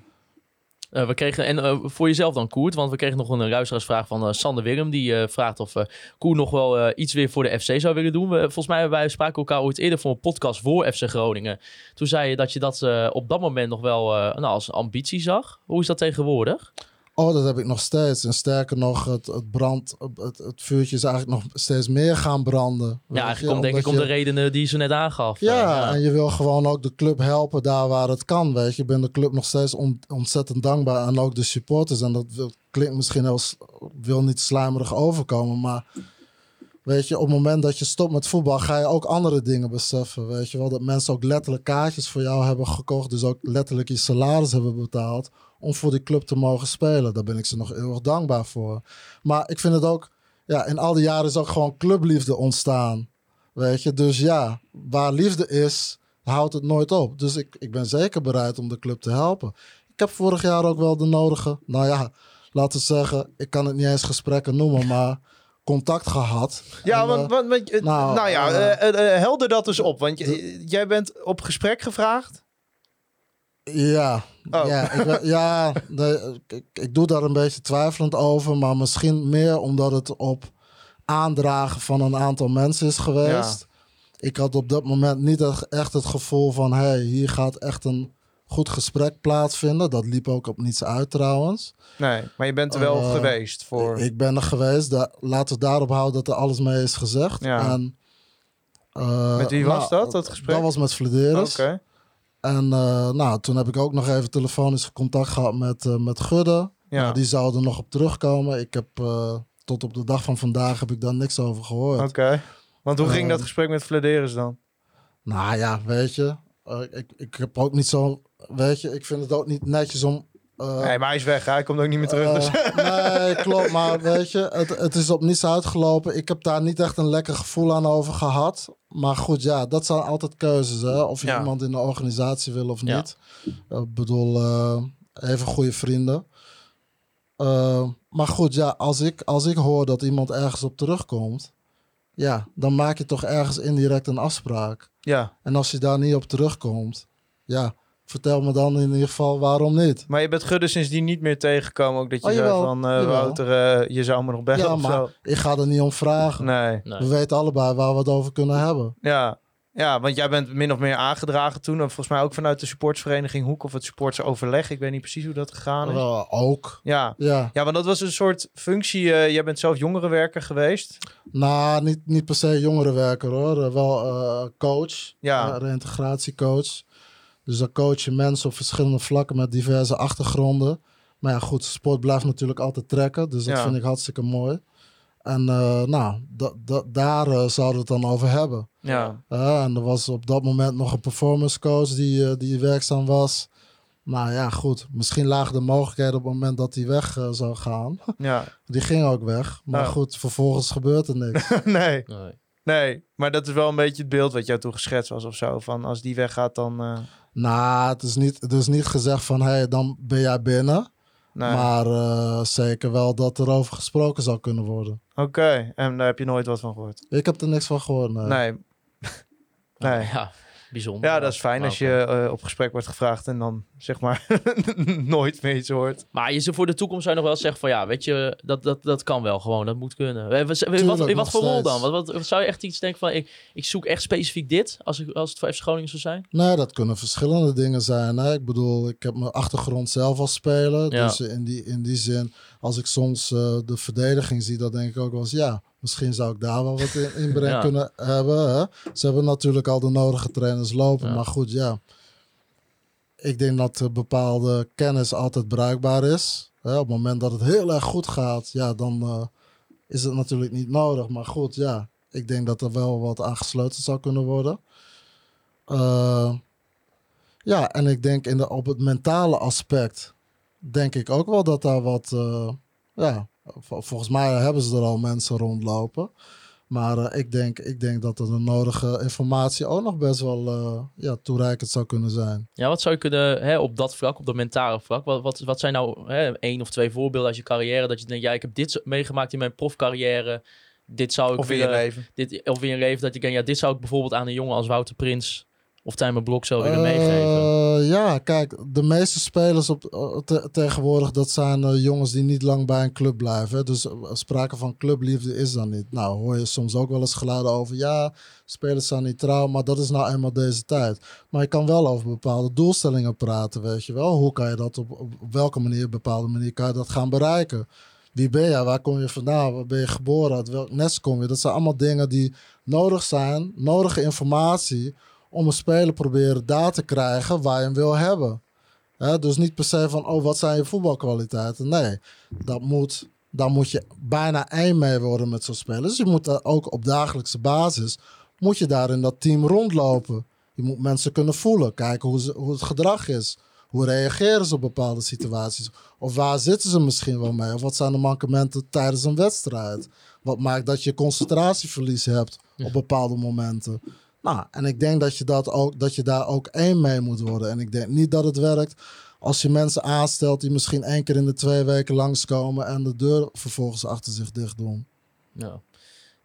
C: Eh, we kregen, en eh, voor jezelf dan, Koert, want we kregen nog een luisteraarsvraag van eh, Sander Willem. Die vraagt of Koert nog wel iets weer voor de FC zou willen doen. Volgens mij wij spraken elkaar ooit eerder voor een podcast voor FC Groningen. Toen zei je dat je dat op dat moment nog wel nou, als ambitie zag. Hoe is dat tegenwoordig?
E: Oh, dat heb ik nog steeds. En sterker nog, het, het brand, het, het vuurtje is eigenlijk nog steeds meer gaan branden.
C: Ja, eigenlijk komt denk ik om de redenen die ze net aangaf.
E: Ja,
C: Eh,
E: en je wil gewoon ook de club helpen daar waar het kan, weet je. Ik ben de club nog steeds on- ontzettend dankbaar en ook de supporters. En dat wil- klinkt misschien heel, s- wil niet slijmerig overkomen, maar weet je, op het moment dat je stopt met voetbal, ga je ook andere dingen beseffen, weet je wel. Dat mensen ook letterlijk kaartjes voor jou hebben gekocht, dus ook letterlijk je salaris hebben betaald om voor die club te mogen spelen. Daar ben ik ze nog eeuwig dankbaar voor. Maar ik vind het ook, ja, in al die jaren is ook gewoon clubliefde ontstaan. Weet je, dus ja, waar liefde is, houdt het nooit op. Dus ik, ik ben zeker bereid om de club te helpen. Ik heb vorig jaar ook wel de nodige, nou ja, laten we zeggen, ik kan het niet eens gesprekken noemen, maar contact gehad.
D: Ja,
E: En,
D: want,
E: eh,
D: want, want, nou,
E: nou,
D: ja,
E: eh,
D: eh, helder dat dus op. Want j- jij bent op gesprek gevraagd.
E: Ja,
D: Oh.
E: ja, ik, ja nee, ik, ik doe daar een beetje twijfelend over, maar misschien meer omdat het op aandragen van een aantal mensen is geweest. Ik had op dat moment niet echt- het gevoel van, hey, hier gaat echt een goed gesprek plaatsvinden. Dat liep ook op niets uit trouwens.
D: Nee, maar je bent er wel
E: Eh,
D: geweest voor.
E: Ik ben er geweest. Da laten we daarop houden dat er alles mee is gezegd.
D: Ja.
E: En, eh,
D: Met wie was
E: nou,
D: dat, dat gesprek?
E: Dat was met Flederis.
D: Oké.
E: En eh, nou, toen heb ik ook nog even telefonisch contact gehad met, eh, met Gudde.
D: Ja.
E: Nou, die zou er nog op terugkomen. Ik heb eh, tot op de dag van vandaag heb ik daar niks over gehoord.
D: Oké. Want hoe ging dat gesprek met Flederis dan?
E: Nou ja, weet je. ik, ik heb ook niet zo... Weet je, ik vind het ook niet netjes om... eh,
D: nee, maar hij is weg. Hij komt ook niet meer terug. dus.
E: Eh, nee, [laughs] klopt. Maar weet je, het, het is op niets uitgelopen. Ik heb daar niet echt een lekker gevoel aan over gehad. Maar goed, ja, dat zijn altijd keuzes. Hè? Of je
D: Ja.
E: iemand in de organisatie wil of niet. Eh, Ik bedoel, even goede vrienden. Maar goed, ja, als ik, als ik hoor dat iemand ergens op terugkomt... Ja, dan maak je toch ergens indirect een afspraak.
D: ja,
E: En als je daar niet op terugkomt... Ja, vertel me dan in ieder geval waarom niet.
D: maar je bent Gudde sindsdien niet meer tegengekomen. Ook dat je
E: Oh,
D: zei
E: jawel,
D: van, eh,
E: jawel.
D: Wouter, eh, je zou me nog bellen
E: Ja,
D: of
E: maar
D: zo.
E: ik ga er niet om vragen.
D: Nee,
C: nee.
E: We weten allebei waar we het over kunnen hebben.
D: ja. Ja, want jij bent min of meer aangedragen toen. En volgens mij ook vanuit de supportsvereniging Hoek of het supportsoverleg. Ik weet niet precies hoe dat gegaan is.
E: Ook.
D: Ja.
E: Ja,
D: ja, want dat was een soort functie. eh, jij bent zelf jongerenwerker geweest.
E: nou, niet, niet per se jongerenwerker hoor. Wel eh, coach,
D: Ja.
E: reïntegratiecoach. Dus dan coach je mensen op verschillende vlakken met diverse achtergronden. Maar ja, goed, sport blijft natuurlijk altijd trekken. Dus dat
D: Ja.
E: vind ik hartstikke mooi. En eh, nou, da- da- daar eh, zouden we het dan over hebben.
D: Ja.
E: Eh, en er was op dat moment nog een performance coach die, die werkzaam was. Nou ja, goed. Misschien lagen de mogelijkheden op het moment dat hij weg zou gaan. [laughs]
D: Ja.
E: Die ging ook weg. Maar
D: Ja.
E: goed, vervolgens gebeurt er niks. [laughs]
D: nee.
C: Nee.
D: Nee, maar dat is wel een beetje het beeld wat jou toen geschetst was of zo. Van als die weggaat, dan.
E: Nou, het is, niet, het is niet gezegd van, hé, hey, dan ben jij binnen.
D: nee.
E: Maar eh, zeker wel dat er over gesproken zou kunnen worden.
D: Oké, en daar heb je nooit wat van gehoord.
E: Ik heb er niks van gehoord. nee.
D: Nee. [laughs] nee.
C: Ja, bijzonder.
D: Ja, dat is fijn als je eh, op gesprek wordt gevraagd en dan zeg maar [laughs] nooit meer iets hoort.
C: Maar je zou voor de toekomst zou je nog wel zeggen van ja, weet je, dat, dat, dat kan wel gewoon, dat moet kunnen. Eh, Wat, wat, voor rol dan? Wat, wat, wat zou je echt iets denken van ik, ik zoek echt specifiek dit als, ik, als het voor FC Groningen zou zijn?
E: Nee, dat kunnen verschillende dingen zijn. Hè? Ik bedoel, ik heb mijn achtergrond zelf als speler.
C: Ja.
E: Dus in die, in die zin, als ik soms eh, de verdediging zie, dan denk ik ook wel eens, ja, misschien zou ik daar wel wat in, inbreng
C: Ja.
E: kunnen hebben. Hè? Ze hebben natuurlijk al de nodige trainers lopen,
C: Ja.
E: maar goed, ja. Ik denk dat eh, bepaalde kennis altijd bruikbaar is. Hè? Op het moment dat het heel erg goed gaat, ja, dan eh, is het natuurlijk niet nodig. Maar goed, ja, ik denk dat er wel wat aangesloten zou kunnen worden. Ja, en ik denk in de, op het mentale aspect, denk ik ook wel dat daar wat, eh, ja, vol- volgens mij hebben ze er al mensen rondlopen. Maar eh, ik, denk, ik denk dat er de nodige informatie ook nog best wel eh, ja, toereikend zou kunnen zijn.
C: Ja, wat zou je kunnen hè, op dat vlak, op dat mentale vlak, wat, wat, wat zijn nou hè, één of twee voorbeelden uit je carrière dat je denkt, ja, ik heb dit meegemaakt in mijn profcarrière, dit zou ik
D: Of in je
C: willen-
D: leven.
C: dit, of in je leven dat je denkt, ja, dit zou ik bijvoorbeeld aan een jongen als Wouter Prins Of Tijmen Blok zou willen meegeven.
E: Eh, ja, kijk, de meeste spelers op, eh, te- tegenwoordig, dat zijn eh, jongens die niet lang bij een club blijven. Dus sprake van clubliefde is dan niet. Nou, hoor je soms ook wel eens geluiden over, ja, spelers zijn niet trouw, maar dat is nou eenmaal deze tijd. Maar je kan wel over bepaalde doelstellingen praten, weet je wel. Hoe kan je dat op welke manier, bepaalde manier, kan je dat gaan bereiken? Wie ben je? Waar kom je vandaan? Waar ben je geboren? Uit welk nest kom je? Dat zijn allemaal dingen die nodig zijn, nodige informatie om een speler proberen daar te krijgen waar je hem wil hebben. Dus niet per se van, oh, wat zijn je voetbalkwaliteiten? Nee, dat moet, daar moet je bijna één mee worden met zo'n speler. Dus je moet daar ook op dagelijkse basis, moet je daar in dat team rondlopen. Je moet mensen kunnen voelen, kijken hoe, ze, hoe het gedrag is. Hoe reageren ze op bepaalde situaties? Of waar zitten ze misschien wel mee? Of wat zijn de mankementen tijdens een wedstrijd? Wat maakt dat je concentratieverlies hebt op bepaalde momenten? Nou, en ik denk dat je, dat, ook, dat je daar ook één mee moet worden. En ik denk niet dat het werkt als je mensen aanstelt die misschien één keer in de twee weken langskomen en de deur vervolgens achter zich dicht doen.
C: Ja.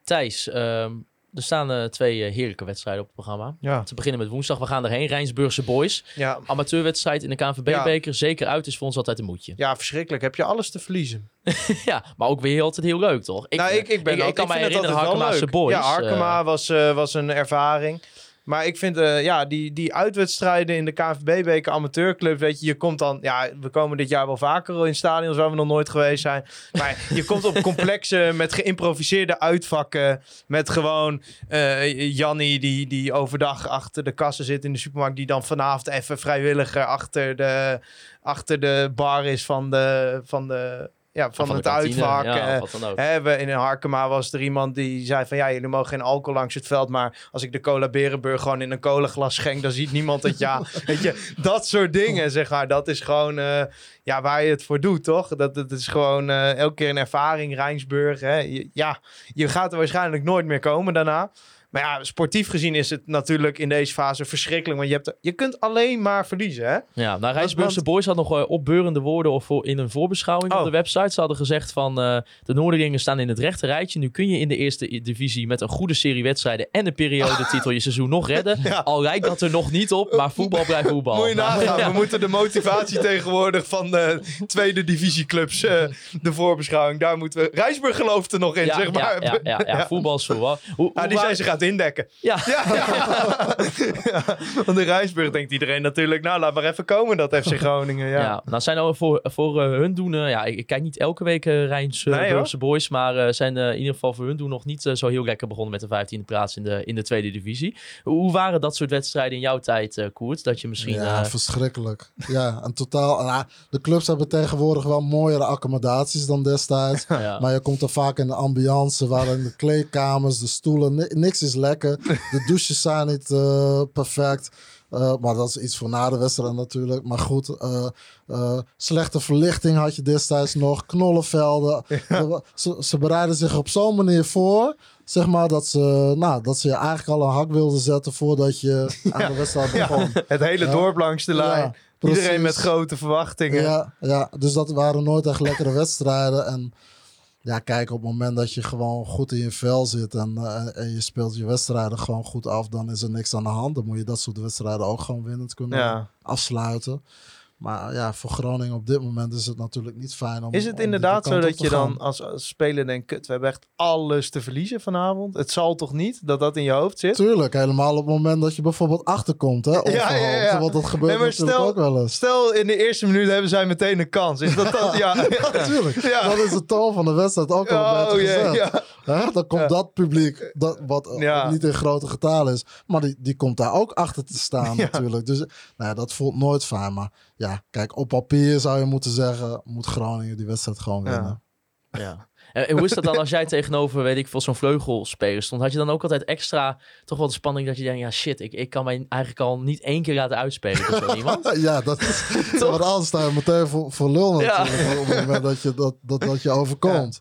C: Thijs, ehm, er staan eh, twee eh, heerlijke wedstrijden op het programma.
D: Ja.
C: Te beginnen met woensdag. We gaan erheen. Rijnsburgse Boys.
D: Ja.
C: Amateurwedstrijd in de KNVB-beker. Zeker uit is voor ons altijd een moedje.
D: ja, verschrikkelijk. Heb je alles te verliezen. [laughs]
C: Ja, maar ook weer altijd heel leuk, toch?
D: nou, ik, ik, ben
C: ik,
D: ook,
C: ik kan
D: ik
C: me herinneren,
D: leuk.
C: Boys.
D: Ja, Harkema
C: eh,
D: was, was een ervaring. Maar ik vind, eh, ja, die, die uitwedstrijden in de KNVB-beker amateurclub, weet je, je komt dan, ja, we komen dit jaar wel vaker in stadions waar we nog nooit geweest zijn. Maar je komt op complexen [laughs] met geïmproviseerde uitvakken, met gewoon eh Jannie die, die overdag achter de kassen zit in de supermarkt, die dan vanavond even vrijwilliger achter de, achter de bar is van, de, van, de, ja, van, het
C: kantine,
D: uitvak.
C: Ja,
D: eh. Hè, we, in Harkema was er iemand die zei van... ja, jullie mogen geen alcohol langs het veld... maar als ik de cola Berenburg gewoon in een colaglas schenk... dan ziet niemand het ja. [laughs] Weet je, dat soort dingen, zeg maar. Dat is gewoon eh, ja, waar je het voor doet, toch? Dat, dat is gewoon eh, elke keer een ervaring. Rijnsburg, hè. Je- ja, je gaat er waarschijnlijk nooit meer komen daarna. Maar ja, sportief gezien is het natuurlijk in deze fase verschrikkelijk. Want je, hebt, je kunt alleen maar verliezen, hè?
C: Ja, nou, Rijnsburgse
D: want-
C: Boys had nog eh, opbeurende woorden of voor, in een voorbeschouwing op
D: Oh.
C: de website. Ze hadden gezegd van eh, de Noorderingers staan in het rechte rijtje. Nu kun je in de eerste divisie met een goede serie wedstrijden en een periodetitel [laughs] je seizoen nog redden.
D: Ja.
C: Al lijkt dat er nog niet op, maar voetbal blijft [laughs] voetbal.
D: Moet je
C: Nou,
D: nagaan. [laughs]
C: ja.
D: We moeten de motivatie tegenwoordig van de tweede divisieclubs, eh, de voorbeschouwing, daar moeten we... Rijsburg gelooft er nog in,
C: Ja,
D: zeg maar.
C: ja, ja, ja, ja, voetbal is voetbal. Hoe, hoe
D: die zijn aan indekken. [laughs]
C: ja,
D: Ja, Want in Rijsburg denkt iedereen natuurlijk, nou laat maar even komen dat FC Groningen. Ja.
C: Ja, nou zijn er voor, voor eh, hun doen, eh, ja, ik, ik kijk niet elke week uh, Rijns
D: Nee,
C: Boys, maar eh, zijn in ieder geval voor hun doen nog niet zo heel lekker begonnen met de 15e plaats in de, in de tweede divisie. Hoe waren dat soort wedstrijden in jouw tijd, Koert? Dat je misschien...
E: ja, verschrikkelijk. Ja, en totaal. nou, de clubs hebben tegenwoordig wel mooiere accommodaties dan destijds. [laughs]
C: ja.
E: Maar je komt er vaak in de ambiance, waarin de kleedkamers, de stoelen, ni- niks is lekker. De [laughs] douches zijn niet eh, perfect. Eh, maar dat is iets voor na de wedstrijd natuurlijk. Maar goed, eh, slechte verlichting had je destijds nog. Knollenvelden. [laughs] Ze, ze bereiden zich op zo'n manier voor. Zeg maar dat ze, nou, dat ze je eigenlijk al een hak wilden zetten voordat je [laughs] aan de wedstrijd begon.
D: Het hele dorp langs de lijn. Iedereen met grote verwachtingen.
E: Ja, ja, dus dat waren nooit echt lekkere wedstrijden. En ja, kijk, op het moment dat je gewoon goed in je vel zit en, eh, en je speelt je wedstrijden gewoon goed af, dan is er niks aan de hand. Dan moet je dat soort wedstrijden ook gewoon winnend kunnen
D: Ja.
E: afsluiten. Maar ja, voor Groningen op dit moment is het natuurlijk niet fijn om.
D: Is het
E: om
D: inderdaad zo dat je dan als, als speler denkt, kut, we hebben echt alles te verliezen vanavond? Het zal toch niet dat dat in je hoofd zit?
E: Tuurlijk, helemaal op het moment dat je bijvoorbeeld achterkomt, hè?
D: Ja, ja,
E: onverhoopt,
D: ja.
E: Want dat gebeurt
D: Nee, maar stel-
E: ook wel eens.
D: Stel, in de eerste minuut hebben zij meteen een kans. Is dat dan? [laughs] Ja,
E: Natuurlijk.
D: Ja.
E: Dat is de toon van de wedstrijd ook al
D: Oh,
E: gezet.
D: Ja.
E: Hè, dan komt
D: Ja.
E: dat publiek, dat, wat eh,
D: Ja.
E: niet in grote getalen is, maar die, die komt daar ook achter te staan [laughs]
D: Ja.
E: natuurlijk. Dus nou ja, dat voelt nooit fijn. Maar ja, kijk, op papier zou je moeten zeggen, moet Groningen die wedstrijd gewoon
D: Ja.
E: winnen.
C: Ja. En en hoe is dat dan als jij [laughs] tegenover, weet ik veel, zo'n vleugelspeler stond? Had je dan ook altijd extra, toch wel de spanning dat je denkt, ja shit, ik, ik kan mij eigenlijk al niet één keer laten uitspelen door zo [laughs] iemand?
E: Ja, dat is. Want anders je meteen voor, voor lul
C: Ja.
E: natuurlijk. Op het moment dat je, dat, dat, dat je overkomt.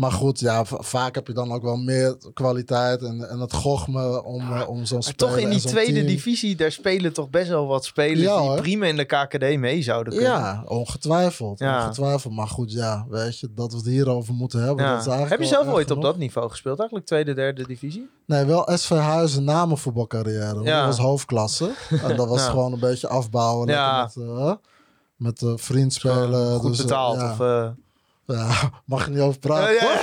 E: Maar goed, ja, vaak heb je dan ook wel meer kwaliteit en, en het gochme om, eh, om zo'n
D: Maar
E: speler
D: toch in die tweede
E: team-
D: divisie, daar spelen toch best wel wat spelers
E: Ja,
D: die
E: hoor.
D: prima in de KKD mee zouden kunnen.
E: Ja, ongetwijfeld.
D: Ja.
E: Ongetwijfeld. Maar goed, ja, weet je, dat we het hierover moeten hebben.
D: Ja.
E: Dat is
D: Heb je zelf ooit op dat niveau gespeeld? Eigenlijk tweede, derde divisie?
E: Nee, wel SV Huizen na mijn voetbalcarrière.
D: Ja.
E: Dat was hoofdklasse. En dat was
D: Ja.
E: gewoon een beetje afbouwen.
D: Ja.
E: Met, eh, met eh, vriend spelen.
D: Goed
E: dus,
D: betaald.
E: ja.
D: Of,
E: Ja, mag je niet over praten.
D: Ja,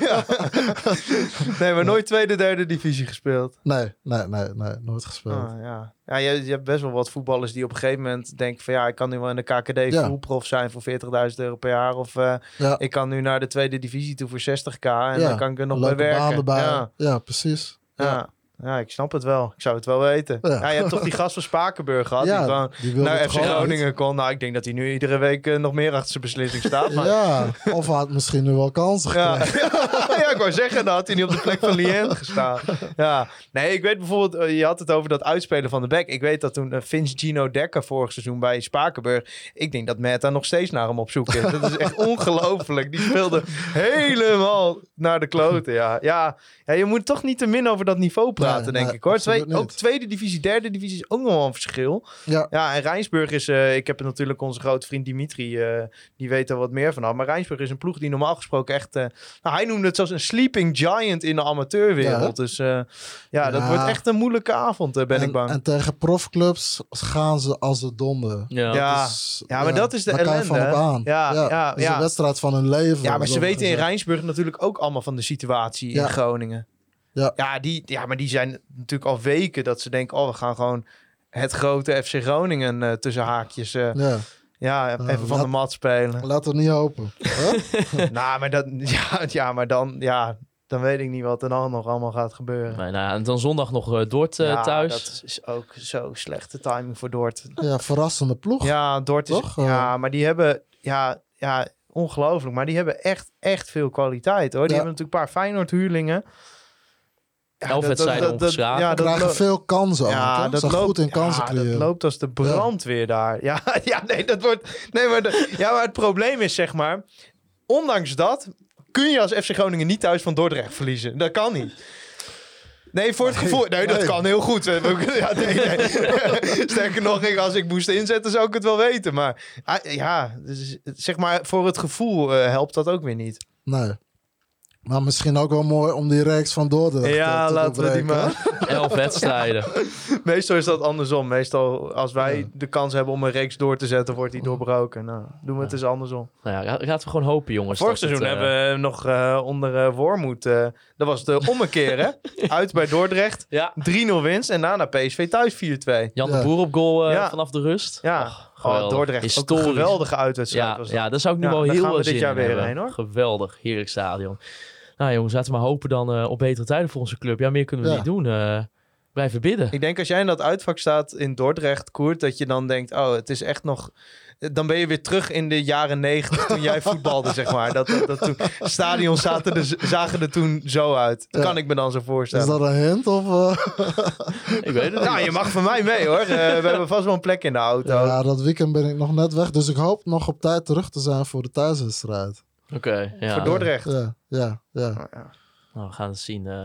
D: ja. [laughs] Nee, maar nooit tweede, derde divisie gespeeld.
E: Nee, nee, nee, nee, nooit gespeeld.
D: Ah, ja, ja je, je hebt best wel wat voetballers die op een gegeven moment denken van ja, ik kan nu wel in de KKD
E: Ja.
D: voetprof zijn voor 40.000 euro per jaar. Of eh, ik kan nu naar de tweede divisie toe voor 60k en dan kan ik er nog bij werken. Ja,
E: Ja, precies.
D: ja. Ja, ik snap het wel. Ik zou het wel weten. Ja.
E: Ja.
D: je hebt toch die gast van Spakenburg gehad [laughs]
E: Ja,
D: die gewoon
E: die
D: naar FC
E: uit.
D: Groningen kon. Nou, ik denk dat hij nu iedere week eh, nog meer achter zijn beslissing staat. Maar
E: Ja, of had misschien nu wel kansen
D: Ja. [laughs] ja, ik wou zeggen, had hij niet op de plek van Lien gestaan. Ja, nee, ik weet bijvoorbeeld, eh, je had het over dat uitspelen van de back. Ik weet dat toen eh, Vince Gino Dekker vorig seizoen bij Spakenburg, ik denk dat daar nog steeds naar hem op zoek is. Dat is echt [laughs] ongelooflijk. Die speelde helemaal naar de kloten, ja. Ja, ja je moet toch niet te min over dat niveau praten, Denk ik hoor. Twee, ook tweede divisie, derde divisie is ook nog wel een verschil.
E: Ja,
D: Ja, en Rijnsburg is, eh, ik heb het natuurlijk onze grote vriend Dimitri, eh, die weet er wat meer vanaf. Maar Rijnsburg is een ploeg die normaal gesproken echt, eh, nou, hij noemde het zelfs een sleeping giant in de amateurwereld.
E: Ja.
D: dus eh, ja, dat wordt echt een moeilijke avond, ben
E: en,
D: ik bang.
E: En tegen profclubs gaan ze als de donder.
C: Ja.
D: Ja.
E: Dus,
D: Ja, maar dat is de
E: van
D: ellende,
E: aan.
D: Ja, ja,
E: dat is
D: ja.
E: een wedstrijd van hun leven.
D: ja, maar ze weten in. Rijnsburg natuurlijk ook allemaal van de situatie in
E: Ja.
D: Groningen.
E: Ja.
D: Ja, die, ja, maar die zijn natuurlijk al weken dat ze denken, oh, we gaan gewoon het grote FC Groningen eh, tussen haakjes, eh,
E: Ja,
D: ja, even
E: Nou,
D: van
E: laat-
D: de mat spelen.
E: laat het niet hopen. Huh? [laughs]
D: nou, maar, dat, [laughs] ja, ja, maar dan, ja, dan weet ik niet wat er dan nog allemaal gaat gebeuren.
C: Nee, nou, en dan zondag nog eh, Dort eh,
D: ja,
C: thuis.
D: dat is ook zo slechte timing voor Dort.
E: ja, verrassende ploeg.
D: Ja, Dort is...
E: Toch?
D: Ja, maar die hebben... Ja, ja, ongelooflijk. Maar die hebben echt, echt veel kwaliteit, hoor. Die
E: Ja.
D: hebben natuurlijk een paar Feyenoord-huurlingen. Ja,
C: Elf wedstrijden ongeslagen.
D: Ja, dat
E: krijgen
D: lo-
E: veel kansen
D: ja,
E: ook.
D: dat loopt,
E: goed in kansen
D: ja,
E: creëren.
D: dat loopt als de brandweer daar. [laughs] Ja, ja, nee, dat wordt... Nee, maar, de- ja, maar het probleem is, zeg maar... Ondanks dat kun je als FC Groningen niet thuis van Dordrecht verliezen. Dat kan niet. Nee, voor het gevoel... Nee, dat kan heel goed. Ja, nee, nee. [laughs] Sterker nog, ik, als ik moest inzetten, zou ik het wel weten. Maar ah, ja, dus, zeg maar, voor het gevoel eh, helpt dat ook weer niet.
E: Nee. Maar misschien ook wel mooi om die reeks van Dordrecht
D: Ja,
E: eh, te
D: laten we die maar... [laughs]
C: Elf wedstrijden. [laughs]
D: Meestal is dat andersom. Meestal als wij de kans hebben om een reeks door te zetten, wordt die doorbroken. Nou, doen we het eens andersom.
C: Nou ja, laten we gewoon hopen, jongens.
D: Vorig
C: het,
D: seizoen
C: eh,
D: hebben we nog eh, onder eh Wormoed... dat was de ommekeer, hè? [laughs] Uit bij Dordrecht.
C: Ja,
D: 3-0 winst en daarna PSV thuis 4-2.
C: Jan de
E: Ja.
C: Boer op goal
D: Ja.
C: vanaf de rust.
D: Ja,
C: Och,
D: oh,
C: geweldig.
D: Dordrecht. Ook
C: Historisch.
D: een geweldige uitwedstrijd
C: Ja,
D: was dat.
C: ja, daar zou ik nu
D: Ja,
C: wel heel veel
D: dit
C: zin
D: jaar
C: in
D: weer
C: hebben.
D: heen, hoor.
C: Geweldig, heerlijk stadion. Nou jongens, laten we maar hopen dan eh, op betere tijden voor onze club. Ja, meer kunnen we
E: Ja.
C: niet doen. eh, blijven bidden.
D: Ik denk als jij in dat uitvak staat in Dordrecht, Koert, dat je dan denkt, oh, het is echt nog... Dan ben je weer terug in de jaren negentig toen jij [laughs] voetbalde, zeg maar. Dat, dat, dat toen, stadions zaten er, zagen er toen zo uit.
E: Ja.
D: Kan ik me dan zo
E: Is
D: voorstellen.
E: dat een hint? Of, eh? [laughs]
C: Ik weet het niet.
D: Nou, je mag van mij mee hoor. Eh, we hebben vast wel een plek in de auto.
E: Ja, dat weekend ben ik nog net weg. Dus ik hoop nog op tijd terug te zijn voor de thuiswedstrijd.
C: Oké, ja.
D: Voor Dordrecht.
E: Ja, ja, ja.
D: Nou, ja.
C: Nou, we gaan het zien. eh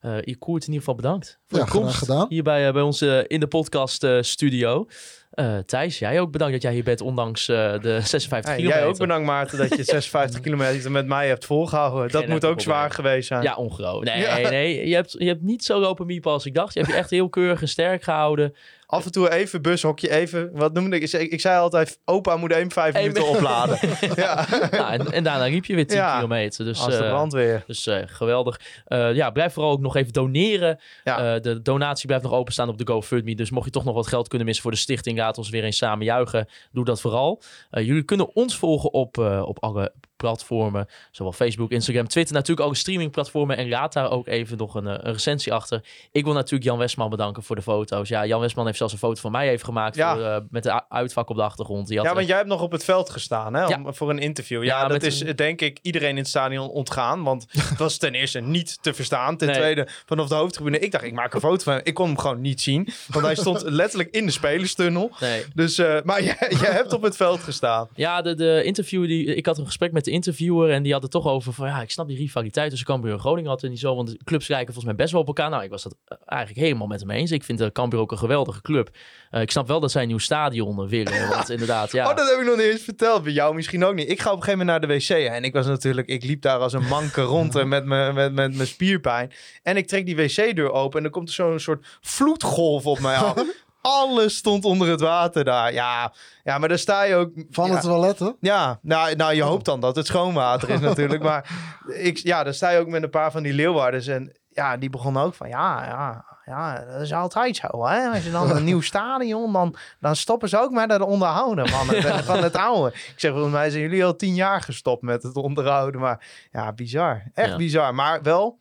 C: eh, je Koert in ieder geval bedankt voor
E: Ja,
C: je komst
E: gedaan.
C: hier bij, eh, bij ons in de podcast eh, studio. Eh, Thijs, jij ook bedankt dat jij hier bent, ondanks eh, de [laughs] 56
D: Hey,
C: kilometer.
D: jij ook bedankt Maarten dat je [laughs] 56 kilometer met mij hebt volgehouden. Dat
C: Geen
D: moet ook zwaar geweest zijn.
C: Ja, ongelooflijk. Nee,
D: Ja.
C: nee, je hebt, je hebt niet zo lopen miepen als ik dacht. Je hebt je echt heel keurig en sterk gehouden.
D: Af en toe even bushokje, even. Wat noemde ik? Ik, ik zei altijd: opa moet even vijf
C: Eén
D: minuten
C: mi- [laughs]
D: opladen. [laughs] ja,
C: nou, en, en daarna liep je weer 10
D: Ja,
C: kilometer. Dus,
D: als de
C: eh,
D: brandweer.
C: dus eh, geweldig. Eh, ja, blijf vooral ook nog even doneren.
D: Ja.
C: Eh, de donatie blijft nog openstaan op de GoFundMe. Dus mocht je toch nog wat geld kunnen missen voor de stichting, laat ons weer eens samen juichen. Doe dat vooral. Eh, jullie kunnen ons volgen op, eh, op alle platformen. Zowel Facebook, Instagram, Twitter. Natuurlijk alle streamingplatformen. En laat daar ook even nog een, eh, een recensie achter. Ik wil natuurlijk Jan Westman bedanken voor de foto's. Ja, Jan Westman heeft zelfs een foto van mij even gemaakt.
D: Ja.
C: Voor, eh, met de uitvak op de achtergrond. Die had,
D: Ja,
C: eh,
D: want jij hebt nog op het veld gestaan hè, om, voor een interview. Ja,
C: Ja,
D: dat is
C: een-
D: eh, denk ik iedereen in het stadion ontgaan. Want [laughs] het was ten eerste niet te verstaan. Ten
C: Nee.
D: tweede, vanaf de hoofdtribune. Ik dacht, ik maak een foto van hem. Ik kon hem gewoon niet zien. Want hij stond [laughs] letterlijk in de spelerstunnel.
C: nee.
D: Dus, eh, maar [laughs] jij, jij hebt op het veld gestaan.
C: Ja, de, de interview die ik had een gesprek met de interviewer en die had het toch over van ja, ik snap die rivaliteit tussen Cambuur en Groningen had en niet zo, want de clubs lijken volgens mij best wel op elkaar. Nou, ik was dat eh, eigenlijk helemaal met hem eens. Ik vind de Cambuur ook een geweldige club. Eh, ik snap wel dat zij een nieuw stadion willen, [laughs] want inderdaad, ja.
D: Oh, dat heb ik nog niet eens verteld. Bij jou misschien ook niet. Ik ga op een gegeven moment naar de wc. En ik was natuurlijk, ik liep daar als een manke rond eh, met mijn met, met, mijn spierpijn. En ik trek die wc-deur open en er komt er zo'n soort vloedgolf op mij af. [laughs] Alles stond onder het water daar. Ja, ja maar daar sta je ook...
E: Van
D: ja,
E: het toiletten?
D: Ja, nou, nou je hoopt dan dat het schoon water is [laughs] natuurlijk. Maar ik, ja, daar sta je ook met een paar van die leeuwarders. En ja, die begonnen ook van, ja, ja, ja, dat is altijd zo. Hè? Als je dan een [laughs] nieuw stadion, dan, dan stoppen ze ook met het onderhouden van het, van het oude. Ik zeg, volgens mij zijn jullie al tien jaar gestopt met het onderhouden. Maar ja, bizar. Echt
C: Ja.
D: bizar. Maar wel,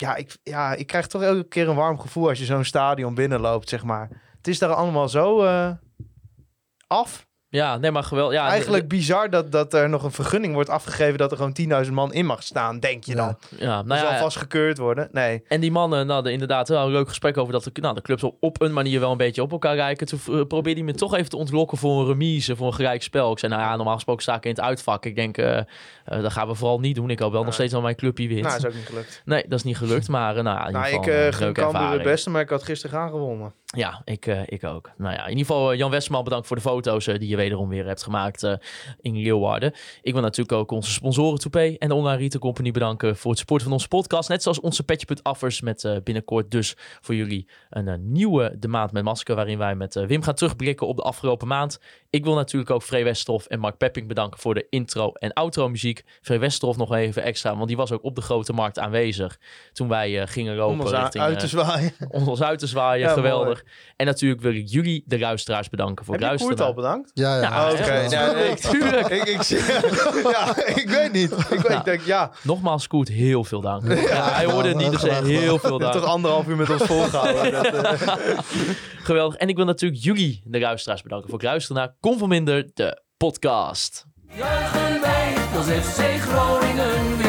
D: ja ik, ja, ik krijg toch elke keer een warm gevoel als je zo'n stadion binnenloopt, zeg maar. Het is daar allemaal zo eh, af.
C: Ja, nee, maar geweldig. Ja,
D: Eigenlijk bizar dat, dat er nog een vergunning wordt afgegeven dat er gewoon 10.000 man in mag staan, denk je
E: Ja.
D: dan.
C: ja,
D: Nou
C: nou
D: zal
C: ja,
D: vast gekeurd worden. Nee.
C: En die mannen, nou, de, inderdaad, wel een leuk gesprek over dat de, nou, de clubs op, een manier wel een beetje op elkaar rijken. Toen eh, probeerde hij me toch even te ontlokken voor een remise, voor een gelijk spel. Ik zei, nou ja, normaal gesproken sta ik in het uitvak. Ik denk, eh, eh, dat gaan we vooral niet doen. Ik hoop wel nog steeds wel mijn clubje wint.
D: Nou, is ook niet gelukt.
C: Nee, dat is niet gelukt, maar nou ja, in ieder
D: Nou,
C: geval
D: ik
C: een
D: uh, het
C: ervaring.
D: beste, maar ik had gisteren gaan gewonnen.
C: Ja, ik, eh, ik ook. Nou ja, in ieder geval eh, Jan Westman bedankt voor de foto's eh, die je wederom weer hebt gemaakt in Leeuwarden. Ik wil natuurlijk ook onze sponsoren Toupé en de Online Retail Company bedanken voor het supporten van onze podcast. Net zoals onze Petje.affers met binnenkort dus voor jullie een nieuwe De Maand met Masker waarin wij met Wim gaan terugblikken op de afgelopen maand. Ik wil natuurlijk ook Free Westerhof en Mark Pepping bedanken voor de intro en outro muziek. Free Westerhof nog even extra, want die was ook op de grote markt aanwezig toen wij gingen
D: Om
C: lopen
D: ons aan-
C: richting...
D: uit te zwaaien.
C: om ons uit te zwaaien.
D: Ja,
C: geweldig. En natuurlijk wil ik jullie, de luisteraars, bedanken voor
D: Heb
C: het luisteren.
D: al bedankt?
E: Ja, ja.
C: Ja,
D: Oké, ja, nee, ik-
C: Tuurlijk.
D: ik, ik, [laughs] ja, ik weet niet. Ik, weet, ik denk, ja,
C: Nogmaals, Koert, heel veel dank. Ja, hij hoorde het niet, dus
E: gedaan.
C: heel veel
D: hebt toch
C: dank.
D: anderhalf uur met ons volgehouden. [laughs] Dat, eh,
C: Geweldig. En ik wil natuurlijk jullie, de luisteraars, bedanken voor het luisteren naar Kom van Minder, de podcast.
A: Juichen wij als FC Groningen.